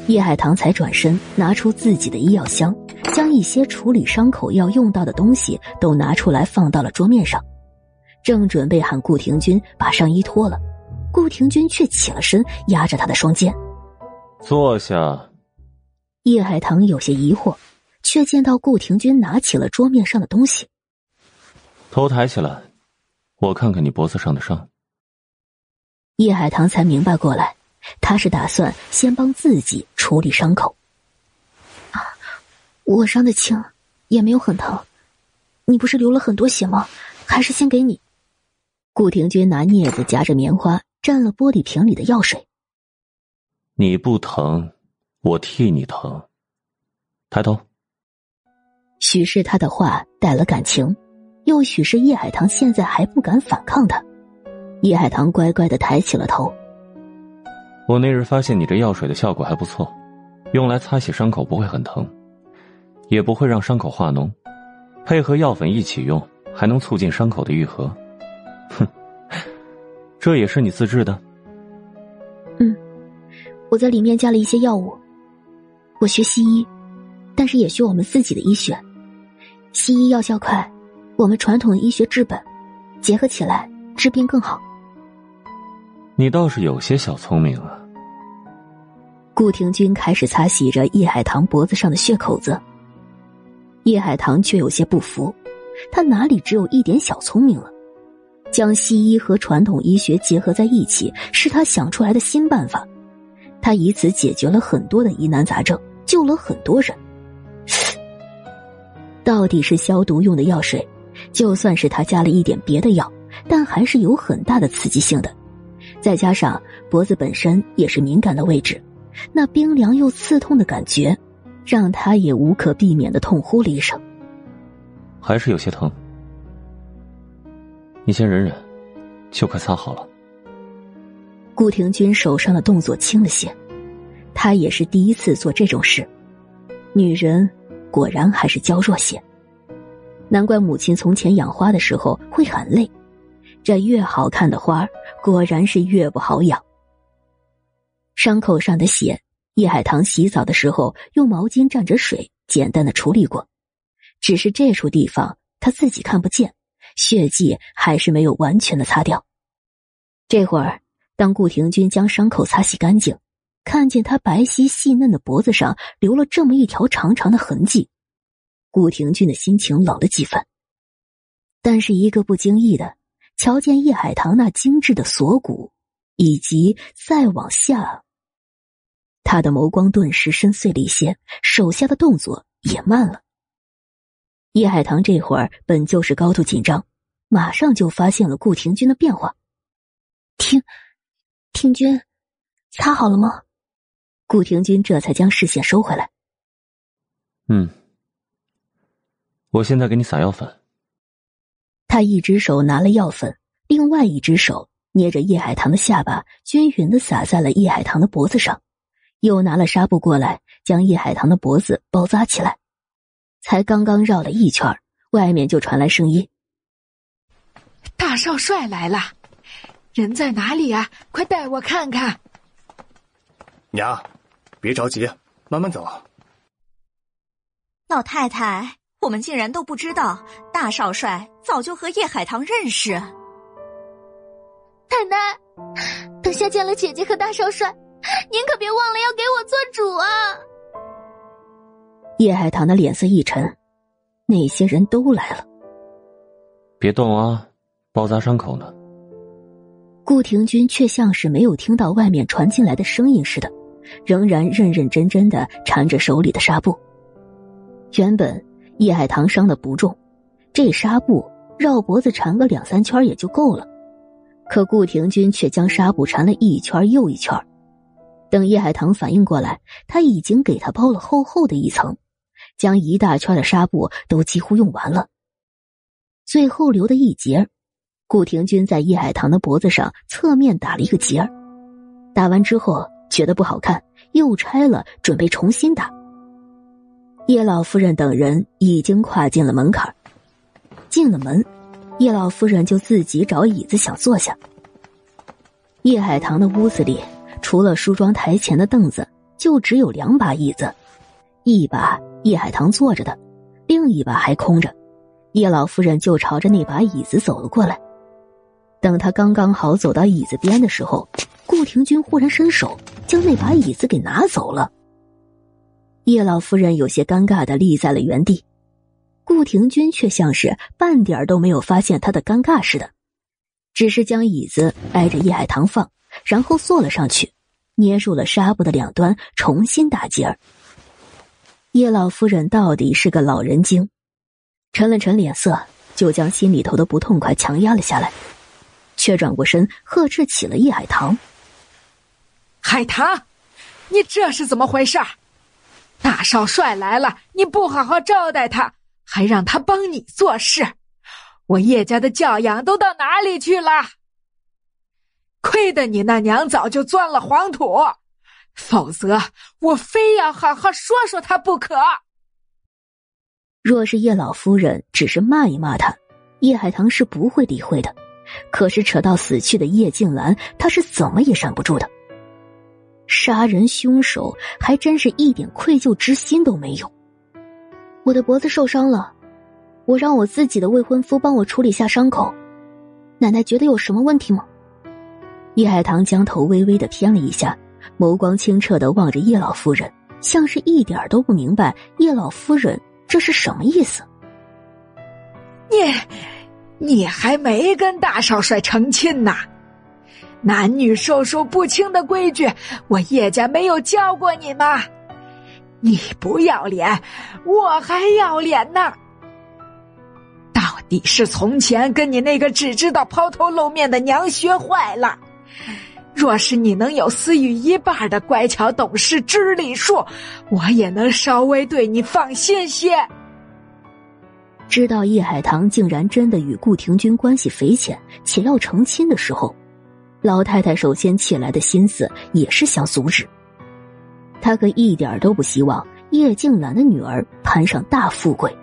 叶海棠才转身拿出自己的医药箱，将一些处理伤口要用到的东西都拿出来放到了桌面上。正准备喊顾廷钧把上衣脱了，顾廷钧却起了身，压着他的双肩。坐下。叶海棠有些疑惑，却见到顾廷钧拿起了桌面上的东西。头抬起来，我看看你脖子上的伤。叶海棠才明白过来，他是打算先帮自己处理伤口。啊，我伤的轻，也没有很疼。你不是流了很多血吗？还是先给你。顾廷钧拿镊子夹着棉花，蘸了玻璃瓶里的药水。你不疼，我替你疼。抬头。许是他的话带了感情，又许是叶海棠现在还不敢反抗他。叶海棠乖乖的抬起了头。我那日发现你这药水的效果还不错，用来擦洗伤口不会很疼，也不会让伤口化脓，配合药粉一起用，还能促进伤口的愈合。哼，这也是你自制的？嗯，我在里面加了一些药物。我学西医，但是也学我们自己的医学。西医药效快，我们传统的医学治本，结合起来治病更好。你倒是有些小聪明啊。顾廷钧开始擦洗着叶海棠脖子上的血口子。叶海棠却有些不服，他哪里只有一点小聪明了？将西医和传统医学结合在一起，是他想出来的新办法。他以此解决了很多的疑难杂症，救了很多人。到底是消毒用的药水，就算是他加了一点别的药，但还是有很大的刺激性的。再加上脖子本身也是敏感的位置，那冰凉又刺痛的感觉。让他也无可避免的痛呼了一声，还是有些疼。你先忍忍，就快擦好了。顾廷钧手上的动作轻了些，他也是第一次做这种事。女人果然还是娇弱些，难怪母亲从前养花的时候会很累。这越好看的花，果然是越不好养。伤口上的血。叶海棠洗澡的时候用毛巾蘸着水简单的处理过，只是这处地方他自己看不见，血迹还是没有完全的擦掉。这会儿，当顾廷钧将伤口擦洗干净，看见他白皙细嫩的脖子上留了这么一条长长的痕迹，顾廷钧的心情冷了几分。但是一个不经意的，瞧见叶海棠那精致的锁骨，以及再往下。他的眸光顿时深邃了一些，手下的动作也慢了。叶海棠这会儿本就是高度紧张，马上就发现了顾廷钧的变化。听，廷钧，擦好了吗？顾廷钧这才将视线收回来。嗯，我现在给你撒药粉。他一只手拿了药粉，另外一只手捏着叶海棠的下巴，均匀的撒在了叶海棠的脖子上。又拿了纱布过来，将叶海棠的脖子包扎起来。才刚刚绕了一圈，外面就传来声音：“大少帅来了，人在哪里啊？快带我看看。”娘，别着急，慢慢走。老太太，我们竟然都不知道大少帅早就和叶海棠认识。奶奶，等下见了姐姐和大少帅。您可别忘了要给我做主啊！叶海棠的脸色一沉，那些人都来了。别动啊，包扎伤口呢。顾廷钧却像是没有听到外面传进来的声音似的，仍然认认真真的缠着手里的纱布。原本叶海棠伤的不重，这纱布绕脖子缠个两三圈也就够了，可顾廷钧却将纱布缠了一圈又一圈。等叶海棠反应过来，他已经给他包了厚厚的一层，将一大圈的纱布都几乎用完了。最后留的一截，顾廷钧在叶海棠的脖子上侧面打了一个结儿。打完之后觉得不好看，又拆了，准备重新打。叶老夫人等人已经跨进了门槛进了门，叶老夫人就自己找椅子想坐下。叶海棠的屋子里。除了梳妆台前的凳子，就只有两把椅子，一把叶海棠坐着的，另一把还空着。叶老夫人就朝着那把椅子走了过来。等他刚刚好走到椅子边的时候，顾廷钧忽然伸手将那把椅子给拿走了。叶老夫人有些尴尬的立在了原地，顾廷钧却像是半点都没有发现他的尴尬似的，只是将椅子挨着叶海棠放。然后坐了上去，捏住了纱布的两端，重新打结儿。叶老夫人到底是个老人精，沉了沉脸色，就将心里头的不痛快强压了下来，却转过身呵斥起了叶海棠：“海棠，你这是怎么回事？大少帅来了，你不好好招待他，还让他帮你做事，我叶家的教养都到哪里去了？”亏得你那娘早就钻了黄土，否则我非要好好说说他不可。若是叶老夫人只是骂一骂他，叶海棠是不会理会的。可是扯到死去的叶静兰，他是怎么也闪不住的。杀人凶手还真是一点愧疚之心都没有。我的脖子受伤了，我让我自己的未婚夫帮我处理下伤口。奶奶觉得有什么问题吗？叶海棠将头微微的偏了一下，眸光清澈的望着叶老夫人，像是一点都不明白叶老夫人这是什么意思。你，你还没跟大少帅成亲呢？男女授受不亲的规矩，我叶家没有教过你吗？你不要脸，我还要脸呢！到底是从前跟你那个只知道抛头露面的娘学坏了。若是你能有思雨一半的乖巧懂事、知礼数，我也能稍微对你放心些。知道叶海棠竟然真的与顾廷钧关系匪浅，且要成亲的时候。老太太首先起来的心思也是想阻止。她可一点都不希望叶静兰的女儿攀上大富贵。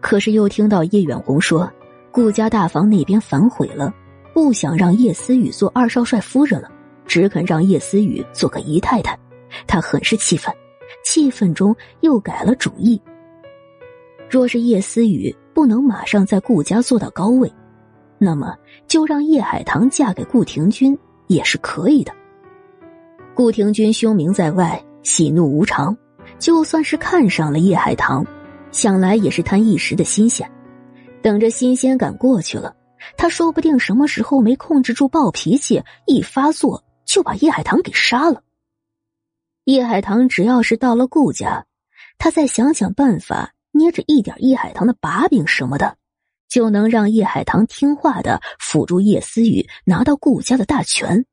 可是又听到叶远红说，顾家大房那边反悔了，不想让叶思雨做二少帅夫人了，只肯让叶思雨做个姨太太。她很是气愤，气愤中又改了主意。若是叶思雨不能马上在顾家做到高位。那么，就让叶海棠嫁给顾廷钧也是可以的。顾廷钧凶名在外，喜怒无常，就算是看上了叶海棠，想来也是贪一时的新鲜。等着新鲜感过去了，他说不定什么时候没控制住暴脾气，一发作就把叶海棠给杀了。叶海棠只要是到了顾家，他再想想办法，捏着一点叶海棠的把柄什么的。就能让叶海棠听话的辅助叶思雨拿到顾家的大权，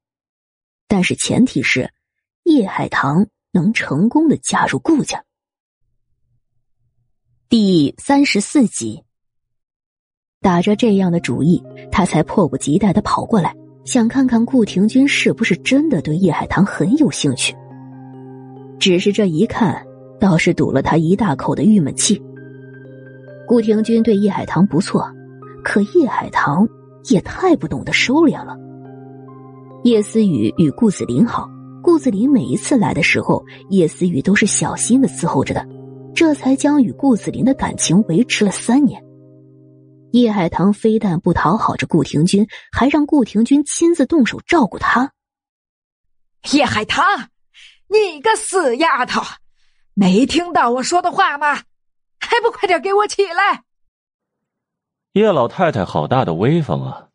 但是前提是叶海棠能成功的加入顾家。第三十四集，打着这样的主意，他才迫不及待的跑过来，想看看顾廷钧是不是真的对叶海棠很有兴趣。只是这一看，倒是堵了他一大口的郁闷气。顾廷钧对叶海棠不错，可叶海棠也太不懂得收敛了。叶思雨与顾子霖好，顾子霖每一次来的时候，叶思雨都是小心的伺候着的，这才将与顾子霖的感情维持了三年。叶海棠非但不讨好着顾廷钧，还让顾廷钧亲自动手照顾他。叶海棠，你个死丫头，没听到我说的话吗？还不快点给我起来！叶老太太好大的威风啊！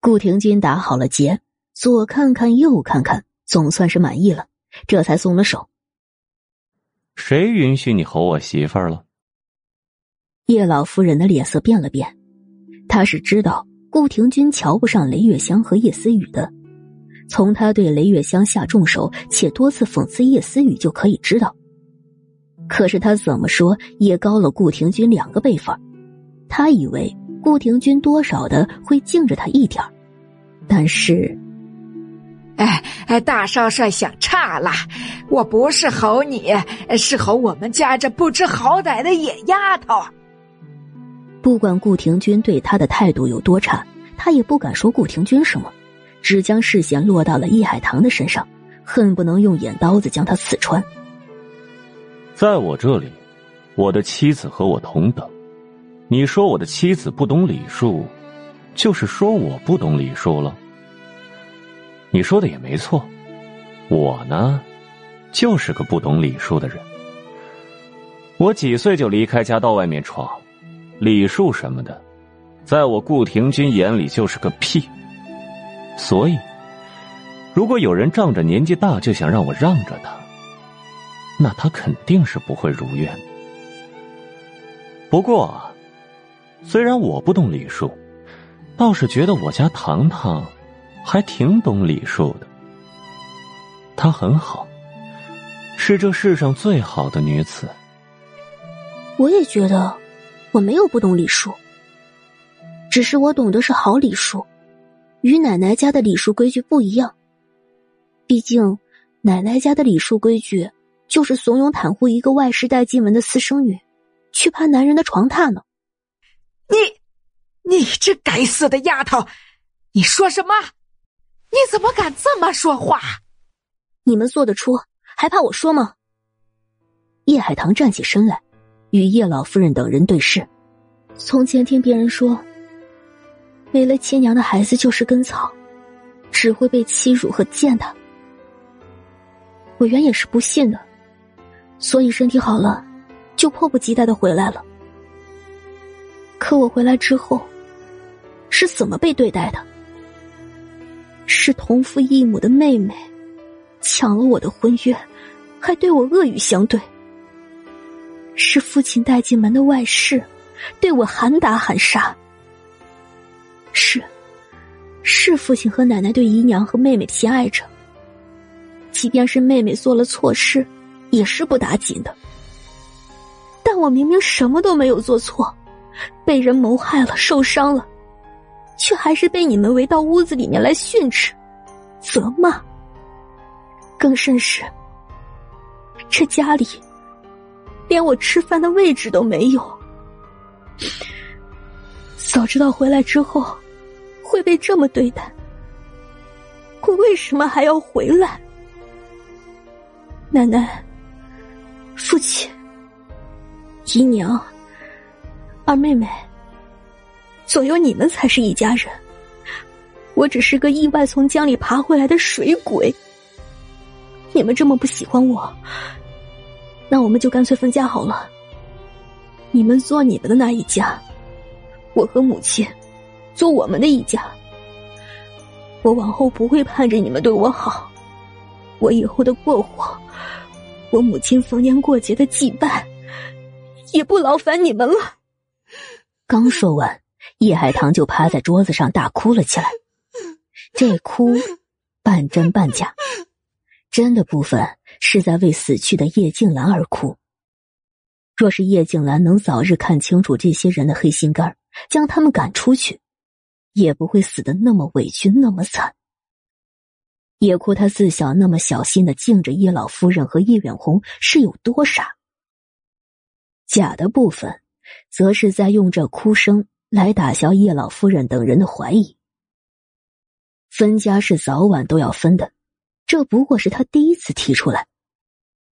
顾廷钧打好了结，左看看右看看，总算是满意了，这才松了手。谁允许你吼我媳妇儿了？叶老夫人的脸色变了变，她是知道顾廷君瞧不上雷月香和叶思雨的，从他对雷月香下重手且多次讽刺叶思雨就可以知道。可是他怎么说也高了顾廷钧两个辈分，他以为顾廷钧多少的会敬着他一点但是，哎哎，大少帅想差了，我不是吼你，是吼我们家这不知好歹的野丫头。不管顾廷钧对他的态度有多差，他也不敢说顾廷钧什么，只将视线落到了易海棠的身上，恨不能用眼刀子将他刺穿。在我这里，我的妻子和我同等。你说我的妻子不懂礼数，就是说我不懂礼数了。你说的也没错，我呢，就是个不懂礼数的人。我几岁就离开家到外面闯，礼数什么的，在我顾廷钧眼里就是个屁。所以，如果有人仗着年纪大就想让我让着他。那他肯定是不会如愿。不过，虽然我不懂礼数，倒是觉得我家糖糖还挺懂礼数的。她很好，是这世上最好的女子。我也觉得，我没有不懂礼数，只是我懂的是好礼数，与奶奶家的礼数规矩不一样。毕竟，奶奶家的礼数规矩。就是怂恿袒护一个外室带进门的私生女，去爬男人的床榻呢。你，你这该死的丫头，你说什么？你怎么敢这么说话？你们做得出，还怕我说吗？叶海棠站起身来，与叶老夫人等人对视。从前听别人说，没了亲娘的孩子就是根草，只会被欺辱和践踏。我原也是不信的，所以身体好了，就迫不及待的回来了。可我回来之后，是怎么被对待的？是同父异母的妹妹抢了我的婚约，还对我恶语相对；是父亲带进门的外室，对我喊打喊杀；是，是父亲和奶奶对姨娘和妹妹偏爱着。即便是妹妹做了错事，也是不打紧的。但我明明什么都没有做错，被人谋害了，受伤了，却还是被你们围到屋子里面来训斥、责骂。更甚是，这家里连我吃饭的位置都没有。早知道回来之后会被这么对待，我为什么还要回来？奶奶、父亲、姨娘、二妹妹，总有你们才是一家人。我只是个意外从江里爬回来的水鬼。你们这么不喜欢我，那我们就干脆分家好了。你们做你们的那一家，我和母亲做我们的一家。我往后不会盼着你们对我好，我以后的过活。我母亲逢年过节的祭拜，也不劳烦你们了。刚说完，叶海棠就趴在桌子上大哭了起来。这哭半真半假，真的部分是在为死去的叶静兰而哭。若是叶静兰能早日看清楚这些人的黑心肝，将他们赶出去，也不会死的那么委屈，那么惨。叶哭，他自小那么小心的敬着叶老夫人和叶远红，是有多傻？假的部分，则是在用这哭声来打消叶老夫人等人的怀疑。分家是早晚都要分的，这不过是他第一次提出来，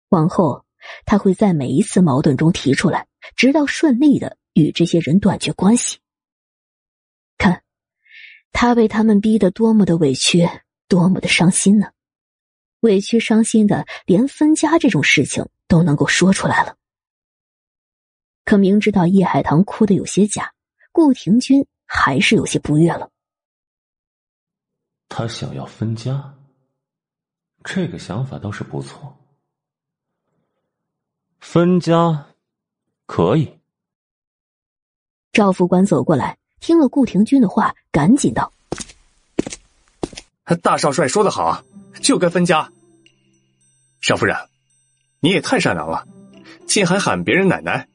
往后他会在每一次矛盾中提出来，直到顺利的与这些人断绝关系。看，他被他们逼得多么的委屈。多么的伤心呢！委屈伤心的，连分家这种事情都能够说出来了。可明知道叶海棠哭的有些假，顾廷君还是有些不悦了。他想要分家，这个想法倒是不错。分家可以。赵副官走过来，听了顾廷君的话，赶紧道。大少帅说的好，就该分家。少夫人，你也太善良了，竟还喊别人奶奶。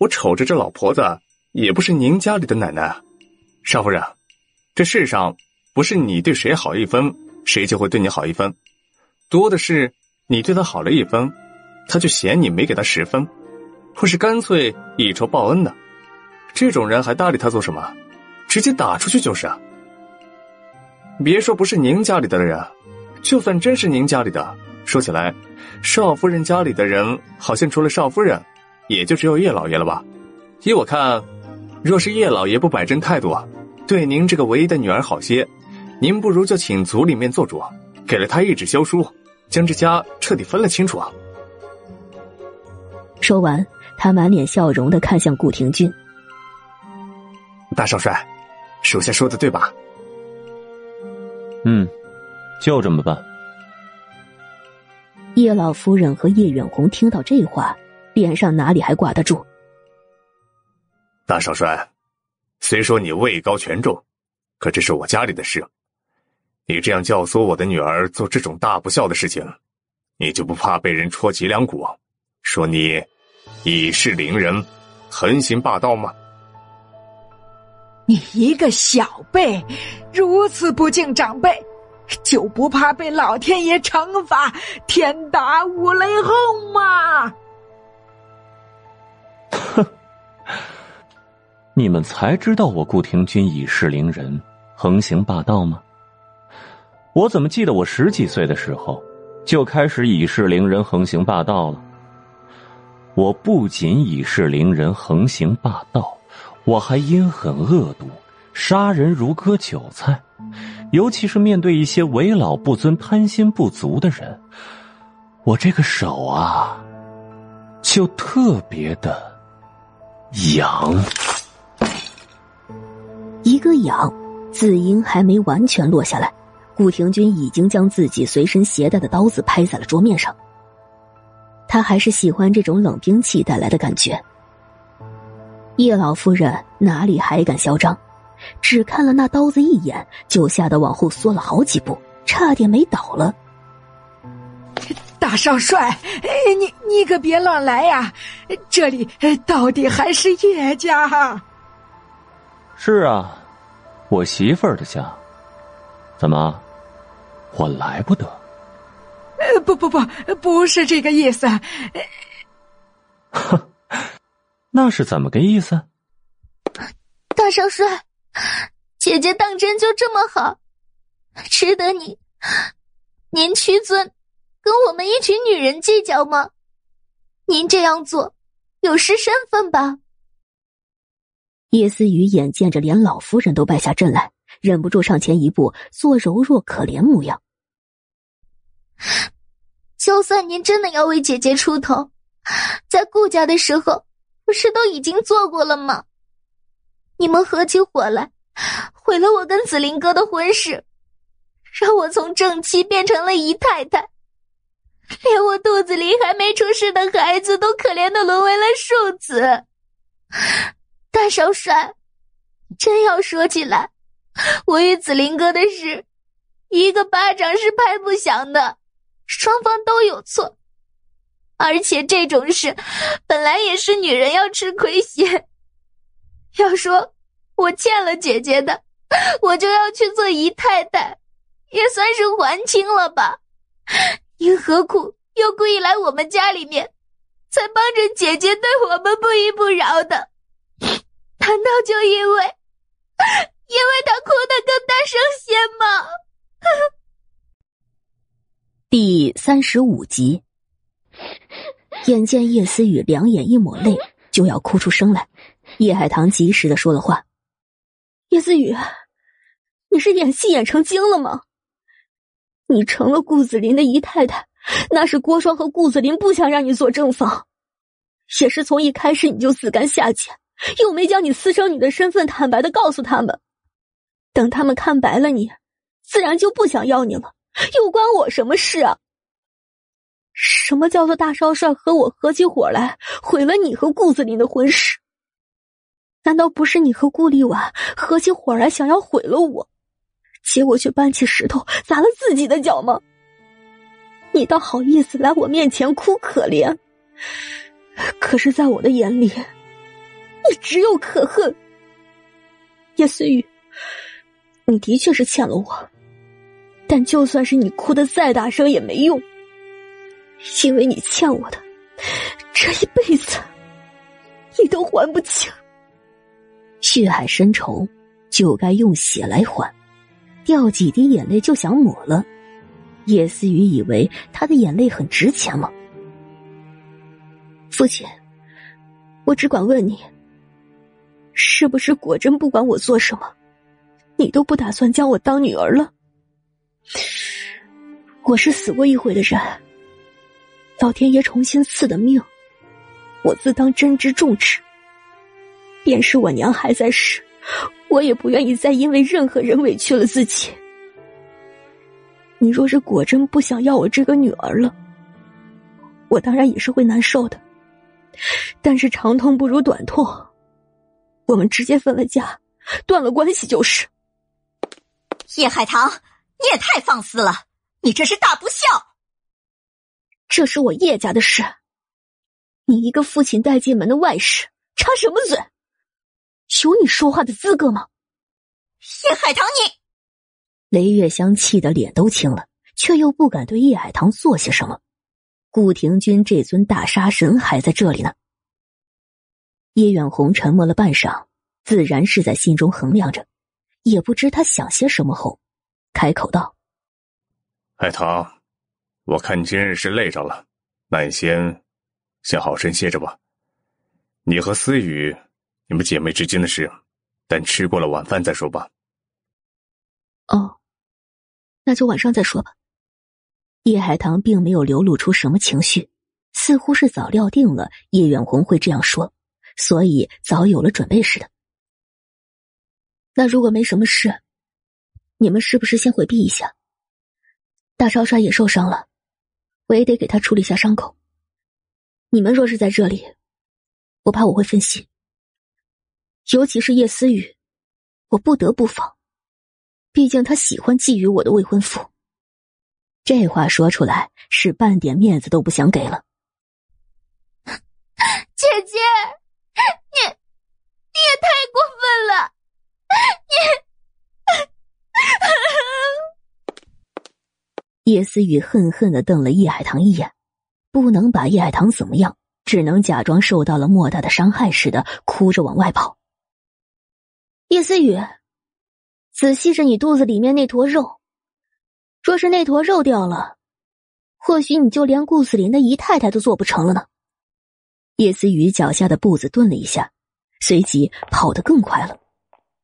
我瞅着这老婆子，也不是您家里的奶奶。少夫人，这世上不是你对谁好一分，谁就会对你好一分，多的是你对他好了一分，他就嫌你没给他十分，或是干脆以仇报恩的。这种人还搭理他做什么？直接打出去就是啊。别说不是您家里的人，就算真是您家里的，说起来，少夫人家里的人好像除了少夫人，也就只有叶老爷了吧？依我看，若是叶老爷不摆正态度，对您这个唯一的女儿好些，您不如就请族里面做主，给了他一纸休书，将这家彻底分了清楚啊！说完，他满脸笑容的看向顾廷俊，大少帅，属下说的对吧？嗯，就这么办。叶老夫人和叶远红听到这话，脸上哪里还挂得住？大少帅，虽说你位高权重，可这是我家里的事。你这样教唆我的女儿做这种大不孝的事情，你就不怕被人戳脊梁骨，说你以势凌人、横行霸道吗？你一个小辈，如此不敬长辈，就不怕被老天爷惩罚，天打五雷轰吗？哼，你们才知道我顾廷钧以势凌人，横行霸道吗？我怎么记得我十几岁的时候就开始以势凌人、横行霸道了？我不仅以势凌人、横行霸道，我还阴狠恶毒，杀人如割韭菜。尤其是面对一些为老不尊、贪心不足的人，我这个手啊，就特别的痒。一个痒，字音还没完全落下来，顾廷钧已经将自己随身携带的刀子拍在了桌面上。他还是喜欢这种冷兵器带来的感觉。叶老夫人哪里还敢嚣张？只看了那刀子一眼，就吓得往后缩了好几步，差点没倒了。大少帅，你你可别乱来呀！这里到底还是叶家。是啊，我媳妇儿的家。怎么，我来不得？不不不，不是这个意思。哼，那是怎么个意思？大少帅。姐姐当真就这么好，值得你您屈尊跟我们一群女人计较吗？您这样做有失身份吧？叶思雨眼见着连老夫人都败下阵来，忍不住上前一步，做柔弱可怜模样。就算您真的要为姐姐出头，在顾家的时候不是都已经做过了吗？你们合起伙来，毁了我跟紫菱哥的婚事，让我从正妻变成了姨太太，连我肚子里还没出世的孩子都可怜的沦为了庶子。大少帅，真要说起来，我与紫菱哥的事，一个巴掌是拍不响的，双方都有错。而且这种事，本来也是女人要吃亏些。要说我欠了姐姐的，我就要去做姨太太，也算是还清了吧。您何苦又故意来我们家里面，才帮着姐姐对我们不依不饶的？难道就因为因为他哭得更大声些吗？第三十五集，眼见叶思雨两眼一抹泪，就要哭出声来。叶海棠及时的说了话：“叶思雨，你是演戏演成精了吗？你成了顾子林的姨太太，那是郭双和顾子林不想让你做正房，也是从一开始你就自甘下贱，又没将你私生女的身份坦白的告诉他们。等他们看白了你，自然就不想要你了，又关我什么事啊？什么叫做大少帅和我合起伙来毁了你和顾子林的婚事？”难道不是你和顾立婉合起伙来想要毁了我，结果却搬起石头砸了自己的脚吗？你倒好意思来我面前哭可怜，可是，在我的眼里，你只有可恨。叶思雨，你的确是欠了我，但就算是你哭的再大声也没用，因为你欠我的，这一辈子你都还不清。血海深仇，就该用血来还。掉几滴眼泪就想抹了，叶思雨以为他的眼泪很值钱吗？父亲，我只管问你，是不是果真不管我做什么，你都不打算将我当女儿了？我是死过一回的人，老天爷重新赐的命，我自当珍之重之。便是我娘还在世，我也不愿意再因为任何人委屈了自己。你若是果真不想要我这个女儿了，我当然也是会难受的。但是长痛不如短痛，我们直接分了家，断了关系就是。叶海棠，你也太放肆了！你这是大不孝。这是我叶家的事，你一个父亲带进门的外室，插什么嘴？有你说话的资格吗？叶海棠，你雷月香气得脸都青了，却又不敢对叶海棠做些什么。顾廷钧这尊大杀神还在这里呢。叶远红沉默了半晌，自然是在心中衡量着，也不知他想些什么后，开口道：“海棠，我看你今日是累着了，那你先先好生歇着吧。你和思雨，你们姐妹之间的事，等吃过了晚饭再说吧。”哦，那就晚上再说吧。叶海棠并没有流露出什么情绪，似乎是早料定了叶远红会这样说，所以早有了准备似的。那如果没什么事，你们是不是先回避一下？大少帅也受伤了，我也得给他处理下伤口。你们若是在这里，我怕我会分心，尤其是叶思雨，我不得不防。毕竟他喜欢觊觎我的未婚夫，这话说出来是半点面子都不想给了。姐姐，你你也太过分了！你叶思雨恨恨的瞪了叶海棠一眼，不能把叶海棠怎么样，只能假装受到了莫大的伤害似的，哭着往外跑。叶思雨。仔细着你肚子里面那坨肉，若是那坨肉掉了，或许你就连顾子林的姨太太都做不成了呢。叶思雨脚下的步子顿了一下，随即跑得更快了。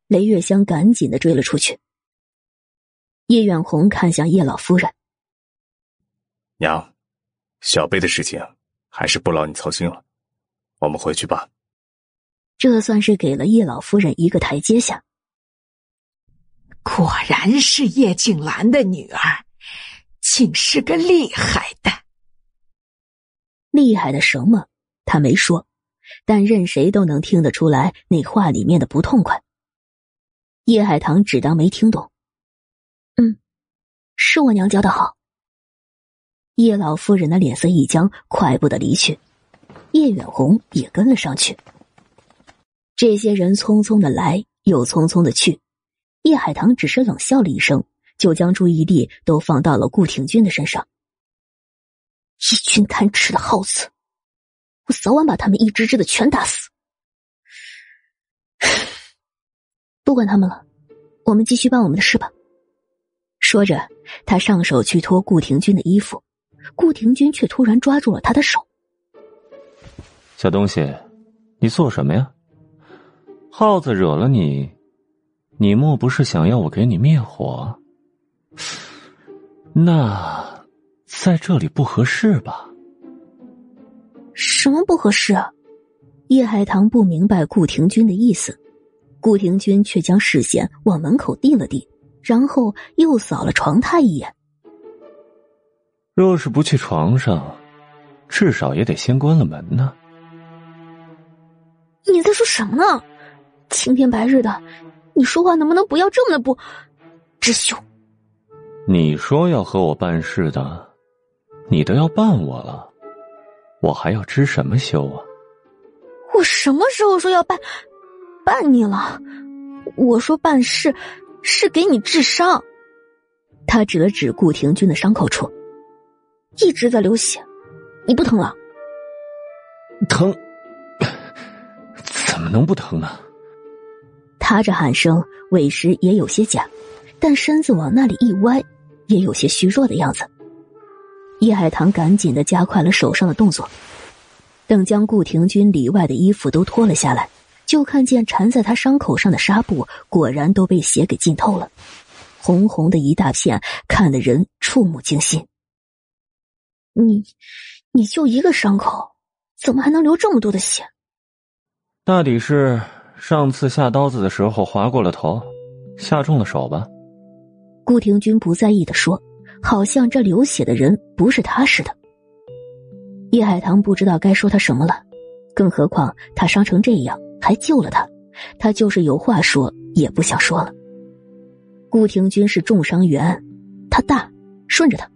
雷月香赶紧的追了出去。叶远红看向叶老夫人：“娘，小贝的事情还是不劳你操心了，我们回去吧。”这算是给了叶老夫人一个台阶下。果然是叶静兰的女儿，竟是个厉害的。厉害的什么？他没说，但任谁都能听得出来那话里面的不痛快。叶海棠只当没听懂。嗯，是我娘教的好。叶老夫人的脸色一僵，快步的离去。叶远红也跟了上去。这些人匆匆的来，又匆匆的去。叶海棠只是冷笑了一声，就将注意力都放到了顾廷君的身上。一群贪吃的耗子，我早晚把他们一只只的全打死。不管他们了，我们继续办我们的事吧。说着，他上手去脱顾廷君的衣服，顾廷君却突然抓住了他的手。小东西，你做什么呀？耗子惹了你？你莫不是想要我给你灭火？那在这里不合适吧？什么不合适？叶海棠不明白顾廷君的意思，顾廷君却将视线往门口递了递，然后又扫了床榻一眼。若是不去床上，至少也得先关了门呢。你在说什么呢？青天白日的！你说话能不能不要这么的不知羞？你说要和我办事的，你都要办我了，我还要知什么羞啊？我什么时候说要办办你了？我说办事是给你治伤。他指了指顾廷君的伤口处，一直在流血，你不疼了？疼？怎么能不疼呢？他这喊声委实也有些假，但身子往那里一歪，也有些虚弱的样子。叶海棠赶紧的加快了手上的动作，等将顾廷君里外的衣服都脱了下来，就看见缠在他伤口上的纱布果然都被血给浸透了，红红的一大片，看得人触目惊心。你，你就一个伤口，怎么还能流这么多的血？大抵是。上次下刀子的时候划过了头，下重了手吧？顾廷君不在意的说，好像这流血的人不是他似的。叶海棠不知道该说他什么了，更何况他伤成这样还救了他，他就是有话说也不想说了。顾廷君是重伤员，他大，顺着他。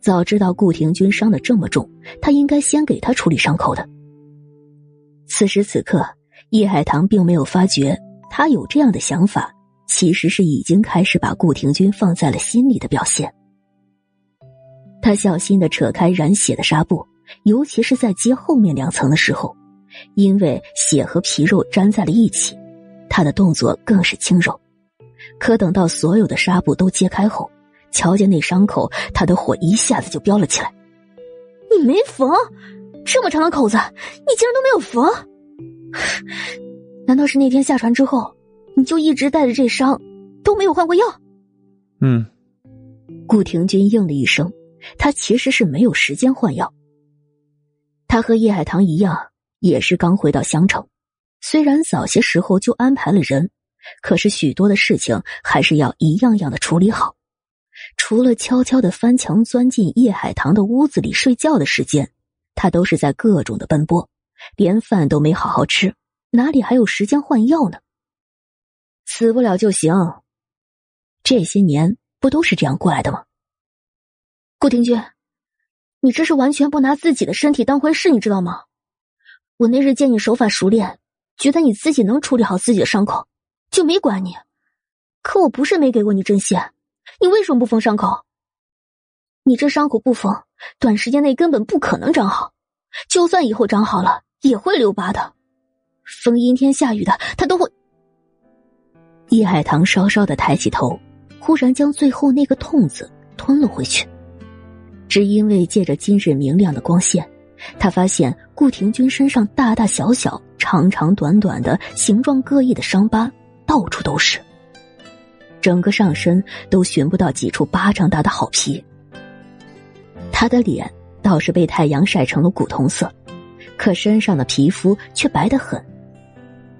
早知道顾廷君伤的这么重，他应该先给他处理伤口的。此时此刻。叶海棠并没有发觉，他有这样的想法，其实是已经开始把顾廷君放在了心里的表现。他小心的扯开染血的纱布，尤其是在接后面两层的时候，因为血和皮肉粘在了一起，他的动作更是轻柔。可等到所有的纱布都揭开后，瞧见那伤口，他的火一下子就飙了起来。你没缝，这么长的口子，你竟然都没有缝？难道是那天下船之后，你就一直带着这伤，都没有换过药？嗯。顾廷钧应了一声，他其实是没有时间换药。他和叶海棠一样，也是刚回到襄城，虽然早些时候就安排了人，可是许多的事情还是要一样样的处理好。除了悄悄的翻墙钻进叶海棠的屋子里睡觉的时间，他都是在各种的奔波，连饭都没好好吃，哪里还有时间换药呢？死不了就行，这些年不都是这样过来的吗？顾廷钧。你这是完全不拿自己的身体当回事，你知道吗？我那日见你手法熟练，觉得你自己能处理好自己的伤口，就没管你。可我不是没给过你针线，你为什么不缝伤口？你这伤口不缝，短时间内根本不可能长好，就算以后长好了，也会留疤的。风阴天下雨的，他都会。叶海棠稍稍的抬起头，忽然将最后那个“痛”字吞了回去。只因为借着今日明亮的光线，他发现顾廷钧身上大大小小、长长短短的、形状各异的伤疤到处都是，整个上身都寻不到几处巴掌大的好皮。他的脸倒是被太阳晒成了古铜色，可身上的皮肤却白得很。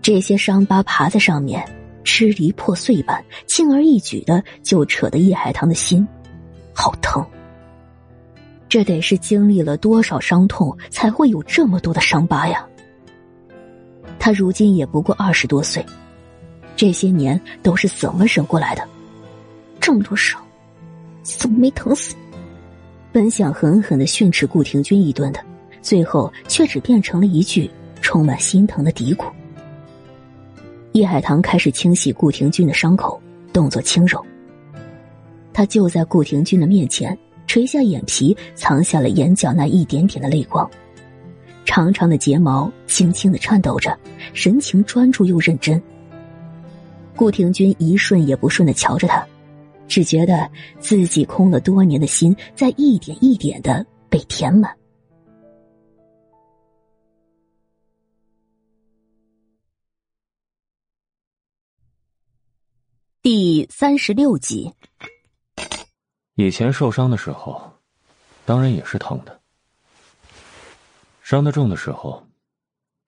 这些伤疤爬在上面，支离破碎般，轻而易举的就扯得叶海棠的心好疼。这得是经历了多少伤痛，才会有这么多的伤疤呀？他如今也不过二十多岁，这些年都是怎么忍过来的？这么多伤，怎么没疼死？本想狠狠的训斥顾廷钧一顿的，最后却只变成了一句充满心疼的嘀咕。叶海棠开始清洗顾廷钧的伤口，动作轻柔。他就在顾廷钧的面前。垂下眼皮，藏下了眼角那一点点的泪光，长长的睫毛轻轻的颤抖着，神情专注又认真。顾廷钧一瞬也不顺的瞧着他，只觉得自己空了多年的心在一点一点的被填满。第三十六集。以前受伤的时候，当然也是疼的。伤得重的时候，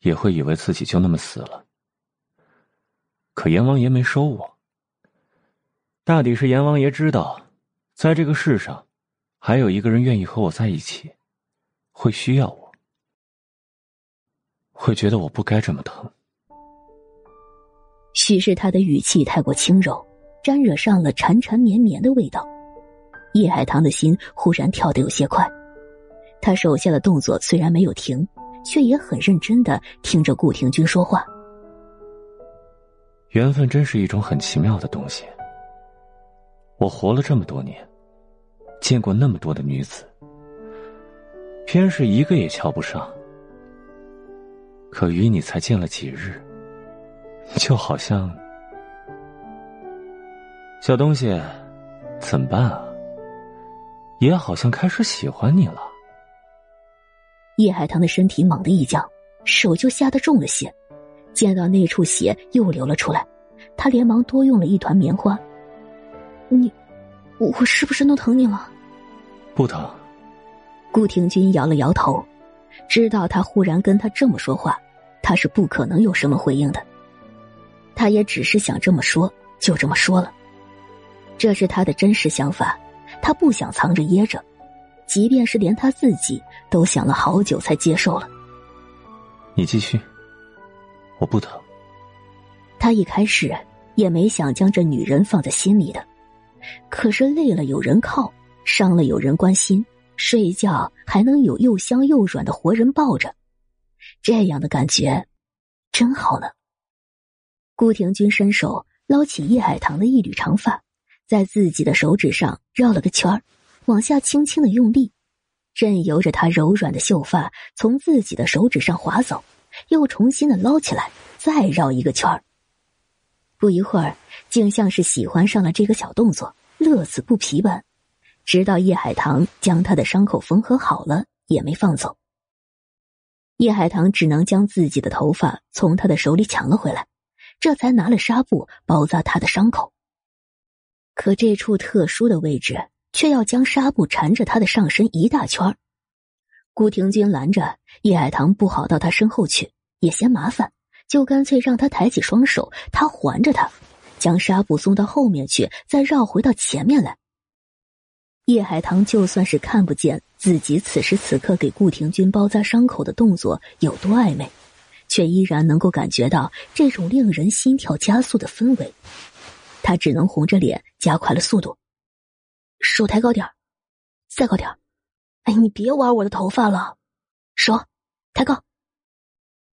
也会以为自己就那么死了。可阎王爷没收我。大抵是阎王爷知道，在这个世上，还有一个人愿意和我在一起，会需要我，会觉得我不该这么疼。许是他的语气太过轻柔，沾惹上了缠缠绵绵的味道。叶海棠的心忽然跳得有些快，他手下的动作虽然没有停，却也很认真的听着顾廷钧说话。缘分真是一种很奇妙的东西。我活了这么多年，见过那么多的女子，偏是一个也瞧不上。可与你才见了几日，就好像……小东西，怎么办啊？也好像开始喜欢你了。叶海棠的身体猛地一僵，手就下得重了些，见到那处血又流了出来，他连忙多用了一团棉花。你，我是不是弄疼你了？不疼。顾廷钧摇了摇头，知道他忽然跟他这么说话，他是不可能有什么回应的。他也只是想这么说，就这么说了，这是他的真实想法。他不想藏着掖着，即便是连他自己都想了好久才接受了。你继续，我不疼。他一开始也没想将这女人放在心里的，可是累了有人靠，伤了有人关心，睡觉还能有又香又软的活人抱着，这样的感觉真好呢。顾廷钧伸手捞起叶海棠的一缕长发。在自己的手指上绕了个圈，往下轻轻的用力，任由着她柔软的秀发从自己的手指上滑走，又重新的捞起来，再绕一个圈儿。不一会儿，竟像是喜欢上了这个小动作，乐此不疲般，直到叶海棠将他的伤口缝合好了，也没放走。叶海棠只能将自己的头发从他的手里抢了回来，这才拿了纱布包扎他的伤口。可这处特殊的位置，却要将纱布缠着他的上身一大圈顾廷君拦着叶海棠，不好到他身后去，也嫌麻烦，就干脆让他抬起双手，他环着他，将纱布送到后面去，再绕回到前面来。叶海棠就算是看不见自己此时此刻给顾廷君包扎伤口的动作有多暧昧，却依然能够感觉到这种令人心跳加速的氛围。他只能红着脸加快了速度，手抬高点再高点哎，你别玩我的头发了，手抬高。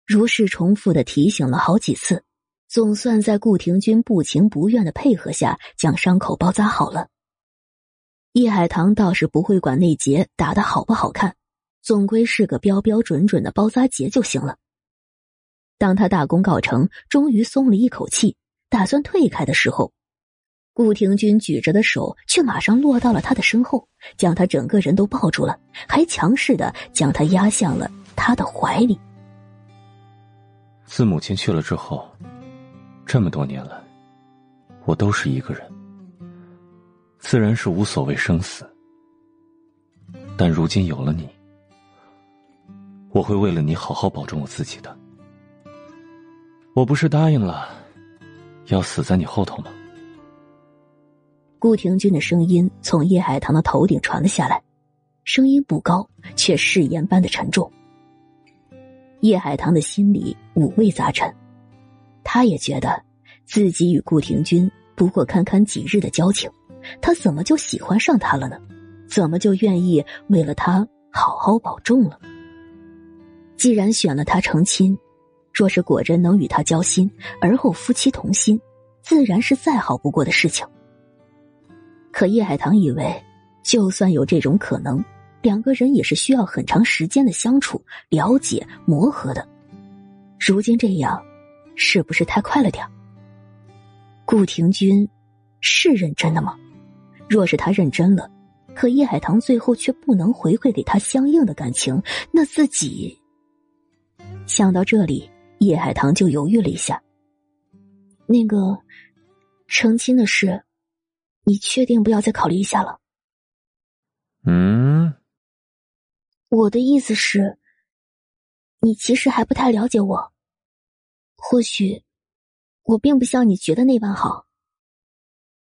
如是重复的提醒了好几次，总算在顾廷君不情不愿的配合下，将伤口包扎好了。叶海棠倒是不会管那结打的好不好看，总归是个标标准准的包扎结就行了。当他大功告成，终于松了一口气。打算退开的时候，顾廷君举着的手却马上落到了他的身后，将他整个人都抱住了，还强势的将他压向了他的怀里。自母亲去了之后，这么多年来，我都是一个人，自然是无所谓生死。但如今有了你，我会为了你好好保重我自己的。我不是答应了。要死在你后头吗？顾廷君的声音从叶海棠的头顶传了下来，声音不高，却誓言般的沉重。叶海棠的心里五味杂陈，他也觉得自己与顾廷君不过堪堪几日的交情，他怎么就喜欢上他了呢？怎么就愿意为了他好好保重了？既然选了他成亲。若是果真能与他交心，而后夫妻同心，自然是再好不过的事情。可叶海棠以为，就算有这种可能，两个人也是需要很长时间的相处、了解、磨合的。如今这样，是不是太快了点顾廷君是认真的吗？若是他认真了，可叶海棠最后却不能回馈给他相应的感情，那自己想到这里。叶海棠就犹豫了一下。那个成亲的事，你确定不要再考虑一下了？嗯，我的意思是，你其实还不太了解我。或许我并不像你觉得那般好。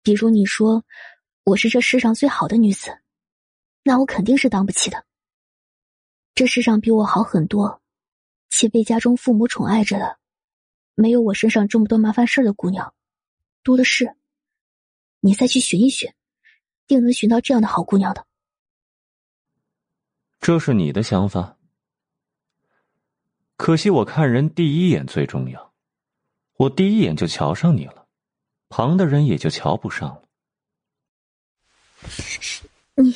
比如你说我是这世上最好的女子，那我肯定是当不起的。这世上比我好很多。且被家中父母宠爱着的，没有我身上这么多麻烦事的姑娘，多的是。你再去寻一寻，定能寻到这样的好姑娘的。这是你的想法，可惜我看人第一眼最重要，我第一眼就瞧上你了，旁的人也就瞧不上了。你，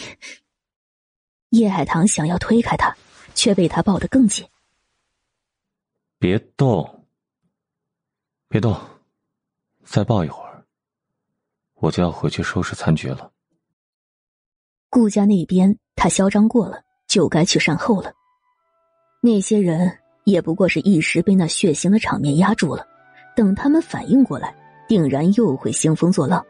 叶海棠想要推开他，却被他抱得更紧。别动，别动，再抱一会儿，我就要回去收拾残局了。顾家那边他嚣张过了，就该去善后了。那些人也不过是一时被那血腥的场面压住了，等他们反应过来，定然又会兴风作浪。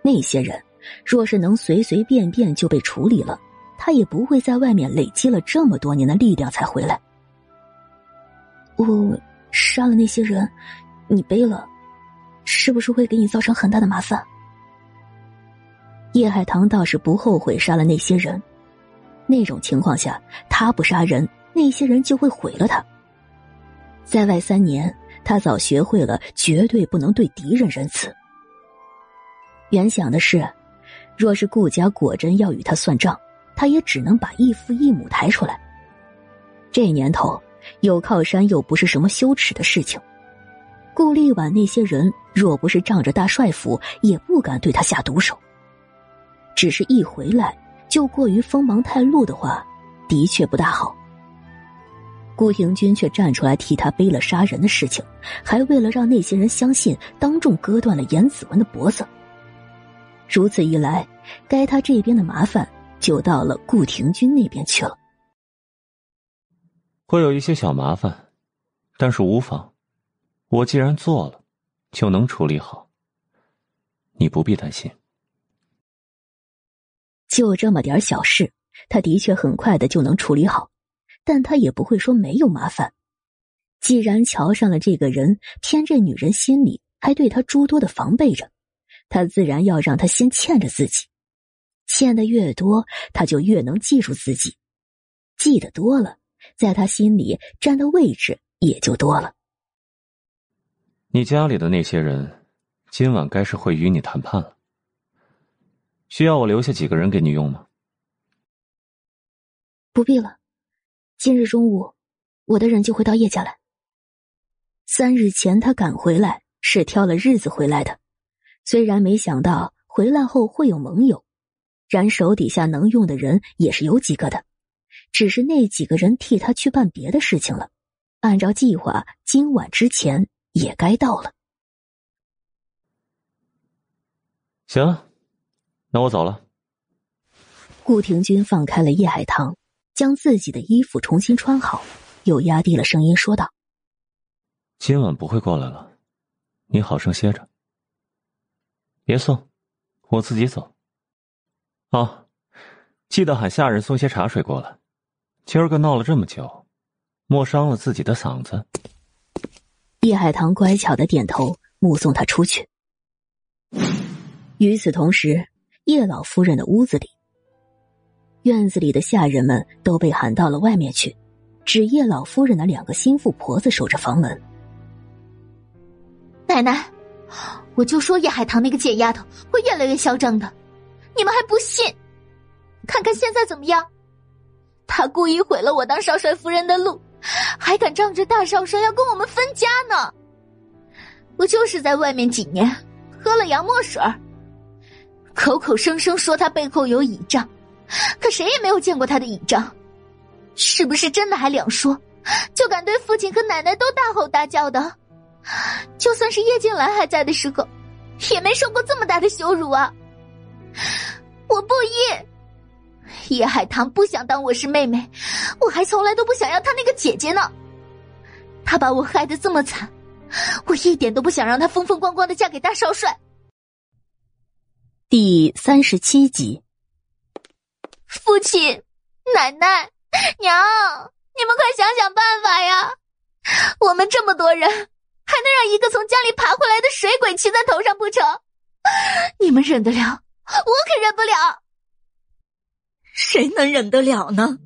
那些人若是能随随便便就被处理了，他也不会在外面累积了这么多年的力量才回来。我杀了那些人，你背了，是不是会给你造成很大的麻烦？叶海棠倒是不后悔杀了那些人，那种情况下，他不杀人，那些人就会毁了他。在外三年，他早学会了绝对不能对敌人仁慈。原想的是，若是顾家果真要与他算账，他也只能把义父义母抬出来。这年头。有靠山又不是什么羞耻的事情。顾立婉那些人若不是仗着大帅府，也不敢对他下毒手。只是一回来就过于锋芒太露的话，的确不大好。顾廷钧却站出来替他背了杀人的事情，还为了让那些人相信，当众割断了严子文的脖子。如此一来，该他这边的麻烦就到了顾廷钧那边去了。会有一些小麻烦，但是无妨，我既然做了，就能处理好。你不必担心。就这么点小事，他的确很快的就能处理好，但他也不会说没有麻烦。既然瞧上了这个人，偏这女人心里还对他诸多的防备着，他自然要让他先欠着自己，欠的越多，他就越能记住自己，记得多了。在他心里占的位置也就多了。你家里的那些人，今晚该是会与你谈判了。需要我留下几个人给你用吗？不必了，今日中午，我的人就会到叶家来。三日前他赶回来是挑了日子回来的，虽然没想到回来后会有盟友，然手底下能用的人也是有几个的。只是那几个人替他去办别的事情了，按照计划，今晚之前也该到了。行，那我走了。顾廷钧放开了叶海棠，将自己的衣服重新穿好，又压低了声音说道：“今晚不会过来了，你好生歇着。别送，我自己走。哦，记得喊下人送些茶水过来。”今儿个闹了这么久，莫伤了自己的嗓子。叶海棠乖巧的点头，目送他出去。与此同时，叶老夫人的屋子里，院子里的下人们都被喊到了外面去，只叶老夫人的两个心腹婆子守着房门。奶奶，我就说叶海棠那个贱丫头会越来越嚣张的，你们还不信？看看现在怎么样？他故意毁了我当少帅夫人的路，还敢仗着大少帅要跟我们分家呢！我就是在外面几年，喝了洋墨水口口声声说他背后有倚仗，可谁也没有见过他的倚仗，是不是真的还两说？就敢对父亲和奶奶都大吼大叫的，就算是叶静兰还在的时候，也没受过这么大的羞辱啊！我不依。叶海棠不想当我是妹妹，我还从来都不想要她那个姐姐呢。她把我害得这么惨，我一点都不想让她风风光光的嫁给大少帅。第三十七集，父亲、奶奶、娘，你们快想想办法呀！我们这么多人，还能让一个从家里爬回来的水鬼骑在头上不成？你们忍得了，我可忍不了。谁能忍得了呢？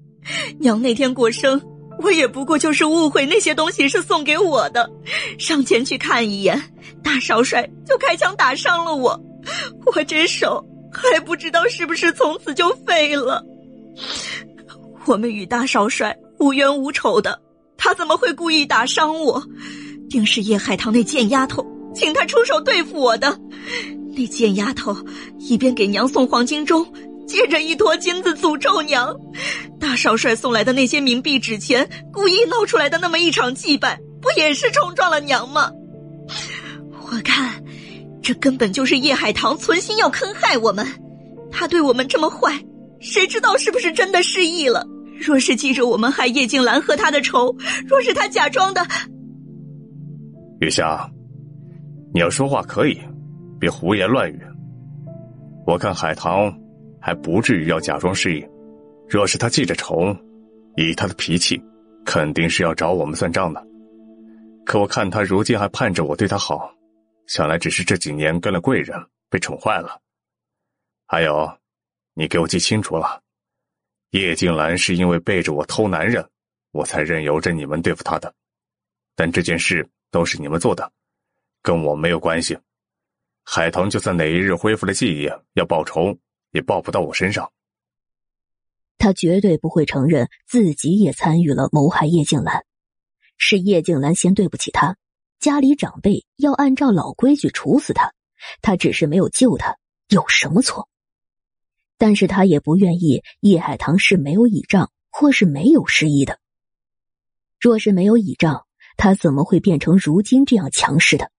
娘那天过生，我也不过就是误会那些东西是送给我的，上前去看一眼，大少帅就开枪打伤了我，我这手还不知道是不是从此就废了。我们与大少帅无冤无仇的，他怎么会故意打伤我？定是叶海棠那贱丫头请他出手对付我的。那贱丫头一边给娘送黄金钟。借着一坨金子诅咒娘，大少帅送来的那些冥币纸钱，故意闹出来的那么一场祭拜，不也是冲撞了娘吗？我看，这根本就是叶海棠存心要坑害我们。他对我们这么坏，谁知道是不是真的失忆了？若是记着我们害叶静兰和他的仇，若是他假装的……月霞，你要说话可以，别胡言乱语。我看海棠。还不至于要假装失忆。若是他记着仇，以他的脾气，肯定是要找我们算账的。可我看他如今还盼着我对他好，想来只是这几年跟了贵人，被宠坏了。还有，你给我记清楚了，叶静兰是因为背着我偷男人，我才任由着你们对付她的。但这件事都是你们做的，跟我没有关系。海棠就算哪一日恢复了记忆，要报仇。也报不到我身上。他绝对不会承认自己也参与了谋害叶静兰，是叶静兰先对不起他，家里长辈要按照老规矩处死他，他只是没有救他，有什么错？但是他也不愿意叶海棠是没有倚仗或是没有失忆的。若是没有倚仗，他怎么会变成如今这样强势的？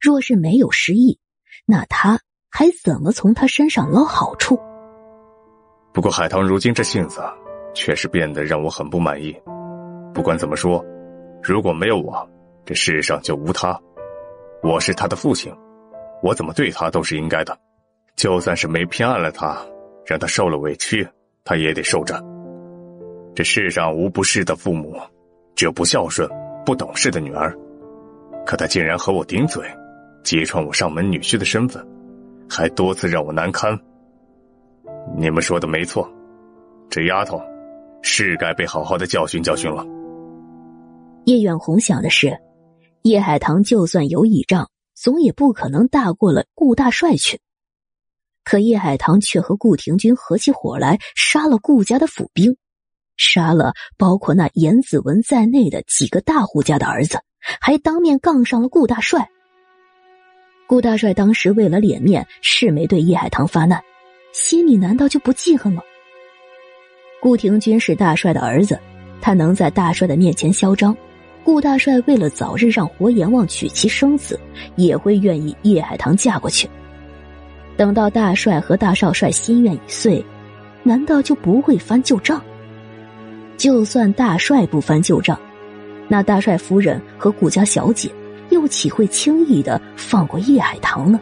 若是没有失忆，那他还怎么从他身上捞好处？不过海棠如今这性子，确实变得让我很不满意。不管怎么说，如果没有我，这世上就无他。我是他的父亲，我怎么对他都是应该的。就算是没偏爱了他，让他受了委屈，他也得受着。这世上无不是的父母，只有不孝顺、不懂事的女儿。可他竟然和我顶嘴，揭穿我上门女婿的身份，还多次让我难堪。你们说的没错，这丫头是该被好好的教训教训了。叶远红想的是，叶海棠就算有倚仗，总也不可能大过了顾大帅去。可叶海棠却和顾廷钧合起伙来，杀了顾家的府兵，杀了包括那严子文在内的几个大户家的儿子，还当面杠上了顾大帅。顾大帅当时为了脸面，是没对叶海棠发难，心里难道就不记恨吗？顾廷钧是大帅的儿子，他能在大帅的面前嚣张。顾大帅为了早日让活阎王娶妻生子，也会愿意叶海棠嫁过去。等到大帅和大少帅心愿已遂，难道就不会翻旧账？就算大帅不翻旧账，那大帅夫人和顾家小姐又岂会轻易的放过叶海棠呢？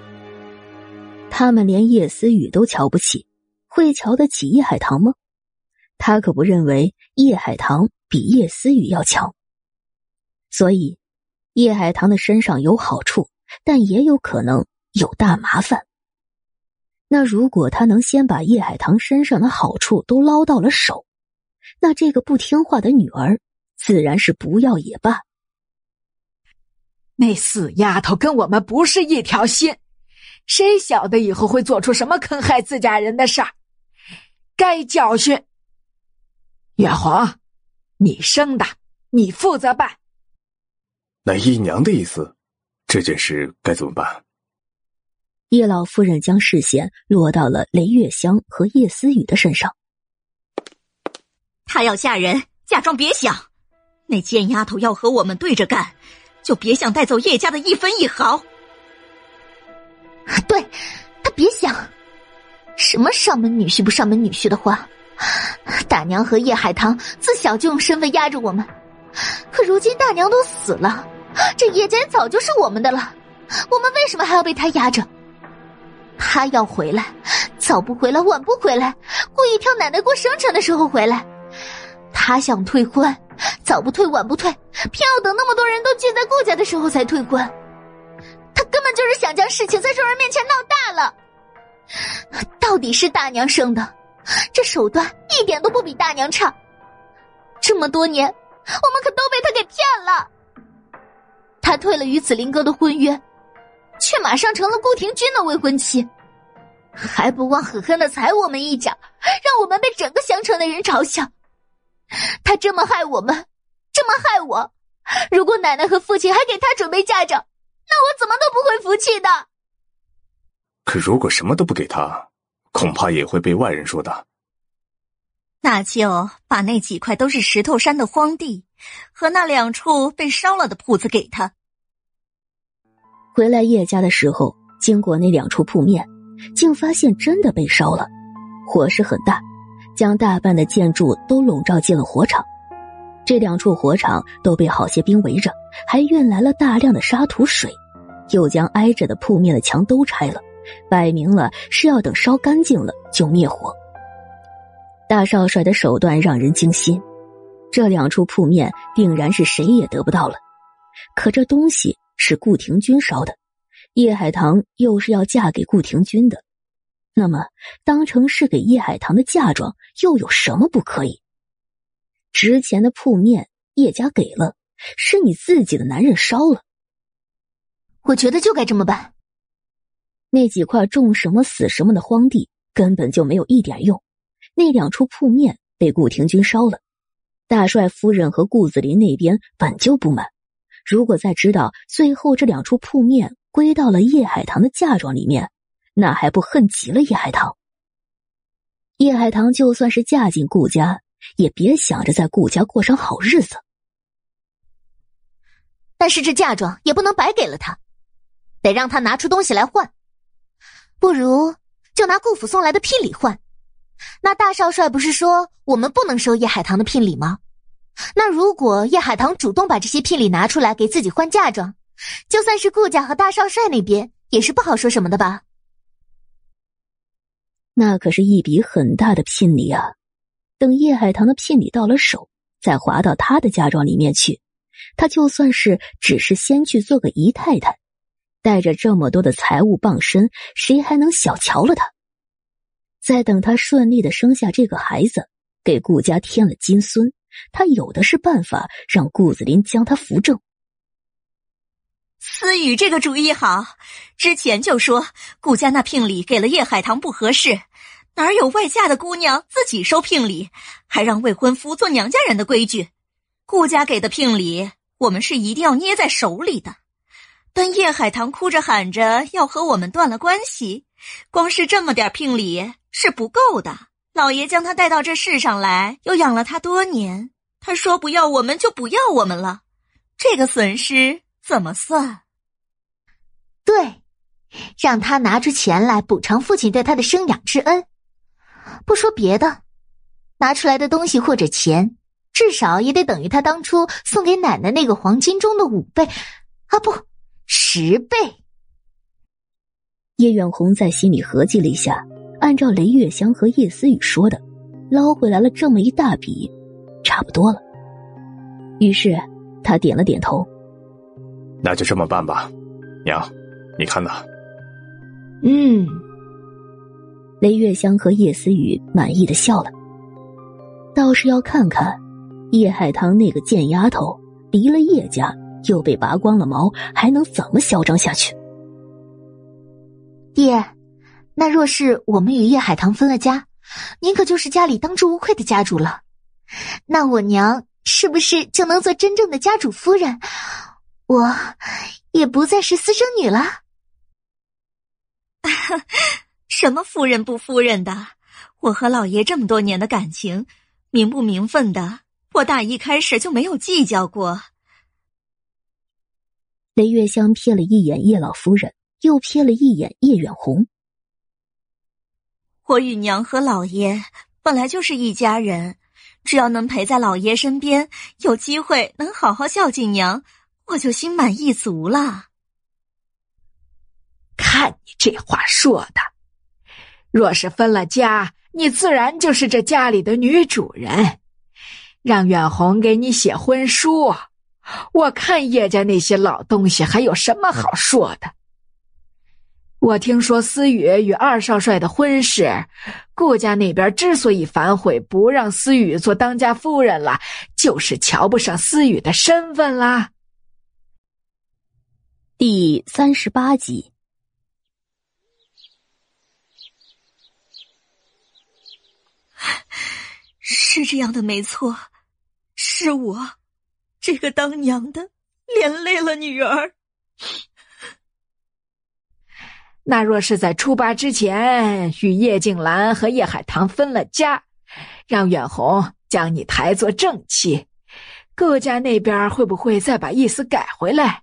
他们连叶思雨都瞧不起，会瞧得起叶海棠吗？他可不认为叶海棠比叶思雨要强。所以，叶海棠的身上有好处，但也有可能有大麻烦。那如果他能先把叶海棠身上的好处都捞到了手，那这个不听话的女儿自然是不要也罢。那死丫头跟我们不是一条心，谁晓得以后会做出什么坑害自家人的事儿？该教训。月皇，你生的，你负责办。那姨娘的意思，这件事该怎么办？叶老夫人将视线落到了雷月香和叶思雨的身上。她要嫁人，假装别想；那贱丫头要和我们对着干，就别想带走叶家的一分一毫。对，他别想什么上门女婿不上门女婿的话。大娘和叶海棠自小就用身份压着我们，可如今大娘都死了。这叶家早就是我们的了，我们为什么还要被他压着？他要回来，早不回来，晚不回来，故意挑奶奶过生辰的时候回来。他想退婚，早不退，晚不退，偏要等那么多人都聚在顾家的时候才退婚。他根本就是想将事情在众人面前闹大了。到底是大娘生的，这手段一点都不比大娘差。这么多年，我们可都被他给骗了。他退了与子林哥的婚约，却马上成了顾廷钧的未婚妻，还不忘狠狠的踩我们一脚，让我们被整个襄城的人嘲笑。他这么害我们，这么害我，如果奶奶和父亲还给他准备嫁妆，那我怎么都不会服气的。可如果什么都不给他，恐怕也会被外人说的。那就把那几块都是石头山的荒地，和那两处被烧了的铺子给他。回来叶家的时候，经过那两处铺面，竟发现真的被烧了，火势很大，将大半的建筑都笼罩进了火场。这两处火场都被好些兵围着，还运来了大量的沙土水，又将挨着的铺面的墙都拆了，摆明了是要等烧干净了就灭火。大少帅的手段让人惊心，这两处铺面定然是谁也得不到了。可这东西是顾廷钧烧的，叶海棠又是要嫁给顾廷钧的，那么当成是给叶海棠的嫁妆，又有什么不可以？值钱的铺面叶家给了，是你自己的男人烧了。我觉得就该这么办。那几块种什么死什么的荒地根本就没有一点用。那两处铺面被顾廷钧烧了，大帅夫人和顾子林那边本就不满，如果再知道最后这两处铺面归到了叶海棠的嫁妆里面，那还不恨极了叶海棠？叶海棠就算是嫁进顾家，也别想着在顾家过上好日子。但是这嫁妆也不能白给了他，得让他拿出东西来换。不如就拿顾府送来的聘礼换。那大少帅不是说我们不能收叶海棠的聘礼吗？那如果叶海棠主动把这些聘礼拿出来给自己换嫁妆，就算是顾家和大少帅那边也是不好说什么的吧？那可是一笔很大的聘礼啊！等叶海棠的聘礼到了手，再划到他的嫁妆里面去，他就算是只是先去做个姨太太，带着这么多的财物傍身，谁还能小瞧了他？再等他顺利的生下这个孩子，给顾家添了金孙。他有的是办法让顾子林将他扶正。思雨这个主意好，之前就说顾家那聘礼给了叶海棠不合适，哪有外嫁的姑娘自己收聘礼，还让未婚夫做娘家人的规矩？顾家给的聘礼，我们是一定要捏在手里的。但叶海棠哭着喊着要和我们断了关系，光是这么点聘礼是不够的。老爷将他带到这世上来，又养了他多年。他说不要我们就不要我们了，这个损失怎么算？对，让他拿出钱来补偿父亲对他的生养之恩。不说别的，拿出来的东西或者钱，至少也得等于他当初送给奶奶那个黄金中的五倍，啊不，十倍。叶远红在心里合计了一下。按照雷月香和叶思雨说的，捞回来了这么一大笔，差不多了。于是他点了点头，那就这么办吧。娘，你看呢？嗯。雷月香和叶思雨满意的笑了。倒是要看看叶海棠那个贱丫头，离了叶家又被拔光了毛，还能怎么嚣张下去？爹。那若是我们与叶海棠分了家，您可就是家里当之无愧的家主了。那我娘是不是就能做真正的家主夫人？我也不再是私生女了。什么夫人不夫人的？我和老爷这么多年的感情，名不名分的，我打一开始就没有计较过。雷月香瞥了一眼叶老夫人，又瞥了一眼叶远红。我与娘和老爷本来就是一家人，只要能陪在老爷身边，有机会能好好孝敬娘，我就心满意足了。看你这话说的，若是分了家，你自然就是这家里的女主人。让远红给你写婚书，我看叶家那些老东西还有什么好说的？我听说思雨与二少帅的婚事，顾家那边之所以反悔，不让思雨做当家夫人了，就是瞧不上思雨的身份啦。第三十八集，是这样的，没错，是我这个当娘的连累了女儿。那若是在初八之前与叶静兰和叶海棠分了家，让远红将你抬做正妻，顾家那边会不会再把意思改回来？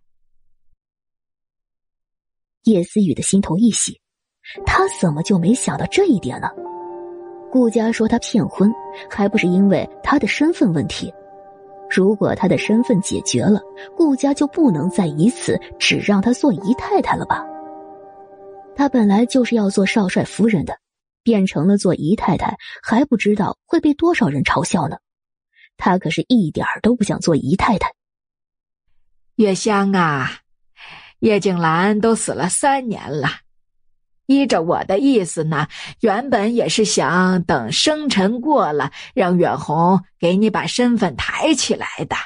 叶思雨的心头一喜，他怎么就没想到这一点呢？顾家说他骗婚，还不是因为他的身份问题？如果他的身份解决了，顾家就不能再以此只让他做姨太太了吧？他本来就是要做少帅夫人的，变成了做姨太太，还不知道会被多少人嘲笑呢。他可是一点都不想做姨太太。月香啊，叶静兰都死了三年了，依着我的意思呢，原本也是想等生辰过了，让远红给你把身份抬起来的。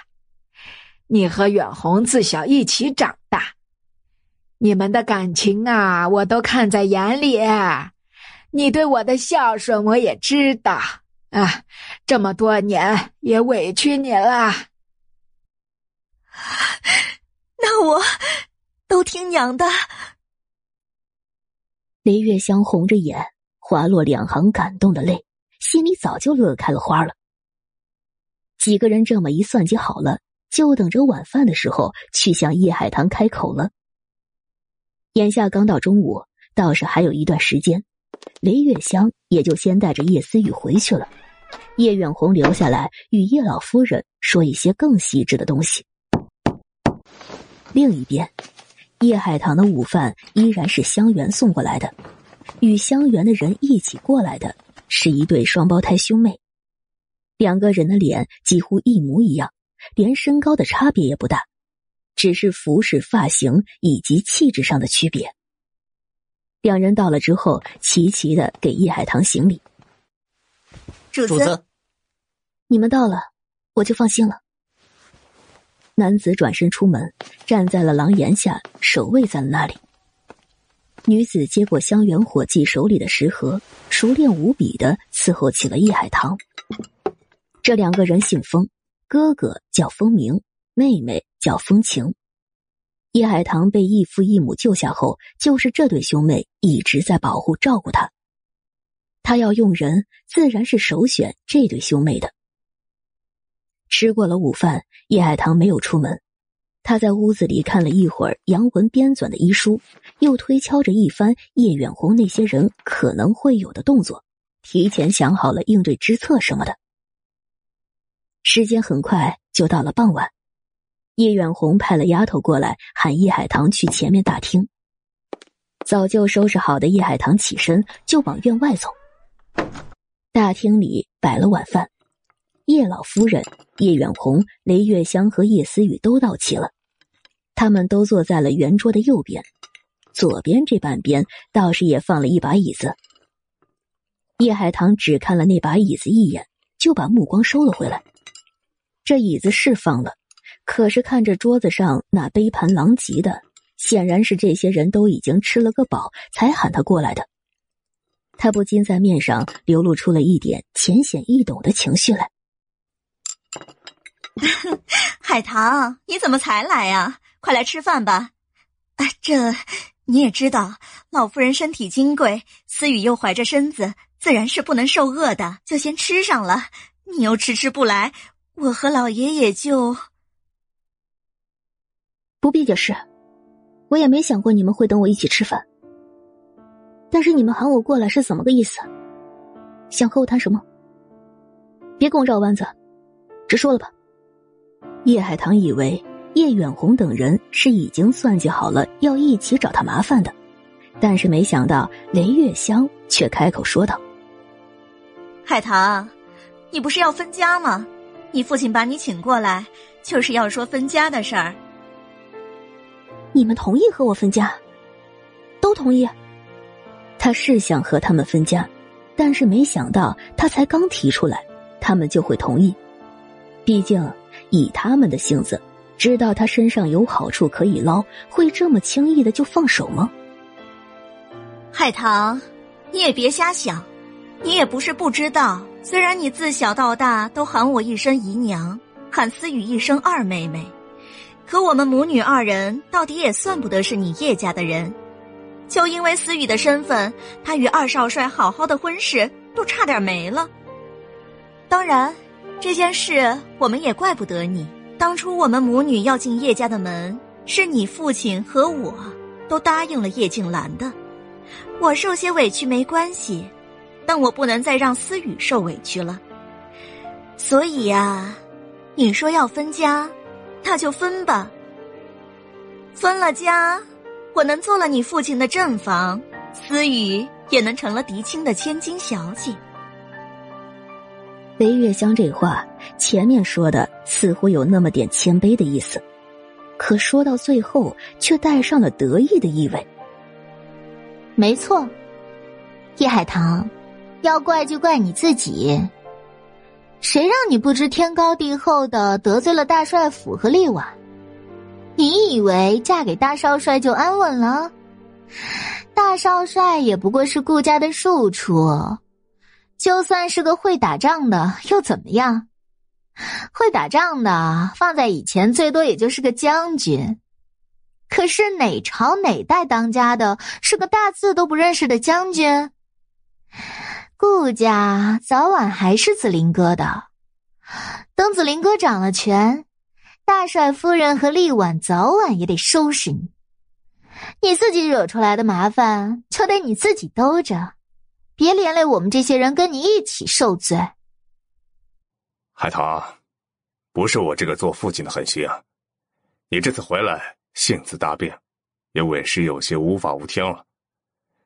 你和远红自小一起长大。你们的感情啊，我都看在眼里。你对我的孝顺，我也知道啊。这么多年也委屈你了。那我都听娘的。雷月香红着眼，滑落两行感动的泪，心里早就乐开了花了。几个人这么一算计好了，就等着晚饭的时候去向叶海棠开口了。眼下刚到中午，倒是还有一段时间，雷月香也就先带着叶思雨回去了。叶远红留下来与叶老夫人说一些更细致的东西。另一边，叶海棠的午饭依然是香园送过来的，与香园的人一起过来的是一对双胞胎兄妹，两个人的脸几乎一模一样，连身高的差别也不大，只是服饰、发型以及气质上的区别。两人到了之后，齐齐的给叶海棠行礼。主子，你们到了，我就放心了。男子转身出门，站在了廊檐下，守卫在了那里。女子接过香园伙计手里的食盒，熟练无比的伺候起了叶海棠。这两个人姓风，哥哥叫风鸣，妹妹叫风情。叶海棠被异父异母救下后，就是这对兄妹一直在保护照顾他。他要用人，自然是首选这对兄妹的。吃过了午饭，叶海棠没有出门，他在屋子里看了一会儿杨文编纂的医书，又推敲着一番叶远红那些人可能会有的动作，提前想好了应对之策什么的。时间很快就到了傍晚，叶远红派了丫头过来喊叶海棠去前面大厅。早就收拾好的叶海棠起身就往院外走。大厅里摆了晚饭，叶老夫人、叶远红、雷月香和叶思雨都到齐了。他们都坐在了圆桌的右边，左边这半边倒是也放了一把椅子。叶海棠只看了那把椅子一眼，就把目光收了回来。这椅子是放了，可是看着桌子上那杯盘狼藉的，显然是这些人都已经吃了个饱，才喊他过来的。他不禁在面上流露出了一点浅显易懂的情绪来。海棠，你怎么才来呀？快来吃饭吧！啊，这你也知道，老夫人身体金贵，思雨又怀着身子，自然是不能受饿的，就先吃上了。你又迟迟不来，我和老爷爷就不必解释。我也没想过你们会等我一起吃饭。但是你们喊我过来是怎么个意思？想和我谈什么？别跟我绕弯子，直说了吧。叶海棠以为叶远红等人是已经算计好了要一起找他麻烦的，但是没想到雷月香却开口说道：“海棠，你不是要分家吗？你父亲把你请过来，就是要说分家的事儿。你们同意和我分家？都同意？”他是想和他们分家，但是没想到他才刚提出来，他们就会同意。毕竟以他们的性子，知道他身上有好处可以捞，会这么轻易的就放手吗？海棠，你也别瞎想，你也不是不知道。虽然你自小到大都喊我一声姨娘，喊思雨一声二妹妹，可我们母女二人到底也算不得是你叶家的人。就因为思雨的身份，她与二少帅好好的婚事都差点没了。当然，这件事我们也怪不得你。当初我们母女要进叶家的门，是你父亲和我都答应了叶静兰的。我受些委屈没关系，但我不能再让思雨受委屈了。所以呀，你说要分家，那就分吧。分了家。我能做了你父亲的正房，思雨也能成了嫡亲的千金小姐。雷月香这话前面说的似乎有那么点谦卑的意思，可说到最后却带上了得意的意味。没错，叶海棠，要怪就怪你自己。谁让你不知天高地厚的得罪了大帅府和丽婉？你以为嫁给大少帅就安稳了？大少帅也不过是顾家的庶出，就算是个会打仗的又怎么样？会打仗的放在以前最多也就是个将军，可是哪朝哪代当家的是个大字都不认识的将军？顾家早晚还是子林哥的，等子林哥掌了权。大帅夫人和厉婉早晚也得收拾你。你自己惹出来的麻烦，就得你自己兜着，别连累我们这些人跟你一起受罪。海棠，不是我这个做父亲的狠心啊！你这次回来性子大变，也委实有些无法无天了。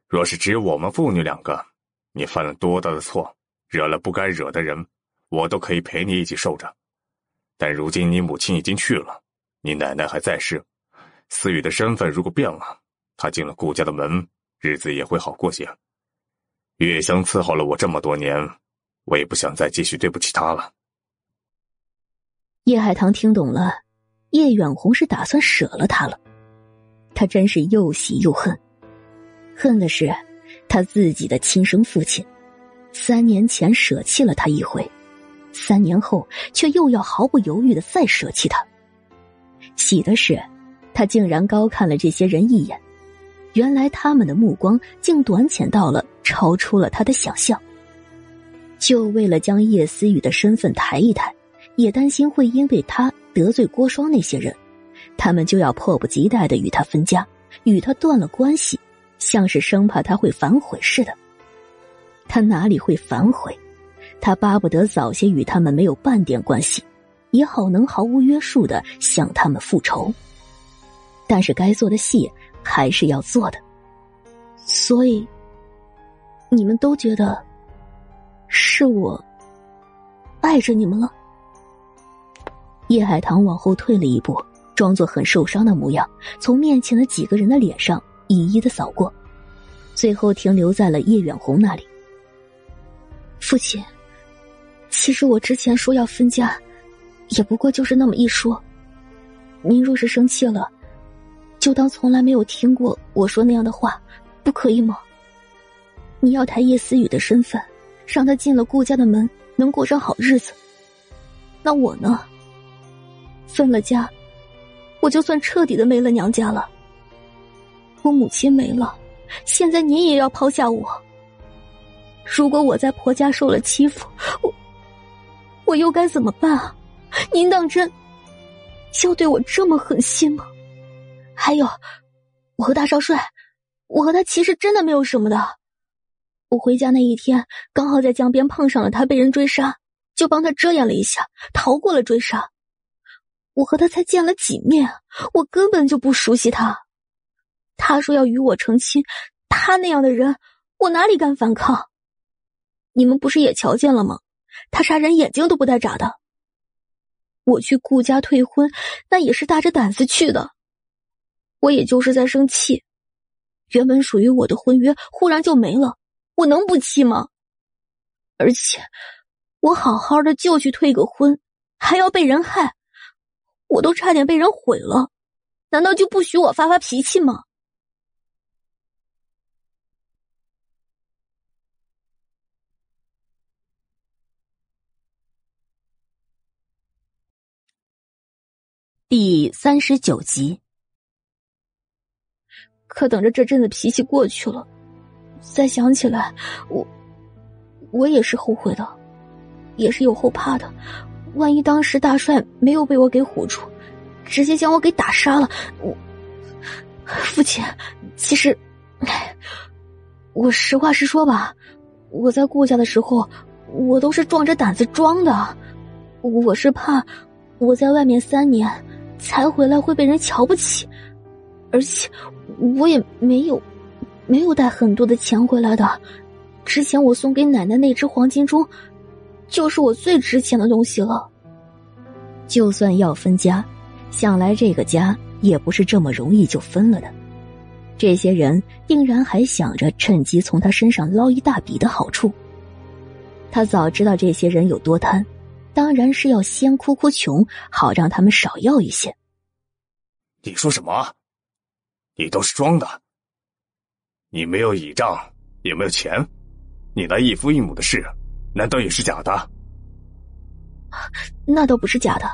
若是只有我们父女两个，你犯了多大的错，惹了不该惹的人，我都可以陪你一起受着。但如今你母亲已经去了，你奶奶还在世。思雨的身份如果变了，她进了顾家的门，日子也会好过些。月香伺候了我这么多年，我也不想再继续对不起她了。叶海棠听懂了，叶远红是打算舍了他了。他真是又喜又恨，恨的是他自己的亲生父亲，三年前舍弃了他一回，三年后却又要毫不犹豫的再舍弃他。喜的是。他竟然高看了这些人一眼，原来他们的目光竟短浅到了超出了他的想象。就为了将叶思雨的身份抬一抬，也担心会因为他得罪郭双那些人，他们就要迫不及待的与他分家，与他断了关系，像是生怕他会反悔似的。他哪里会反悔？他巴不得早些与他们没有半点关系，也好能毫无约束的向他们复仇。但是该做的戏还是要做的，所以你们都觉得是我爱着你们了。叶海棠往后退了一步，装作很受伤的模样，从面前的几个人的脸上一一的扫过，最后停留在了叶远红那里。父亲，其实我之前说要分家，也不过就是那么一说。您若是生气了。就当从来没有听过我说那样的话，不可以吗？你要抬叶思雨的身份，让他进了顾家的门，能过上好日子。那我呢？分了家，我就算彻底的没了娘家了。我母亲没了，现在您也要抛下我。如果我在婆家受了欺负，我我又该怎么办啊？您当真要对我这么狠心吗？还有，我和大少帅，我和他其实真的没有什么的。我回家那一天，刚好在江边碰上了他被人追杀，就帮他遮掩了一下，逃过了追杀。我和他才见了几面，我根本就不熟悉他。他说要与我成亲，他那样的人，我哪里敢反抗？你们不是也瞧见了吗？他杀人眼睛都不带眨的。我去顾家退婚，那也是大着胆子去的。我也就是在生气，原本属于我的婚约忽然就没了，我能不气吗？而且我好好的就去退个婚，还要被人害，我都差点被人毁了，难道就不许我发发脾气吗？第三十九集。可等着这阵子脾气过去了，再想起来，我我也是后悔的，也是有后怕的。万一当时大帅没有被我给唬住，直接将我给打杀了，我父亲，其实我实话实说吧，我在顾家的时候，我都是壮着胆子装的，我是怕我在外面三年才回来会被人瞧不起，而且。我也没有，没有带很多的钱回来的。之前我送给奶奶那只黄金钟，就是我最值钱的东西了。就算要分家，想来这个家也不是这么容易就分了的。这些人定然还想着趁机从他身上捞一大笔的好处。他早知道这些人有多贪，当然是要先哭哭穷，好让他们少要一些。你说什么？你都是装的，你没有倚仗，也没有钱，你那一父一母的事，难道也是假的？那倒不是假的，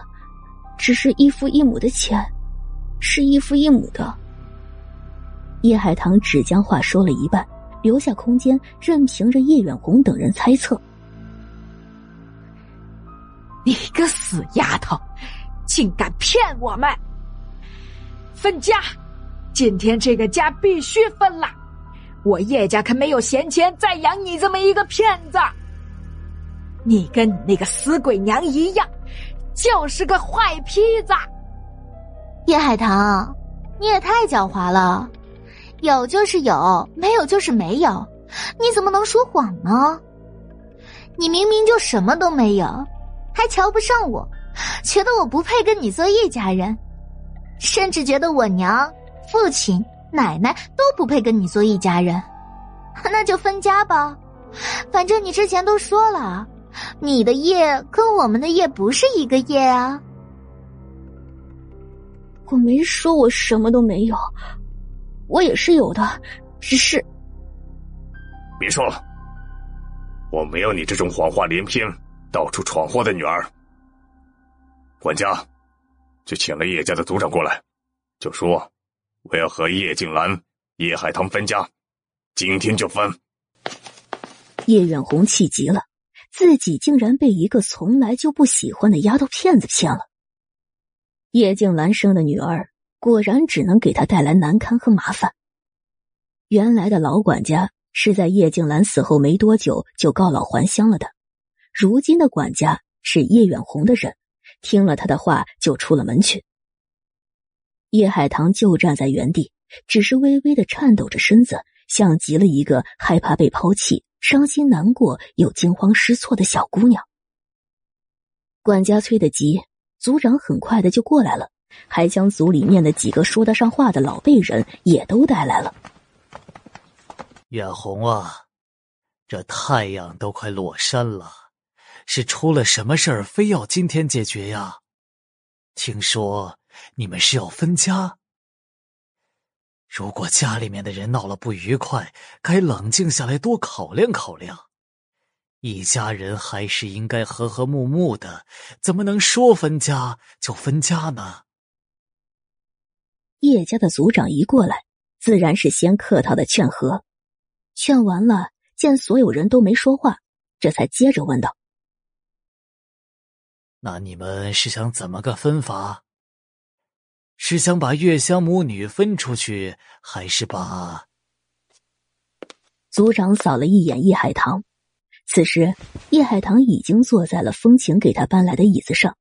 只是一父一母的钱，是一父一母的。叶海棠只将话说了一半，留下空间，任凭着叶远红等人猜测。你个死丫头，竟敢骗我们！分家，今天这个家必须分了。我叶家可没有闲钱再养你这么一个骗子。你跟你那个死鬼娘一样，就是个坏坯子。叶海棠，你也太狡猾了，有就是有，没有就是没有，你怎么能说谎呢？你明明就什么都没有，还瞧不上我，觉得我不配跟你做一家人，甚至觉得我娘、父亲、奶奶都不配跟你做一家人，那就分家吧。反正你之前都说了，你的业跟我们的业不是一个业啊。我没说我什么都没有，我也是有的，只是……别说了。我没有你这种谎话连篇、到处闯祸的女儿。管家，就请了叶家的族长过来，就说我要和叶静兰、叶海棠分家，今天就分。叶远红气急了，自己竟然被一个从来就不喜欢的丫头片子骗了。叶静兰生的女儿果然只能给他带来难堪和麻烦。原来的老管家。是在叶静兰死后没多久就告老还乡了的。如今的管家是叶远红的人，听了他的话就出了门去。叶海棠就站在原地，只是微微的颤抖着身子，像极了一个害怕被抛弃、伤心难过又惊慌失措的小姑娘。管家催得急，族长很快的就过来了，还将族里面的几个说得上话的老辈人也都带来了。远红啊，这太阳都快落山了，是出了什么事儿，非要今天解决呀？听说你们是要分家。如果家里面的人闹了不愉快，该冷静下来，多考量考量。一家人还是应该和和睦睦的，怎么能说分家就分家呢？叶家的族长一过来，自然是先客套的劝和。劝完了，见所有人都没说话，这才接着问道：“那你们是想怎么个分法？是想把月香母女分出去，还是把……”族长扫了一眼叶海棠，此时叶海棠已经坐在了风情给他搬来的椅子上，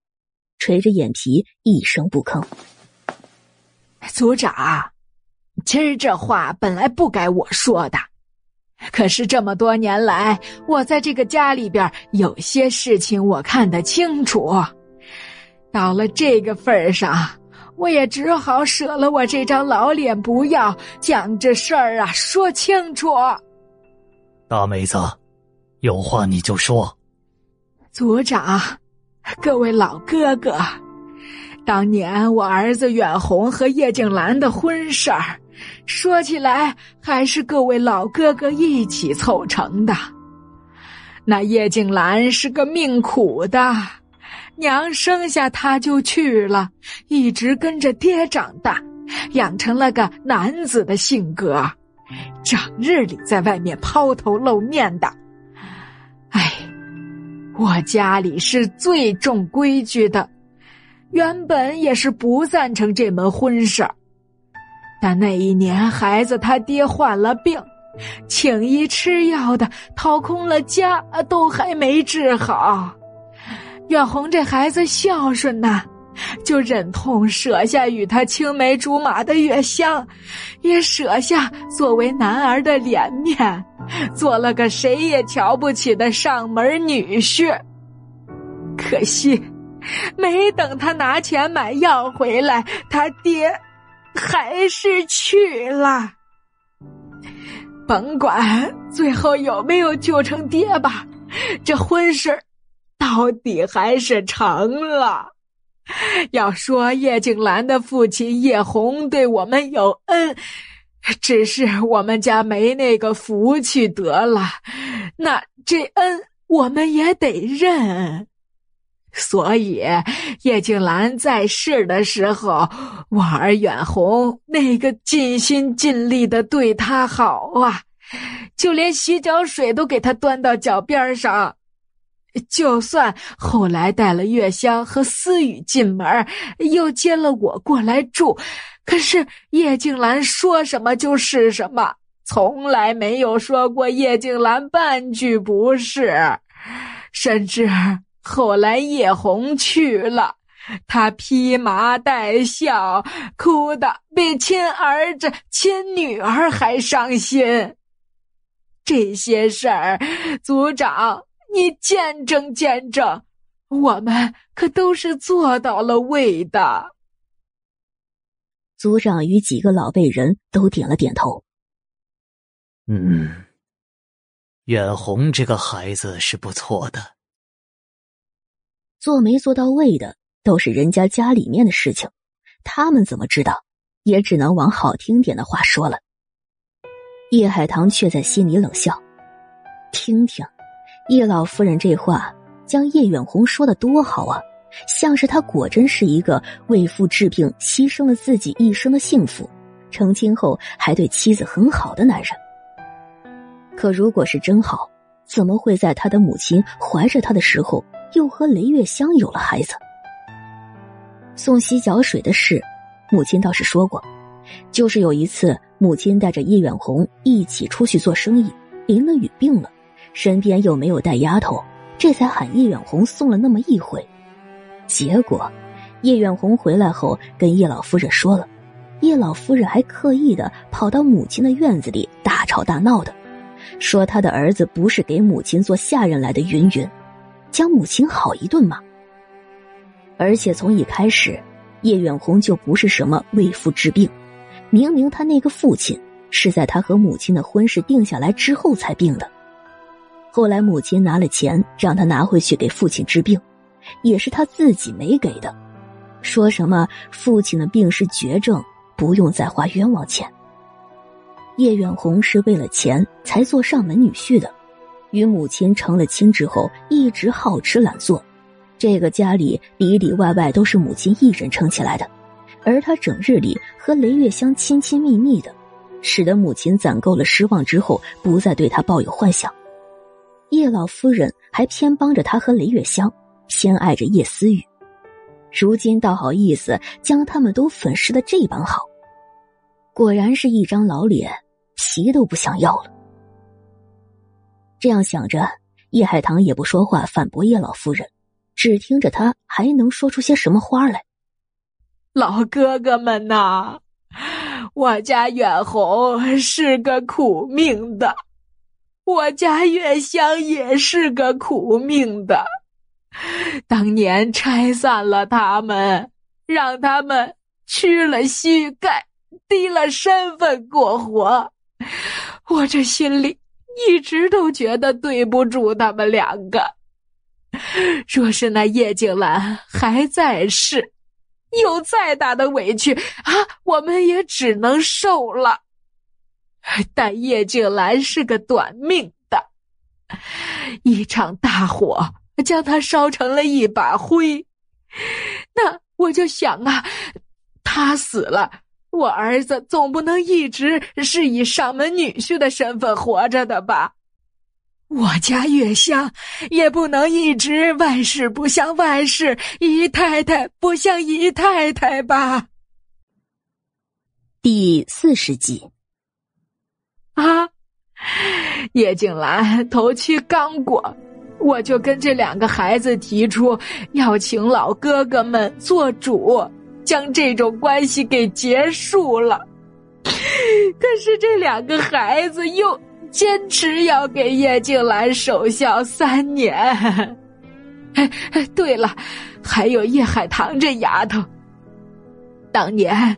垂着眼皮，一声不吭。族长，今儿这话本来不该我说的。可是这么多年来，我在这个家里边有些事情我看得清楚，到了这个份上，我也只好舍了我这张老脸不要，将这事儿啊说清楚。大妹子，有话你就说。族长，各位老哥哥，当年我儿子远红和叶静兰的婚事儿。说起来，还是各位老哥哥一起凑成的。那叶静兰是个命苦的，娘生下他就去了，一直跟着爹长大，养成了个男子的性格，整日里在外面抛头露面的。哎，我家里是最重规矩的，原本也是不赞成这门婚事儿。但那一年，孩子他爹患了病，请医吃药的掏空了家，都还没治好。远红这孩子孝顺呐，就忍痛舍下与他青梅竹马的月香，也舍下作为男儿的脸面，做了个谁也瞧不起的上门女婿。可惜，没等他拿钱买药回来，他爹。还是去了，甭管最后有没有救成爹吧，这婚事 到底还是成了。要说叶静兰的父亲叶红对我们有恩，只是我们家没那个福气得了，那这恩我们也得认。所以，叶静兰在世的时候，我儿远红那个尽心尽力的对她好啊，就连洗脚水都给她端到脚边上。就算后来带了月香和思雨进门，又接了我过来住，可是叶静兰说什么就是什么，从来没有说过叶静兰半句不是。甚至后来叶红去了，他披麻戴孝，哭得比亲儿子、亲女儿还伤心。这些事儿，族长。你见证见证，我们可都是做到了位的。族长与几个老辈人都点了点头。嗯，远红这个孩子是不错的。做没做到位的，都是人家家里面的事情，他们怎么知道？也只能往好听点的话说了。叶海棠却在心里冷笑：“听听。”叶老夫人这话将叶远红说的多好啊，像是他果真是一个为父治病牺牲了自己一生的幸福，成亲后还对妻子很好的男人。可如果是真好，怎么会在他的母亲怀着他的时候，又和雷月香有了孩子？送洗脚水的事，母亲倒是说过，就是有一次母亲带着叶远红一起出去做生意，淋了雨病了。身边又没有带丫头，这才喊叶远红送了那么一回。结果，叶远红回来后跟叶老夫人说了，叶老夫人还刻意的跑到母亲的院子里大吵大闹的，说他的儿子不是给母亲做下人来的云云，将母亲好一顿骂。而且从一开始，叶远红就不是什么为父治病，明明他那个父亲是在他和母亲的婚事定下来之后才病的。后来，母亲拿了钱让他拿回去给父亲治病，也是他自己没给的。说什么父亲的病是绝症，不用再花冤枉钱。叶远红是为了钱才做上门女婿的，与母亲成了亲之后，一直好吃懒做。这个家里里里外外都是母亲一人撑起来的，而他整日里和雷月香亲亲密密的，使得母亲攒够了失望之后，不再对他抱有幻想。叶老夫人还偏帮着他和雷月香，偏爱着叶思雨，如今倒好意思将他们都粉饰的这般好，果然是一张老脸，皮都不想要了。这样想着，叶海棠也不说话反驳叶老夫人，只听着他还能说出些什么花来。老哥哥们呐，我家远红是个苦命的。我家月香也是个苦命的，当年拆散了他们，让他们屈了膝盖，低了身份过活，我这心里一直都觉得对不住他们两个。若是那叶静兰还在世，有再大的委屈啊，我们也只能受了。但叶静兰是个短命的，一场大火将她烧成了一把灰。那我就想啊，他死了，我儿子总不能一直是以上门女婿的身份活着的吧？我家月香也不能一直万事不像万事，姨太太不像姨太太吧？第四十集。啊，叶静兰头七刚过，我就跟这两个孩子提出要请老哥哥们做主，将这种关系给结束了。可是这两个孩子又坚持要给叶静兰守孝三年。哎，对了，还有叶海棠这丫头，当年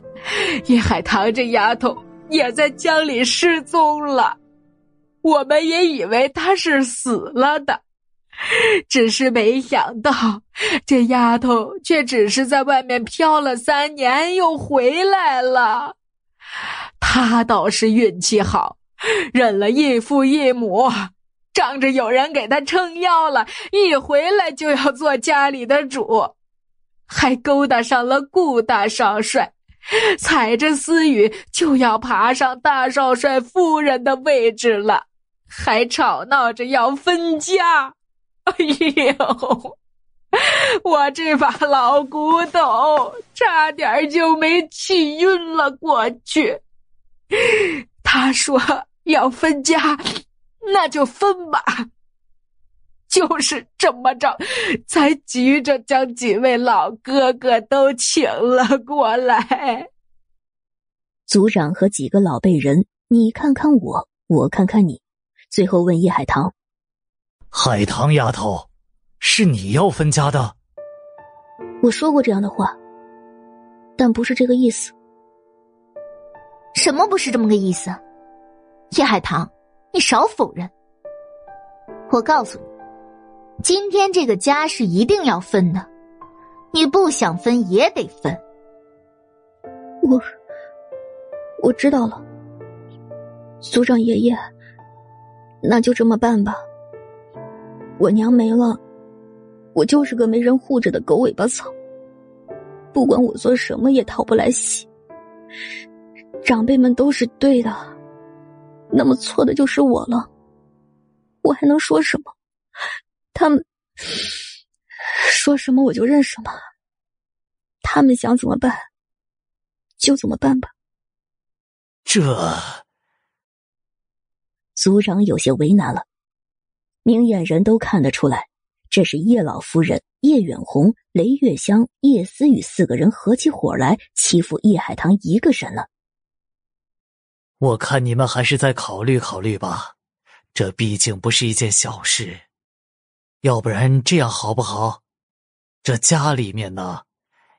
叶海棠这丫头。也在江里失踪了，我们也以为她是死了的，只是没想到这丫头却只是在外面漂了三年又回来了。她倒是运气好，认了异父异母，仗着有人给她撑腰了，一回来就要做家里的主，还勾搭上了顾大少帅。踩着思雨就要爬上大少帅夫人的位置了，还吵闹着要分家。哎呦，我这把老骨头差点就没气晕了过去。他说要分家，那就分吧。就是这么着，才急着将几位老哥哥都请了过来。族长和几个老辈人，你看看我，我看看你，最后问叶海棠：“海棠丫头，是你要分家的？”我说过这样的话，但不是这个意思。什么不是这么个意思？叶海棠，你少否认。我告诉你。今天这个家是一定要分的，你不想分也得分。我我知道了，族长爷爷，那就这么办吧。我娘没了，我就是个没人护着的狗尾巴草，不管我做什么也讨不来喜。长辈们都是对的，那么错的就是我了，我还能说什么？他们说什么我就认什么，他们想怎么办就怎么办吧。这族长有些为难了，明眼人都看得出来，这是叶老夫人、叶远红、雷月香、叶思雨四个人合起伙来欺负叶海棠一个人了。我看你们还是再考虑考虑吧，这毕竟不是一件小事。要不然这样好不好？这家里面呢，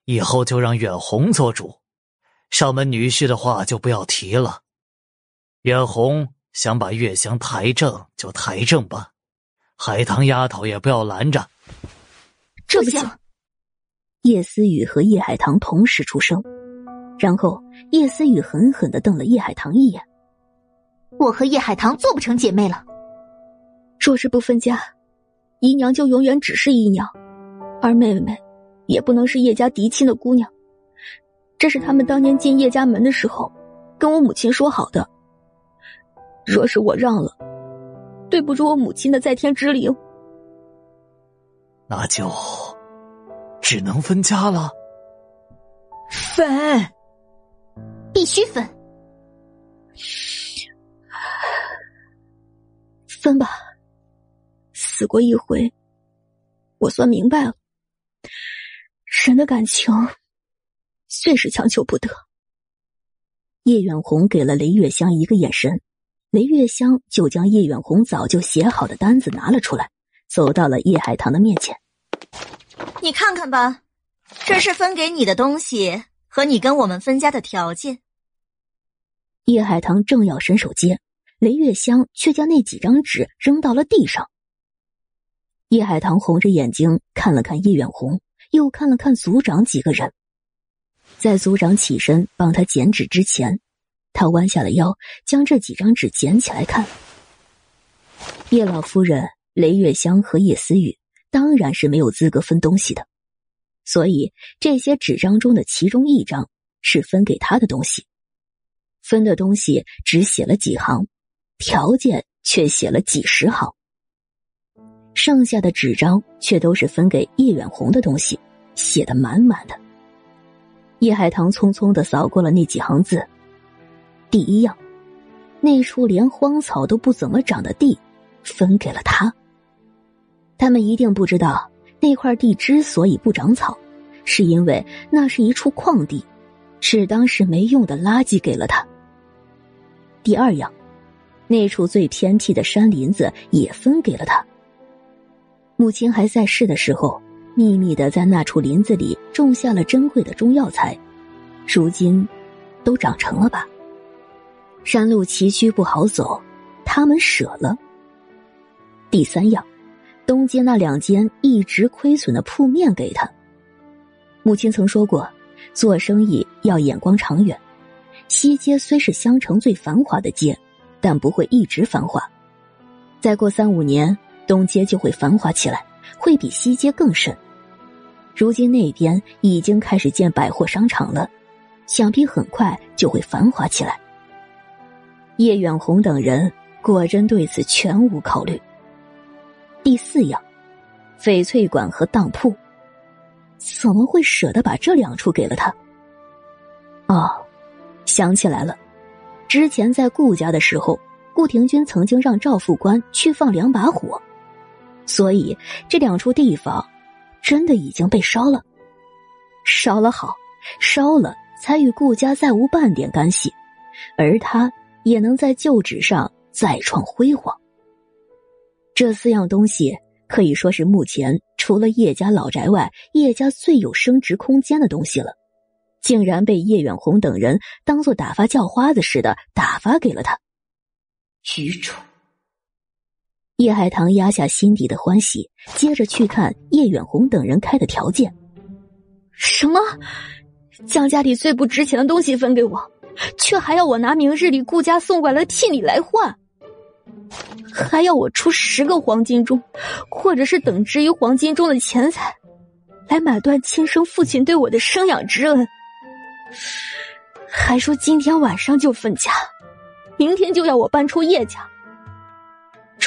以后就让远红做主，上门女婿的话就不要提了。远红想把月香抬正就抬正吧，海棠丫头也不要拦着。这不行！叶思雨和叶海棠同时出声，然后叶思雨狠狠的瞪了叶海棠一眼：“我和叶海棠做不成姐妹了，若是不分家。”姨娘就永远只是姨娘，而妹妹也不能是叶家嫡亲的姑娘。这是他们当年进叶家门的时候跟我母亲说好的。若是我让了，对不住我母亲的在天之灵，那就只能分家了。分，必须分，分吧。死过一回，我算明白了。人的感情，最是强求不得。叶远红给了雷月香一个眼神，雷月香就将叶远红早就写好的单子拿了出来，走到了叶海棠的面前。你看看吧，这是分给你的东西和你跟我们分家的条件。叶海棠正要伸手接，雷月香却将那几张纸扔到了地上。叶海棠红着眼睛看了看叶远红，又看了看族长几个人。在族长起身帮他剪纸之前，他弯下了腰，将这几张纸捡起来看。叶老夫人、雷月香和叶思雨当然是没有资格分东西的，所以这些纸张中的其中一张是分给他的东西。分的东西只写了几行，条件却写了几十行。剩下的纸张却都是分给叶远红的东西，写的满满的。叶海棠匆匆的扫过了那几行字。第一样，那处连荒草都不怎么长的地，分给了他。他们一定不知道，那块地之所以不长草，是因为那是一处矿地，是当时没用的垃圾给了他。第二样，那处最偏僻的山林子也分给了他。母亲还在世的时候，秘密的在那处林子里种下了珍贵的中药材，如今都长成了吧。山路崎岖不好走，他们舍了。第三样，东街那两间一直亏损的铺面给他。母亲曾说过，做生意要眼光长远。西街虽是襄城最繁华的街，但不会一直繁华。再过三五年。东街就会繁华起来，会比西街更甚。如今那边已经开始建百货商场了，想必很快就会繁华起来。叶远红等人果真对此全无考虑。第四样，翡翠馆和当铺。怎么会舍得把这两处给了他？哦，想起来了，之前在顾家的时候，顾廷钧曾经让赵副官去放两把火，所以这两处地方真的已经被烧了。烧了好，烧了才与顾家再无半点干系，而他也能在旧址上再创辉煌。这四样东西可以说是目前除了叶家老宅外，叶家最有升值空间的东西了，竟然被叶远红等人当做打发叫花子似的打发给了他。愚蠢！叶海棠压下心底的欢喜，接着去看叶远红等人开的条件。什么？将家里最不值钱的东西分给我，却还要我拿明日里顾家送过来的聘礼来换？还要我出十个黄金钟，或者是等值于黄金钟的钱财，来买断亲生父亲对我的生养之恩。还说今天晚上就分家，明天就要我搬出叶家。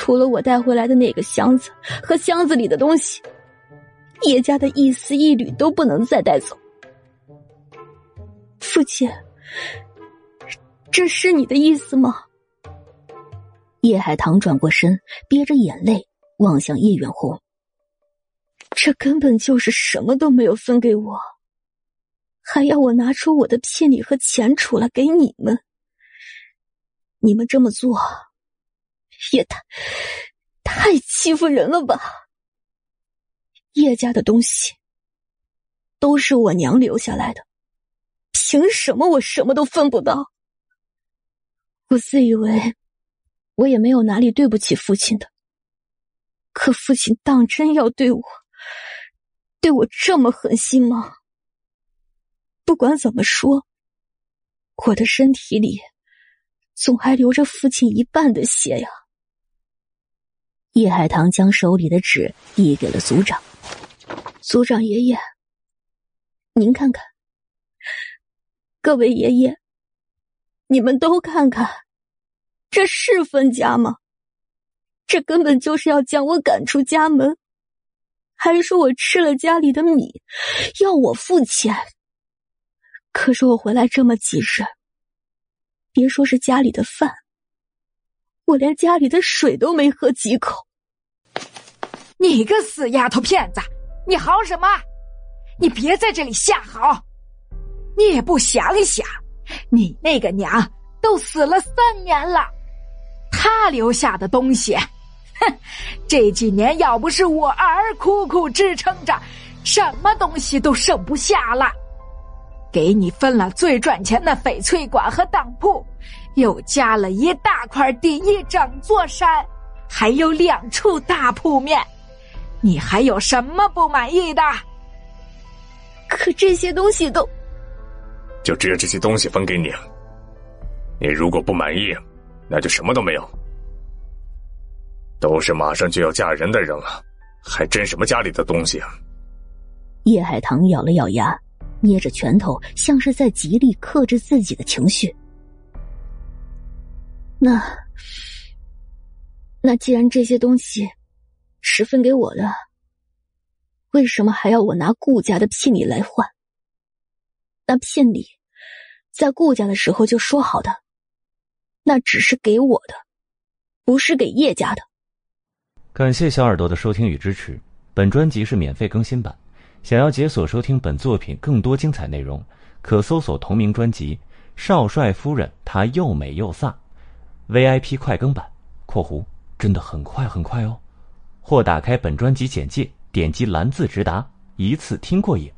除了我带回来的那个箱子和箱子里的东西，叶家的一丝一缕都不能再带走。父亲，这是你的意思吗？叶海棠转过身，憋着眼泪望向叶远红。这根本就是什么都没有分给我，还要我拿出我的聘礼和钱出来给你们。你们这么做，也太太欺负人了吧？叶家的东西都是我娘留下来的，凭什么我什么都分不到？我自以为。我也没有哪里对不起父亲的，可父亲当真要对我，对我这么狠心吗？不管怎么说，我的身体里总还留着父亲一半的血呀。叶海棠将手里的纸递给了族长，族长爷爷，您看看，各位爷爷，你们都看看。这是分家吗？这根本就是要将我赶出家门，还说我吃了家里的米，要我付钱。可是我回来这么几日，别说是家里的饭，我连家里的水都没喝几口。你个死丫头片子，你嚎什么？你别在这里瞎嚎！你也不想想，你那个娘都死了三年了。她留下的东西，哼！这几年要不是我儿苦苦支撑着，什么东西都剩不下了。给你分了最赚钱的翡翠馆和当铺，又加了一大块地，一整座山，还有两处大铺面。你还有什么不满意的？可这些东西都……就只有这些东西分给你。你如果不满意。那就什么都没有，都是马上就要嫁人的人了，还争什么家里的东西啊？叶海棠咬了咬牙，捏着拳头，像是在极力克制自己的情绪。那那既然这些东西是分给我的，为什么还要我拿顾家的聘礼来换？那聘礼在顾家的时候就说好的。那只是给我的，不是给叶家的。感谢小耳朵的收听与支持，本专辑是免费更新版。想要解锁收听本作品更多精彩内容，可搜索同名专辑《少帅夫人》，她又美又飒，VIP 快更版（括弧真的很快很快哦）。或打开本专辑简介，点击蓝字直达，一次听过瘾。